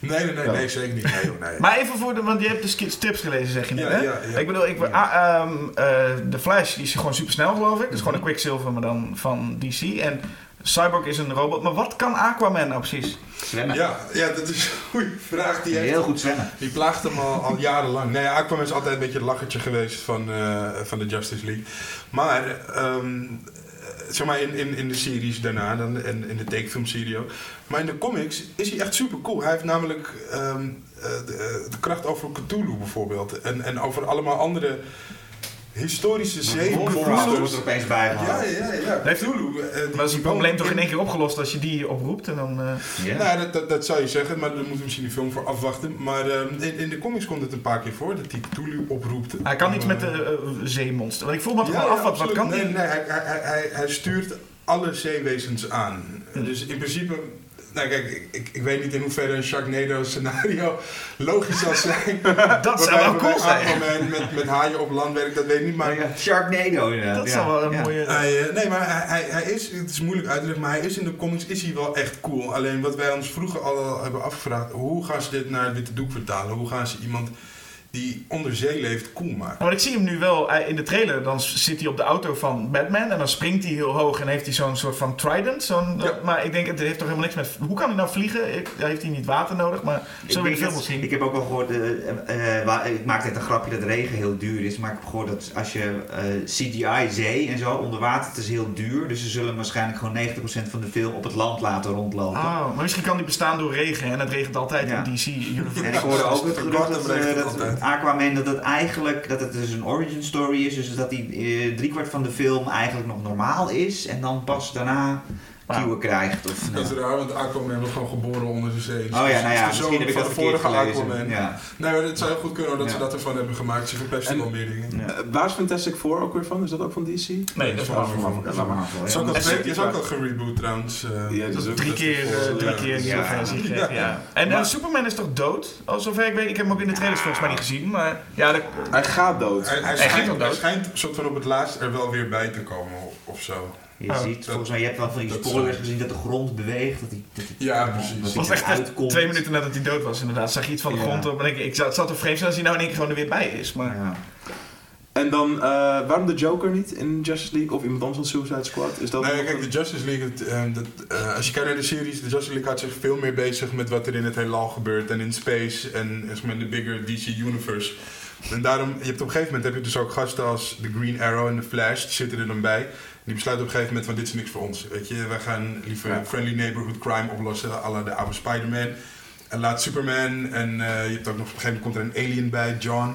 Nee, nee, nee, nee, zeker niet. Nee, nee. Maar even voor de, want je hebt de strips gelezen, zeg je nu, ja, hè? Ja, ja. Ik bedoel, ik, ah, um, uh, de Flash die is gewoon super snel, geloof ik. Dat is gewoon een Quicksilver, maar dan van DC. En Cyborg is een robot, maar wat kan Aquaman nou precies? Zwemmen. Ja, ja dat is een goede vraag. Die Heel goed zwemmen. Die plaagt hem al, al jarenlang. Nee, Aquaman is altijd een beetje het lachertje geweest van, uh, van de Justice League. Maar, um, zeg maar in, in, in de series daarna dan, en in de tekenfilmserie ook. Maar in de comics is hij echt super cool. Hij heeft namelijk um, de, de, kracht over Cthulhu bijvoorbeeld. En, en over allemaal andere historische zeemonsters. wordt er opeens bijgehaald. Ja, ja, ja. Heeft Cthulhu, uh, maar is het probleem toch in één keer opgelost als je die oproept? En dan, uh... Nou, dat, dat, dat, zou je zeggen, maar daar moeten we misschien de film voor afwachten. Maar uh, in, in, de comics komt het een paar keer voor, dat hij Cthulhu oproept. Hij kan iets met de zeemonster. Want ik voel me ja, gewoon af, wat, wat kan nee, Nee, hij, hij, hij, hij stuurt alle zeewezens aan. Dus in principe nou kijk, ik, ik, weet niet in hoeverre een Sharknado scenario logisch zal zijn. dat zou wel cool zijn. Met, met, met haaien op land werkt, dat weet ik niet. Maar... Ja, Sharknado inderdaad. Dat zou wel een mooie... Hij, uh, nee, maar hij, hij, is, het is moeilijk uit te leggen, maar hij is in de comics is hij wel echt cool. Alleen wat wij ons vroeger al hebben afgevraagd, hoe gaan ze dit naar het witte doek vertalen? Hoe gaan ze iemand die onder zee leeft cool maken. Maar ik zie hem nu wel in de trailer. Dan zit hij op de auto van Batman. En dan springt hij heel hoog. En heeft hij zo'n soort van trident. Zo'n, Ja. Maar ik denk, het heeft toch helemaal niks met... Hoe kan hij nou vliegen? Ik, heeft hij niet water nodig? Maar in de denk film dat- wel zien? Ik heb ook wel gehoord, eh, eh, waar- ik maak net een grapje dat regen heel duur is, maar ik heb gehoord dat als je eh, CGI zee en zo onder water, het is heel duur, dus ze zullen waarschijnlijk gewoon 90% van de film op het land laten rondlopen. Oh, maar misschien kan die bestaan door regen. En het regent altijd Ja. in DC Universe. En ik hoorde ook het gerucht dat, Altijd. Aquaman dat het eigenlijk dat het dus een origin story is, dus dat hij eh, driekwart van de film eigenlijk nog normaal is en dan pas daarna. Kieuwen krijgt. Of, Dat is raar, want Aquaman wordt gewoon geboren onder de zee. Dus Oh ja, het nou ja, misschien heb ik van dat de verkeerd vorige gelezen. Aquaman. Ja. Nee, maar het zou heel goed kunnen dat ze dat ervan hebben gemaakt. Ze verpesten En- wel meer dingen. Ja. Eh, waar is Fantastic Four ook weer van? Is dat ook van DC? Nee, dat is Marvel. Marvel. Het is ook al het is ook al gereboot trouwens. eh. Ja, dat is ook Drie keer, eh, drie keer een nieuwe Ja. versie ja. En eh, Superman is toch dood? Al zover ik weet. Ik heb hem ook in de trailers volgens mij niet gezien. Maar ja, Hij gaat dood. Hij, schijnt, van op het laatst er wel weer bij te komen of zo. Je Oh. ziet, volgens mij, je hebt wel van die Dat- spoilers gezien dat de grond beweegt. Dat die, dat die, Ja, dat precies. het was echt uitkomt. twee minuten nadat hij dood was inderdaad. Zag je iets van de Ja. grond op. En ik, ik het zou toch vreemd zijn als hij nou in één keer gewoon er weer bij is. Maar Ja. En dan, eh, waarom de Joker niet in Justice League of iemand anders van Suicide Squad? Is dat Nee, kijk, de Justice League, het, eh, dat, eh, als je kijkt naar de series, de Justice League houdt zich veel meer bezig met wat er in het heelal gebeurt en in space en zeg maar, in de bigger DC universe. En daarom, je hebt op een gegeven moment heb je dus ook gasten als de Green Arrow en de Flash, die zitten er dan bij. Die besluiten op een gegeven moment van dit is niks voor ons. Weet je, wij gaan liever Ja. friendly neighborhood crime oplossen, à la de oude Spider-Man. En laat Superman en eh, je hebt ook nog op een gegeven moment komt er een alien bij, John.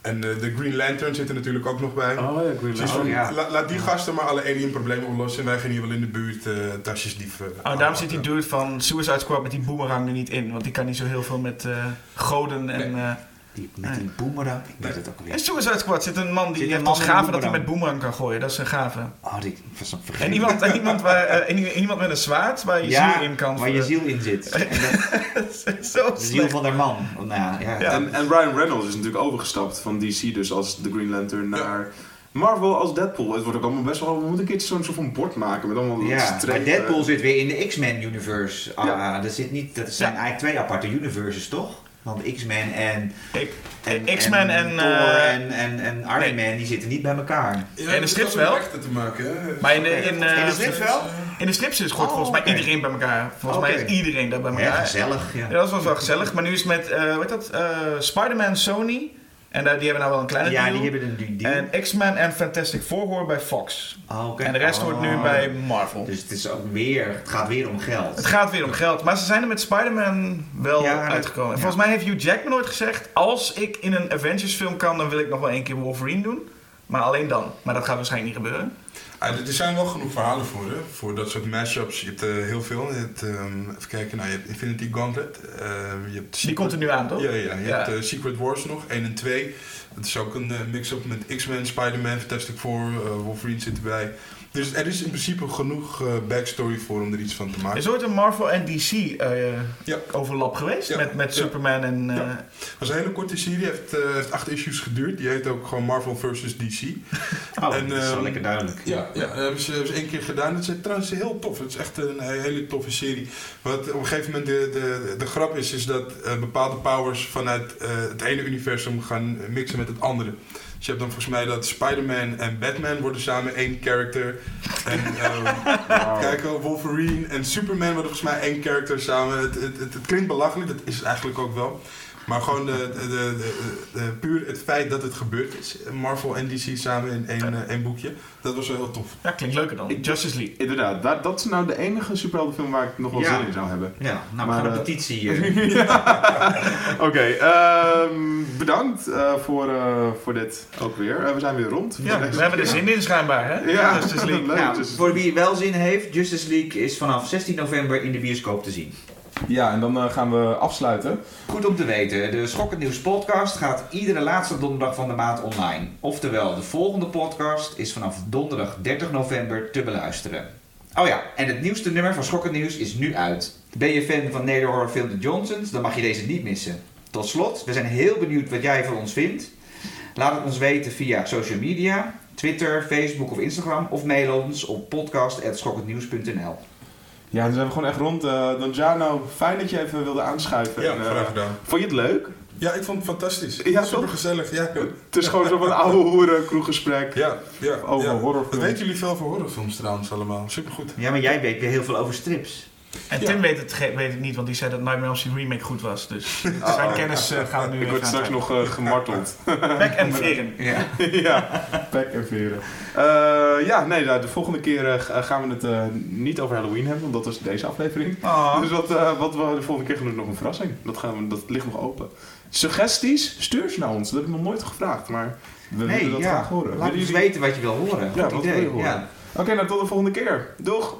En eh, de Green Lantern zit er natuurlijk ook nog bij. Oh ja, Green Oh, Lantern. ja. la- laat die gasten maar alle alien problemen oplossen. En wij gaan hier wel in de buurt eh tasjes dieven. oh, daarom zit die dude van Suicide Squad met die boomerang er niet in. Want die kan niet zo heel veel met eh, goden en... eh, Die, met die boomerang, ik weet het ook in alweer. Suicide Squad zit een man die Zit een heeft man als een gave dat hij met boomerang kan gooien. Dat is een gave. Oh, die was nog vergeten. En iemand, en iemand, waar, eh, en iemand met een zwaard waar je ja, ziel in kan. waar je ziel in zit. En dat- Zo de ziel van der man. Nou ja, ja. Ja. En, en Ryan Reynolds is natuurlijk overgestapt van DC dus als de Green Lantern naar Marvel als Deadpool. Het wordt ook allemaal best wel... We moeten een keertje zo'n soort van bord maken met allemaal Ja, strepen. maar Deadpool zit weer in de X-Men universe. Ah, Ja. dat, zit niet, dat zijn Ja. eigenlijk twee aparte universes, toch? Want X-Men en, Ik- en, X-Men en... Thor eh, en, en, en Iron Man die zitten niet bij elkaar. Ja, in de strips wel. te maken, hè? Maar in de, in, eh, In de strips wel? in de strips is gooit Oh, volgens mij iedereen bij elkaar. Volgens mij is iedereen daar bij Ja, elkaar. gezellig. Ja. Ja, dat was wel gezellig. Maar nu is het met, eh hoe heet dat, eh, Spider-Man Sony. En die hebben nou wel een kleine Ja, deal. die hebben een die deal. En X-Men en Fantastic Four horen bij Fox. Oh, oké. En de rest hoort nu Oh. bij Marvel. Dus het, is ook weer, het gaat weer om geld. Het gaat weer om geld. Maar ze zijn er met Spider-Man wel Ja, uitgekomen. En ja. volgens mij heeft Hugh Jackman ooit gezegd... als ik in een Avengers film kan, dan wil ik nog wel één keer Wolverine doen. Maar alleen dan. Maar dat gaat waarschijnlijk niet gebeuren. Ah, er zijn wel genoeg verhalen voor, hè? voor dat soort mashups. Je hebt eh, heel veel. Je hebt, ehm, even kijken, nou, je hebt Infinity Gauntlet. Ehm, je hebt Die Secret- komt er nu aan, toch? Ja, ja, je Ja. hebt eh, Secret Wars nog, 1 en 2. Dat is ook een eh, mix-up met X-Men, Spider-Man, Fantastic Four, eh, Wolverine zit erbij. Dus er is in principe genoeg eh, backstory voor om er iets van te maken. Is er ooit een Marvel en DC eh, Ja. overlap geweest? Ja. Met, met Ja. Superman en... eh. Het was een hele korte serie, heeft, eh, heeft acht issues geduurd. Die heet ook gewoon Marvel vs. DC. Oh, En, dat is wel ehm, lekker duidelijk. Ja, ja dat hebben ze, hebben ze één keer gedaan. Het is trouwens heel tof. Het is echt een hele toffe serie. Wat op een gegeven moment de, de, de grap is, is dat eh, bepaalde powers vanuit eh, het ene universum gaan mixen met het andere. Dus je hebt dan volgens mij dat Spider-Man en Batman worden samen één character. En ehm, kijk, oh, Wolverine en Superman worden volgens mij één character samen. Het, het, het, het klinkt belachelijk, dat is het eigenlijk ook wel. Maar gewoon de, de, de, de- de- puur het feit dat het gebeurd is. Marvel en DC samen in één, eh, één boekje. Dat was wel heel tof. ja, klinkt leuker dan. Justice League. Inderdaad, dat, dat is nou de enige superheldenfilm waar ik nog wel Ja. zin in zou hebben. Ja, nou, Maar, we gaan een eh, petitie hier. Oké, ehm, bedankt eh, voor, eh, voor dit ook weer. Eh, we zijn weer rond. Ja, we hebben er zin in schijnbaar, hè? Ja, Justice League. leuk. Nou, Dus- voor wie wel zin heeft, Justice League is vanaf 16 november in de bioscoop te zien. Ja, en dan eh, gaan we afsluiten. Goed om te weten, de Schokkend Nieuws podcast gaat iedere laatste donderdag van de maand online. Oftewel, de volgende podcast is vanaf donderdag 30 november te beluisteren. Oh ja, en het nieuwste nummer van Schokkend Nieuws is nu uit. Ben je fan van nederhorrorfilm The Johnsons, dan mag je deze niet missen. Tot slot, we zijn heel benieuwd wat jij van ons vindt. Laat het ons weten via social media, Twitter, Facebook of Instagram. Of mail ons op podcast.schokkendnieuws.nl Ja, dan zijn we gewoon echt rond. Eh Donjano, fijn dat je even wilde aanschuiven. Ja, En, eh, graag gedaan. Vond je het leuk? Ja, ik vond het fantastisch. Ja, Super gezellig. Ja, Het is gewoon zo'n oude hoeren kroeggesprek. ja, ja. Over ja. horrorfilms. Weten jullie veel over horrorfilms trouwens allemaal? Supergoed. Ja, maar jij weet weer heel veel over strips. En Ja. Tim weet het, weet het niet, want die zei dat Nightmare on Elm Street remake goed was. Dus Oh. zijn kennis eh, gaan we nu Ik word straks nog eh, gemarteld. Bek en veren. Ja. ja, pek en veren. Eh, ja, nee, nou, de volgende keer ga- gaan we het niet over Halloween hebben, want dat is deze aflevering. Oh. Dus wat, wat we de volgende keer gaan doen, is nog een verrassing. Dat, gaan we, dat ligt nog open. Suggesties? Stuur ze naar ons. Dat heb ik nog nooit gevraagd, maar we Nee, willen dat ja. graag horen. Laat Willen ons jullie- weten wat je wil horen. Ja, Goed wat idee. wil je horen? Ja. Oké, nou tot de volgende keer. Doeg!